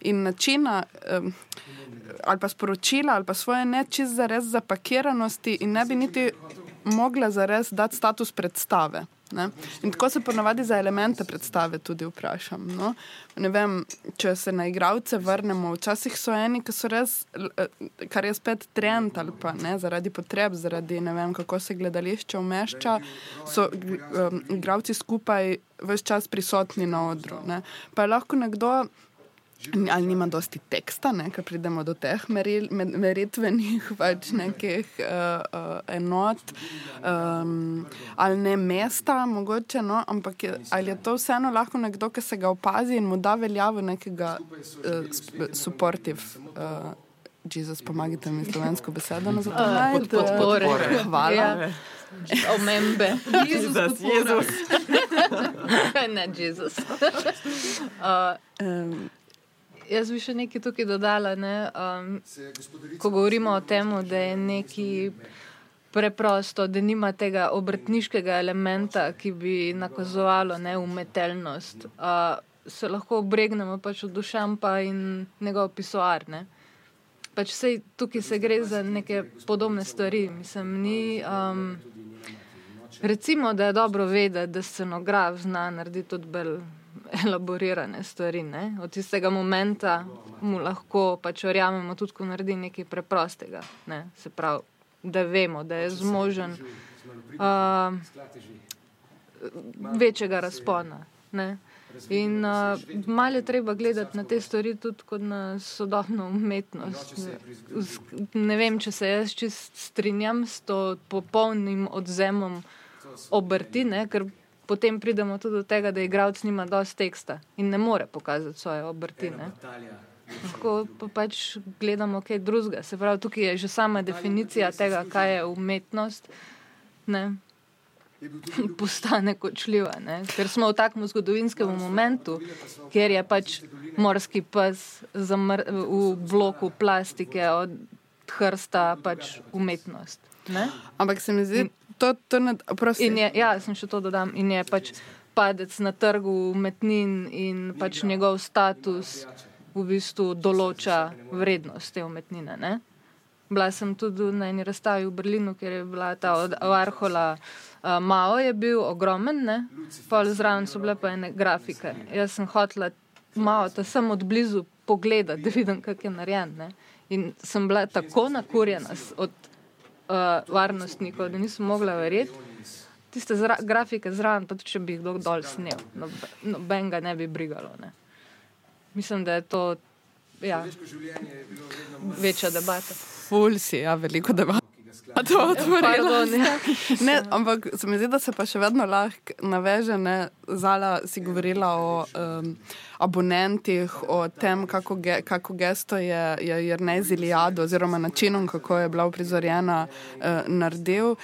in načina. Um, ali pa sporočila, ali pa svoje nečist za res zapakiranosti, in ne bi niti mogla za res dati status predstave. Ne? In tako se ponavadi za elemente predstave tudi vprašam. No? Vem, če se na igravce vrnemo, včasih so eni, ki so res, kar je spet trend ali pa ne, zaradi potreb, zaradi ne vem, kako se gledališče umešča, so um, igravci skupaj vse čas prisotni na odru. Ne? Pa je lahko nekdo ali nima dosti teksta, ker pridemo do teh meril, meritvenih pač nekih uh, uh, enot, um, ali ne mesta, mogoče, no, ampak je, ali je to vseeno lahko nekdo, ki se ga opazi in mu da veljavo nekega uh, supportive. Uh, Jezus, pomagajte mi slovensko besedo na zato. Uh, pod podpore. Hvala. Ja. Omembe. Jezus, Jezus. ne, Jezus. Uh, um, Jaz bi še nekaj tukaj dodala. Ne? Um, ko govorimo o tem, da je nekaj preprosto, da nima tega obrtniškega elementa, ki bi nakazovalo ne, umetelnost, uh, se lahko obregnemo pač od dušampa in njegov pisoar. Ne? Pač sej, tukaj se gre za neke podobne stvari. Mislim, ni, um, recimo, da je dobro vedeti, da scenograf zna narediti tudi bolj elaborirane stvari. Ne? Od tistega momento mu lahko pač verjamemo, tudi ko naredi nekaj preprostega. Ne? Se pravi, da vemo, da je zmožen uh, večjega razpona. Ne? In uh, malo je treba gledati na te stvari tudi kot na sodobno umetnost. Ne vem, če se jaz čist strinjam s to popolnim odzemom obrti, ne? ker potem pridemo tudi do tega, da igralec nima dosti teksta in ne more pokazati svoje obrtine. Lahko pa pač gledamo kaj drugega. Se pravi, tukaj je že sama definicija tega, kaj je umetnost. Ne? Postane kočljiva, ne? ker smo v takem zgodovinskem momentu, kjer je pač morski pes v bloku plastike od hrsta pač umetnost. Ne? Ampak se mi zdi, to, to ne, je, ja, sem še to dodam. In je pač padec na trgu umetnin in pač njegov status v bistvu določa vrednost te umetnine. Ne? Bila sem tudi na eni razstavi v Berlinu, kjer je bila ta od Arhola. Uh, Mao je bil ogromen, pol zraven so bile pa ene grafike. Jaz sem hotela malo, da sem od blizu pogledati, da vidim, kako je narejen. Ne? In sem bila tako nakurjena od uh, varnostnikov, da nisem mogla verjeti. Tiste zra, grafike zraven, pa tudi če bi jih kdo dol snil, noben no, ga ne bi brigalo. Ne. Mislim, da je to ja, večja debata. Fulsi, ja, veliko debata. To otvorilo, ja. ne, ampak se mi zdi, da se pa še vedno lahko naveže. Ne? Zala si govorila o um, abonentih, o tem, kako, ge, kako gesto je, je Jrnej Zilijado, oziroma načinom, kako je bila uprizorjena, uh, naredil.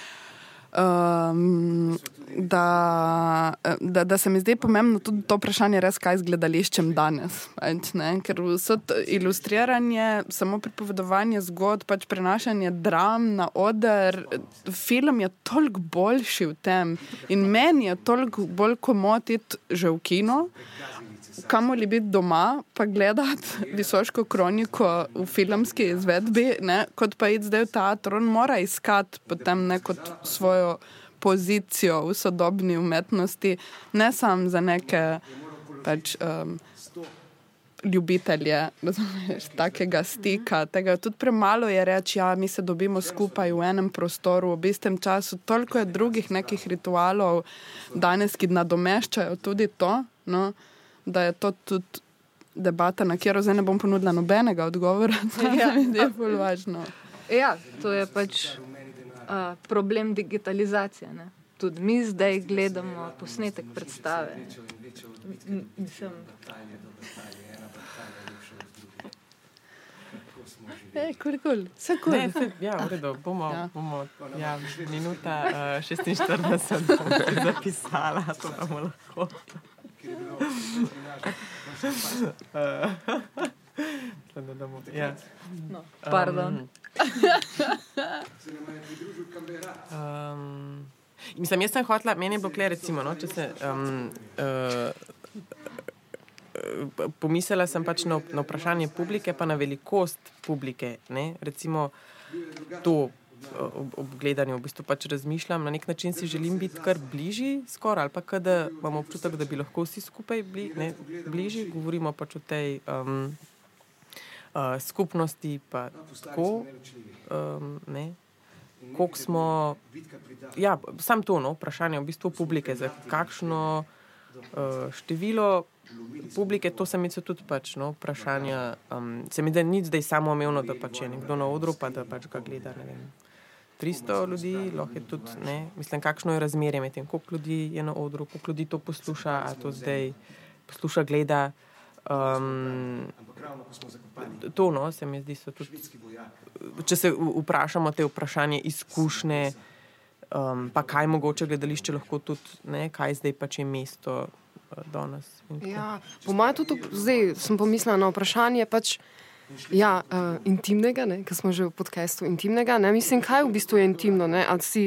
Um, da, da, da se mi zdi pomembno tudi to vprašanje, res kaj z gledališčem danes. Pač, Ker vse to ilustriranje, samo pripovedovanje zgodb, pač prenašanje dram na oder, film je toliko boljši v tem in meni je toliko bolj komodit že v kino. Kamor li biti doma, pa gledati visoško kroniko v filmski izvedbi, ne, kot pa iti zdaj v teater, on mora iskati potem neko svojo pozicijo v sodobni umetnosti, ne samo za neke pač, um, ljubitelje razumeš, takega stika. Tega tudi premalo je reči, da ja, mi se dobimo skupaj v enem prostoru, v istem času. Toliko je drugih nekih ritualov danes, ki nadomeščajo tudi to, no, da je to tudi. Debata, na katero zdaj ne bom ponudila nobenega odgovora, ja. je zelo važno. Ja, to je pač problem digitalizacije. Ne? Tudi mi zdaj gledamo posnetek predstave. Mislim, Ej, kul, kul, vse kul. Ne, se, ja, v redu, bomo, Ja. bomo ja, minuta uh, 46 bom si zapisala, to bomo lahko. Eh, da ne bomo- ja. No, pardon. Um, mislim, jaz sem hotela, meni je bilo kle, recimo, no, če se. Um, uh, Pomislila sem pač na, na vprašanje publike, pa na velikost publike. Ne? Recimo, to ob, ob gledanju v bistvu pač razmišljam, na nek način si želim biti kar bližji, skoraj ali pa da imamo občutek, da bi lahko vsi skupaj bili ne, bližji. Govorimo pač o tej um, uh, skupnosti, pa tako. Um, ne, koliko smo. Ja, sam to, no, vprašanje v bistvu publike, za kakšno uh, število publike, to se mi zdi tudi pač, no, vprašanja. Um, se mi da ni zdaj samo omejeno, da pač je nekdo na odru, pa da pač ga gleda. ne vem, 300 ljudi, lahko je tudi, ne, mislim, kakšno je razmerje med tem, koliko ljudi je na odru, koliko ljudi to posluša, a to zdaj posluša, gleda. Um, to, no, se mi zdi, so tudi. Če se vprašamo te vprašanje izkušnje, um, pa kaj mogoče gledališče lahko tudi, ne, kaj zdaj pač je mesto uh, danes. Ja, po mojem tudi zdaj sem pomislila na vprašanje pač, ja, uh, intimnega, ker smo že v podkastu intimnega. Ne? Mislim, kaj v bistvu je intimno. Ne? Ali si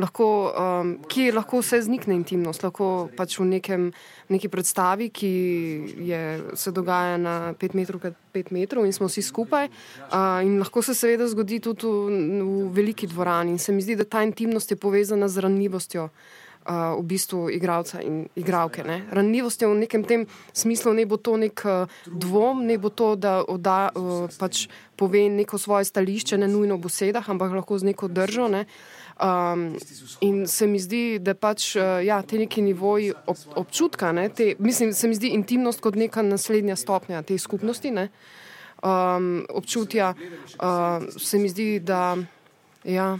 lahko, um, kje lahko vse znikne intimnost, lahko pač v nekem, neki predstavi, ki je, se dogaja na 5 metrov krat 5 metrov in smo vsi skupaj. Uh, in lahko se seveda zgodi tudi v, v veliki dvorani. In se mi zdi, da ta intimnost je povezana z ranljivostjo uh, v bistvu igralca in igralke. Ne? Ranljivost je v nekem tem smislu, ne bo to nek uh, dvom, ne bo to, da oda, uh, pač pove neko svoje stališče, ne nujno v besedah, ampak lahko z neko držo. Ne? Um, in se mi zdi, da pač uh, ja, te neki nivoji ob, občutka, ne, te, mislim, se mi zdi intimnost kot neka naslednja stopnja te skupnosti, ne, um, občutja, uh, se mi zdi, da, ja,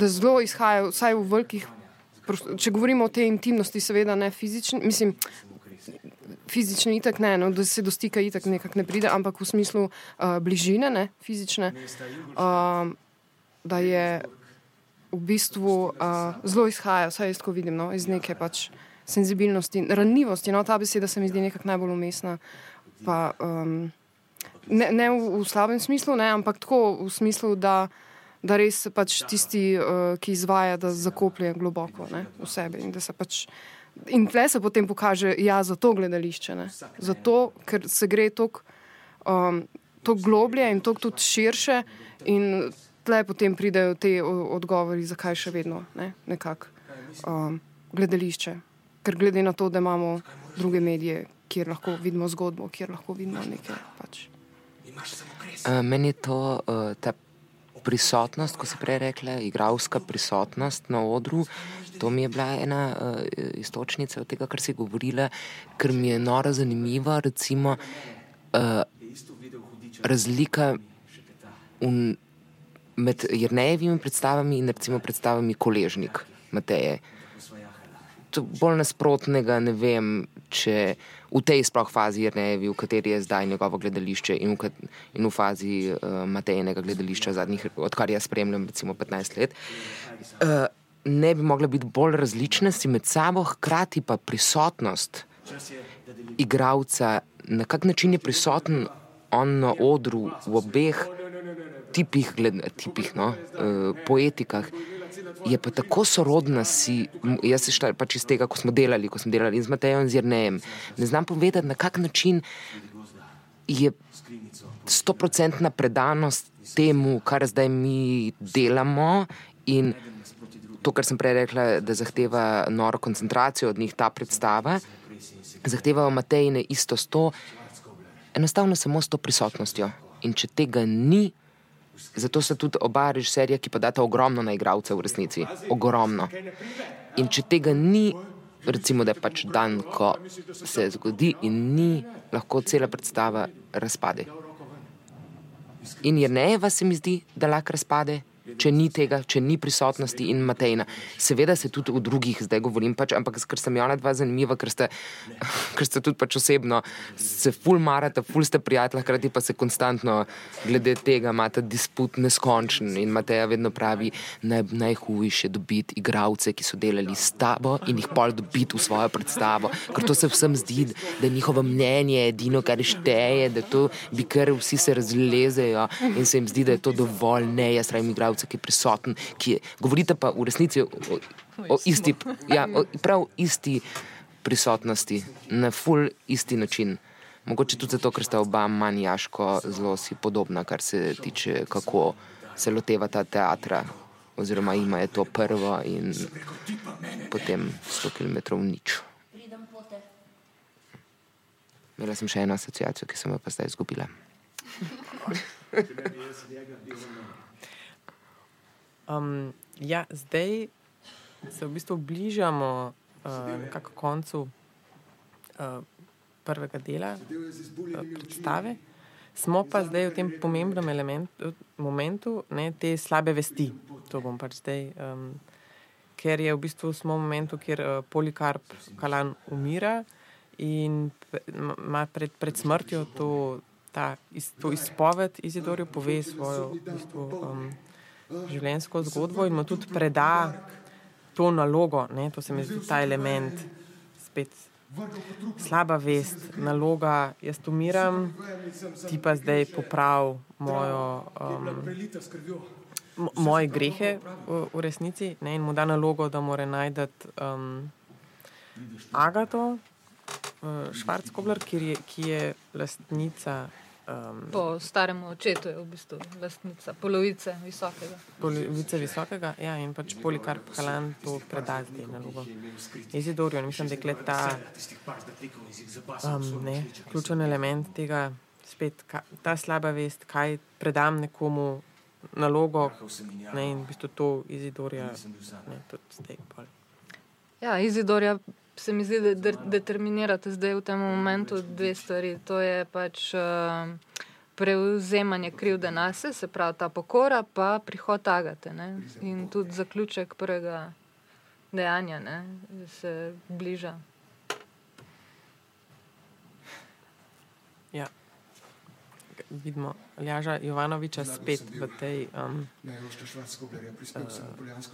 da zelo izhajajo, vsaj v velikih, če govorimo o tej intimnosti, seveda ne fizični, mislim, fizični itak ne, no, da se do stika itak nekako ne pride, ampak v smislu uh, bližine, ne, fizične, um, da je v bistvu uh, zelo izhaja, vsaj jaz tako vidim, no, iz neke pač senzibilnosti, ranljivosti. No, ta beseda se mi zdi nekako najbolj umestna. Pa, um, ne ne v, v slabem smislu, ne, ampak tako v smislu, da, da res pač tisti, uh, ki izvaja, da zakoplje globoko ne, v sebi. In, da se pač, in tle se potem pokaže, ja, za to gledališče. Ne. Zato, ker se gre toliko um, toliko globlje in toliko tudi širše. In tle potem pridejo te odgovori, zakaj še vedno ne, nekako um, gledališče. Ker glede na to, da imamo druge medije, kjer lahko vidimo zgodbo, kjer lahko vidimo nekaj. Pač. Uh, meni je to uh, ta prisotnost, ko si prej rekla, igralska prisotnost na odru. To mi je bila ena uh, istočnica od tega, kar si govorila, ker mi je nora zanimiva, recimo uh, razlika un, med Jrnejevimi predstavami in recimo predstavami Koležnik Mateje. To bolj nasprotnega, ne vem, če v tej sploh fazi Jrnejevi, v kateri je zdaj njegovo gledališče in v, in v fazi uh, Matejnega gledališča, zadnjih, odkar jaz spremljam, recimo 15 let, uh, ne bi mogla biti bolj različne si med sabo, hkrati pa prisotnost igralca, na kak način je prisoten on na odru v obeh tipih, gled, tipih no, uh, poetikah. Je pa tako sorodna si, jaz se štaj pač iz tega, ko smo delali, ko smo delali z Matejem in z Jrnejem. Ne znam povedati, na kak način je stoprocentna predanost temu, kar zdaj mi delamo to, kar sem prej rekla, da zahteva noro koncentracijo od njih ta predstava, zahtevajo Matejne isto s to, enostavno samo s to prisotnostjo. In če tega ni, zato so tudi oba režiserja, ki pa data ogromno na igralce v resnici. Ogromno. In če tega ni, recimo, da je pač dan, ko se zgodi in ni, lahko cela predstava razpade. In Jrnejeva se mi zdi, da lahko razpade, če ni tega, če ni prisotnosti in Matejna. Seveda se tudi v drugih zdaj govorim, pač, ampak ker sta mi ona dva zanimiva, ker ste, ker ste tudi pač osebno, se ful marate, ful ste prijatelji, hkrati pa se konstantno glede tega imate disput neskončen in Mateja vedno pravi, naj, najhujše dobiti igravce, ki so delali s tabo in jih pol dobiti v svojo predstavo, ker to se vsem zdi, da je njihovo mnenje edino, kar šteje, da to bi kar vsi se razlezejo in se jim zdi, da je to dovolj, ne, jaz rabim igravce igralca, ki je prisoten, ki je, govorite pa v resnici o, o, isti, ja, o prav isti prisotnosti, na full isti način. Mogoče tudi zato, ker sta oba manjaško zelo si podobna, kar se tiče, kako se loteva ta teatra, oziroma ima je to prvo in potem 100 km nič. Imela sem še eno asociacijo, ki sem jo pa zdaj izgubila. Um, ja, zdaj se v bistvu bližamo uh, koncu uh, prvega dela uh, predstave. Smo pa zdaj v tem pomembnem elementu, momentu, ne, te slabe vesti. To bom pač zdaj, um, ker je v bistvu smo v momentu, kjer uh, Polikarp Kalan umira in ima pred, pred smrtjo to, ta, iz, to izpoved Izidorju, pove svojo v bistvu, um, življenjsko zgodbo in mu tudi preda to nalogo. Ne? To se mi zdi ta element, spet slaba vest, naloga. Jaz umiram, ti pa zdaj poprav mojo, um, moje grehe v, v resnici ne? in mu da nalogo, da mora najti um, Agato. Uh, Švarckobler, ki, ki je lastnica Um, po starem očetu je v bistvu lastnica polovice visokega. Polovice visokega, ja, in pač polikarp Halan to preda zdaj na logo. Izidorijo, mislim, da je ta um, ne, ključen element tega, spet ka, ta slaba vest, kaj predam nekomu nalogo ne, in v bistvu to Izidorja ne, tudi zdaj. Pol. Ja, Izidorja se mi zdi, da de determinirate zdaj v tem momentu dve stvari. To je pač uh, prevzemanje krivde na se, se pravi ta pokora, pa prihod agate. Ne? In tudi zaključek prvega dejanja ne? se bliža. Ja. Vidimo Ljaža Jovanoviča spet v tej um, uh,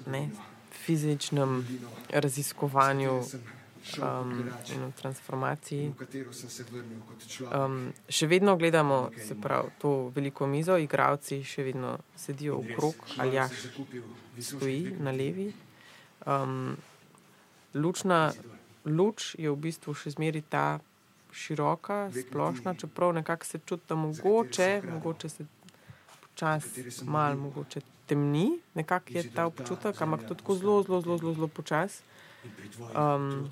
ne, fizičnem raziskovanju um, in v transformaciji. Um, še vedno gledamo prav, to veliko mizo, igravci še vedno sedijo okrog, ali ja, stoji na levi. Um, lučna luč je v bistvu še zmeri ta široka, splošna, čeprav nekako se čuti, da mogoče, mogoče se počasi malo mogoče temni, nekako je ta občutek, ampak to tako zelo, zelo, zelo, zelo, zelo počasi. Um,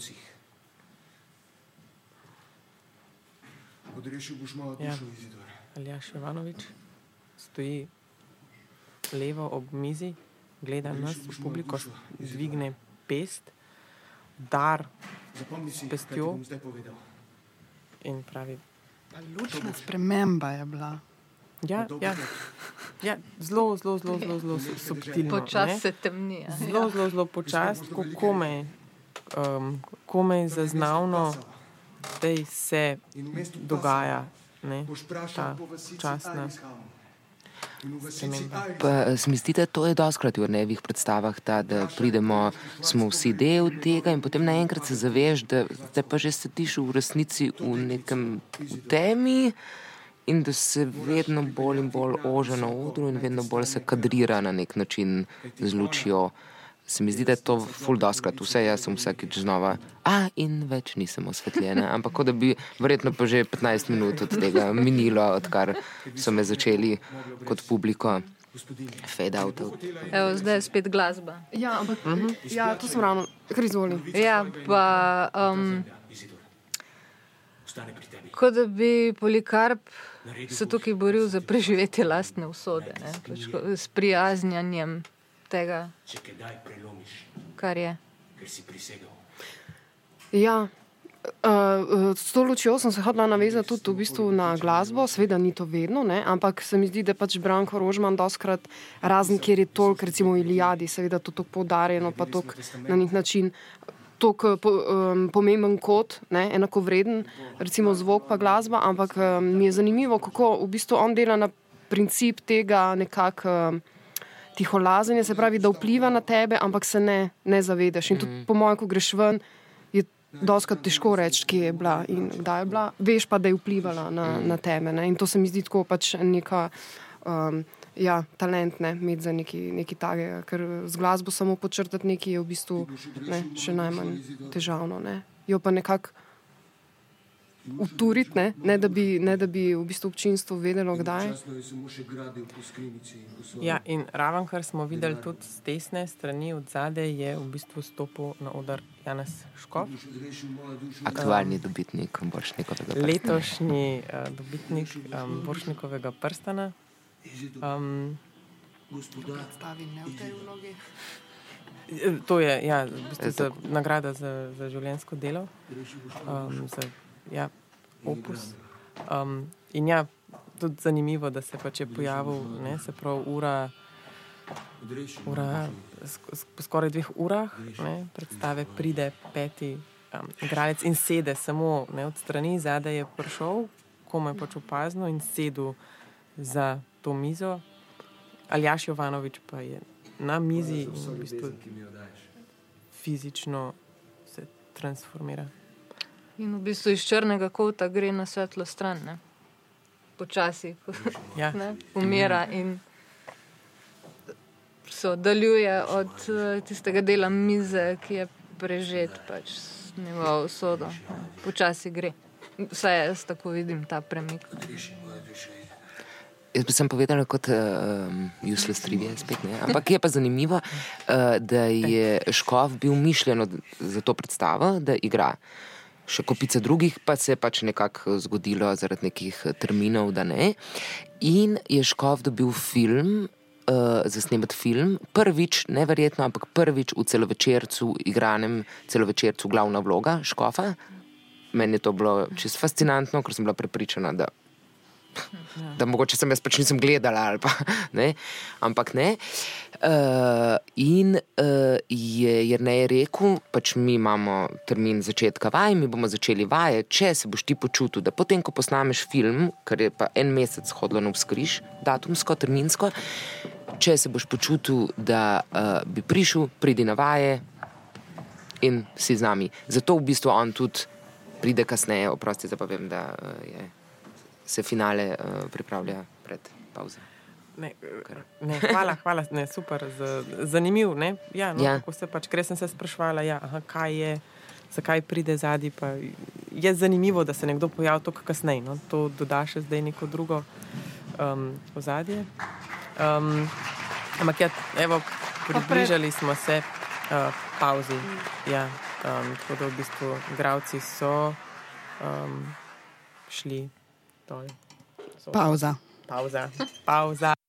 Odrešil boš malo ja. dušo, Izidor. Aljaš Ivanovič stoji levo ob mizi, gleda nas, v publiko, dvigne pest, dar s pestjo in pravi. Lučna sprememba je bila. Ja, ja. ja zelo, zelo, zelo, zelo, zelo subtilno. Počasi se temni. Ja. Zelo, zelo, zelo počasi, ko komaj, um, komaj zaznavno da se dogaja ne, ta časna. Pa, se mi zdi, da to je doskrat v nevih predstavah, ta, da pridemo, smo vsi del tega in potem naenkrat se zaveš, da te pa že sediš v resnici v nekem v temi in da se vedno bolj in bolj ože na odru in vedno bolj se kadrira na nek način z lučjo se mi zdi, da je to fuldoskrat, vse jaz sem vsakeč znova, a in več nisem osvetljena, ampak da bi verjetno pa že 15 minut od tega minilo, odkar so me začeli kot publiko. Fade out. Evo, zdaj je spet glasba. Ja, ampak, uh mhm. -huh. ja to sem ravno, kar izvolim. Ja, pa. Um, kot da bi Polikarp se tukaj boril za preživetje lastne usode, pač, s prijaznjanjem tega, kar je. Ja, Uh, s to lučjo sem se hodila navezati tudi v bistvu na glasbo, seveda ni to vedno, ne? ampak se mi zdi, da pač Branko Rožman doskrat razen, kjer je toliko, recimo Iliadi, seveda to tako poudarjeno, pa to na nek način. Tako po, um, pomemben kot, ne, enako vreden, recimo zvok pa glasba, ampak um, mi je zanimivo, kako v bistvu on dela na princip tega nekako um, tiholazenja, se pravi, da vpliva na tebe, ampak se ne, ne zavedaš. In tudi po mojem, ko greš ven, doskrat težko reči, kje je bila in kdaj je bila. Veš pa, da je vplivala na, na teme. Ne? In to se mi zdi tako pač neka. Um, Ja, talent ne, imeti za nekaj takega, ker z glasbo samo počrtati nekaj je v bistvu ne, še najmanj težavno. Ne. Jo pa nekako uturiti, ne, ne, da bi, ne da bi v bistvu občinstvo vedelo, kdaj. Ja, in raven, kar smo videli tudi z desne strani od zadaj, je v bistvu stopil na odr Janes Škov. Aktualni dobitnik Boršnikovega prstana. Letošnji uh, dobitnik um, Boršnikovega prstana. Um, To je ja, v bistvu za, nagrada za, za življenjsko delo. Um, za, ja, opus. Um, in ja, tudi zanimivo, da se pač je pojavil, ne, se pravi, ura, ura po skoraj dveh urah ne, predstave pride peti um, igralec in sede samo ne, od strani, zadaj je prišel, komaj pač opazno in sedel za to mizo. Aljaš Jovanovič pa je na mizi in v bistvu fizično se transformira. In v bistvu iz črnega kota gre na svetlo stran, ne? počasi, ja. umira in se oddaljuje od uh, tistega dela mize, ki je prežet pač s njegovo usodo. Počasi gre. Vsaj jaz tako vidim ta premik. Jaz bi sem povedala kot uh, useless trivia, spet ne. Ampak je pa zanimivo, uh, da je Škov bil mišljen za to predstavo, da igra. Še kopica drugih pa se je pač nekako zgodilo zaradi nekih terminov, da ne. In je Škov dobil film, uh, za snemati film, prvič, neverjetno, ampak prvič v celovečercu, igranem celovečercu, glavna vloga Škofa. Meni je to bilo čisto fascinantno, ker sem bila prepričana, da da mogoče sem jaz pač nisem gledala ali pa ne. Ampak ne. Uh, in uh, je Jrnej rekel, pač mi imamo termin začetka vaj, mi bomo začeli vaje, če se boš ti počutil, da potem, ko posnameš film, kar je pa en mesec hodilo na vzkriž, datumsko, terminsko, če se boš počutil, da uh, bi prišel, pridi na vaje in si z nami. Zato v bistvu on tudi pride kasneje, oprosti, da pa vem, da uh, je se finale uh, pripravlja pred pauzo. Ne, ne, hvala, hvala, ne, super, zanimiv. Ne? Ja, no, ja. Se pač, ker sem se sprašvala, ja, aha, kaj je, zakaj pride zadnji. Je zanimivo, da se nekdo pojavi tako kasneje. No? To doda še zdaj neko drugo um, ozadje. Um, ampak, ja, evo, približali smo se uh, pauzi. Ja, um, tako da v bistvu gravci so um, šli. Pausa. Pausa. Pausa.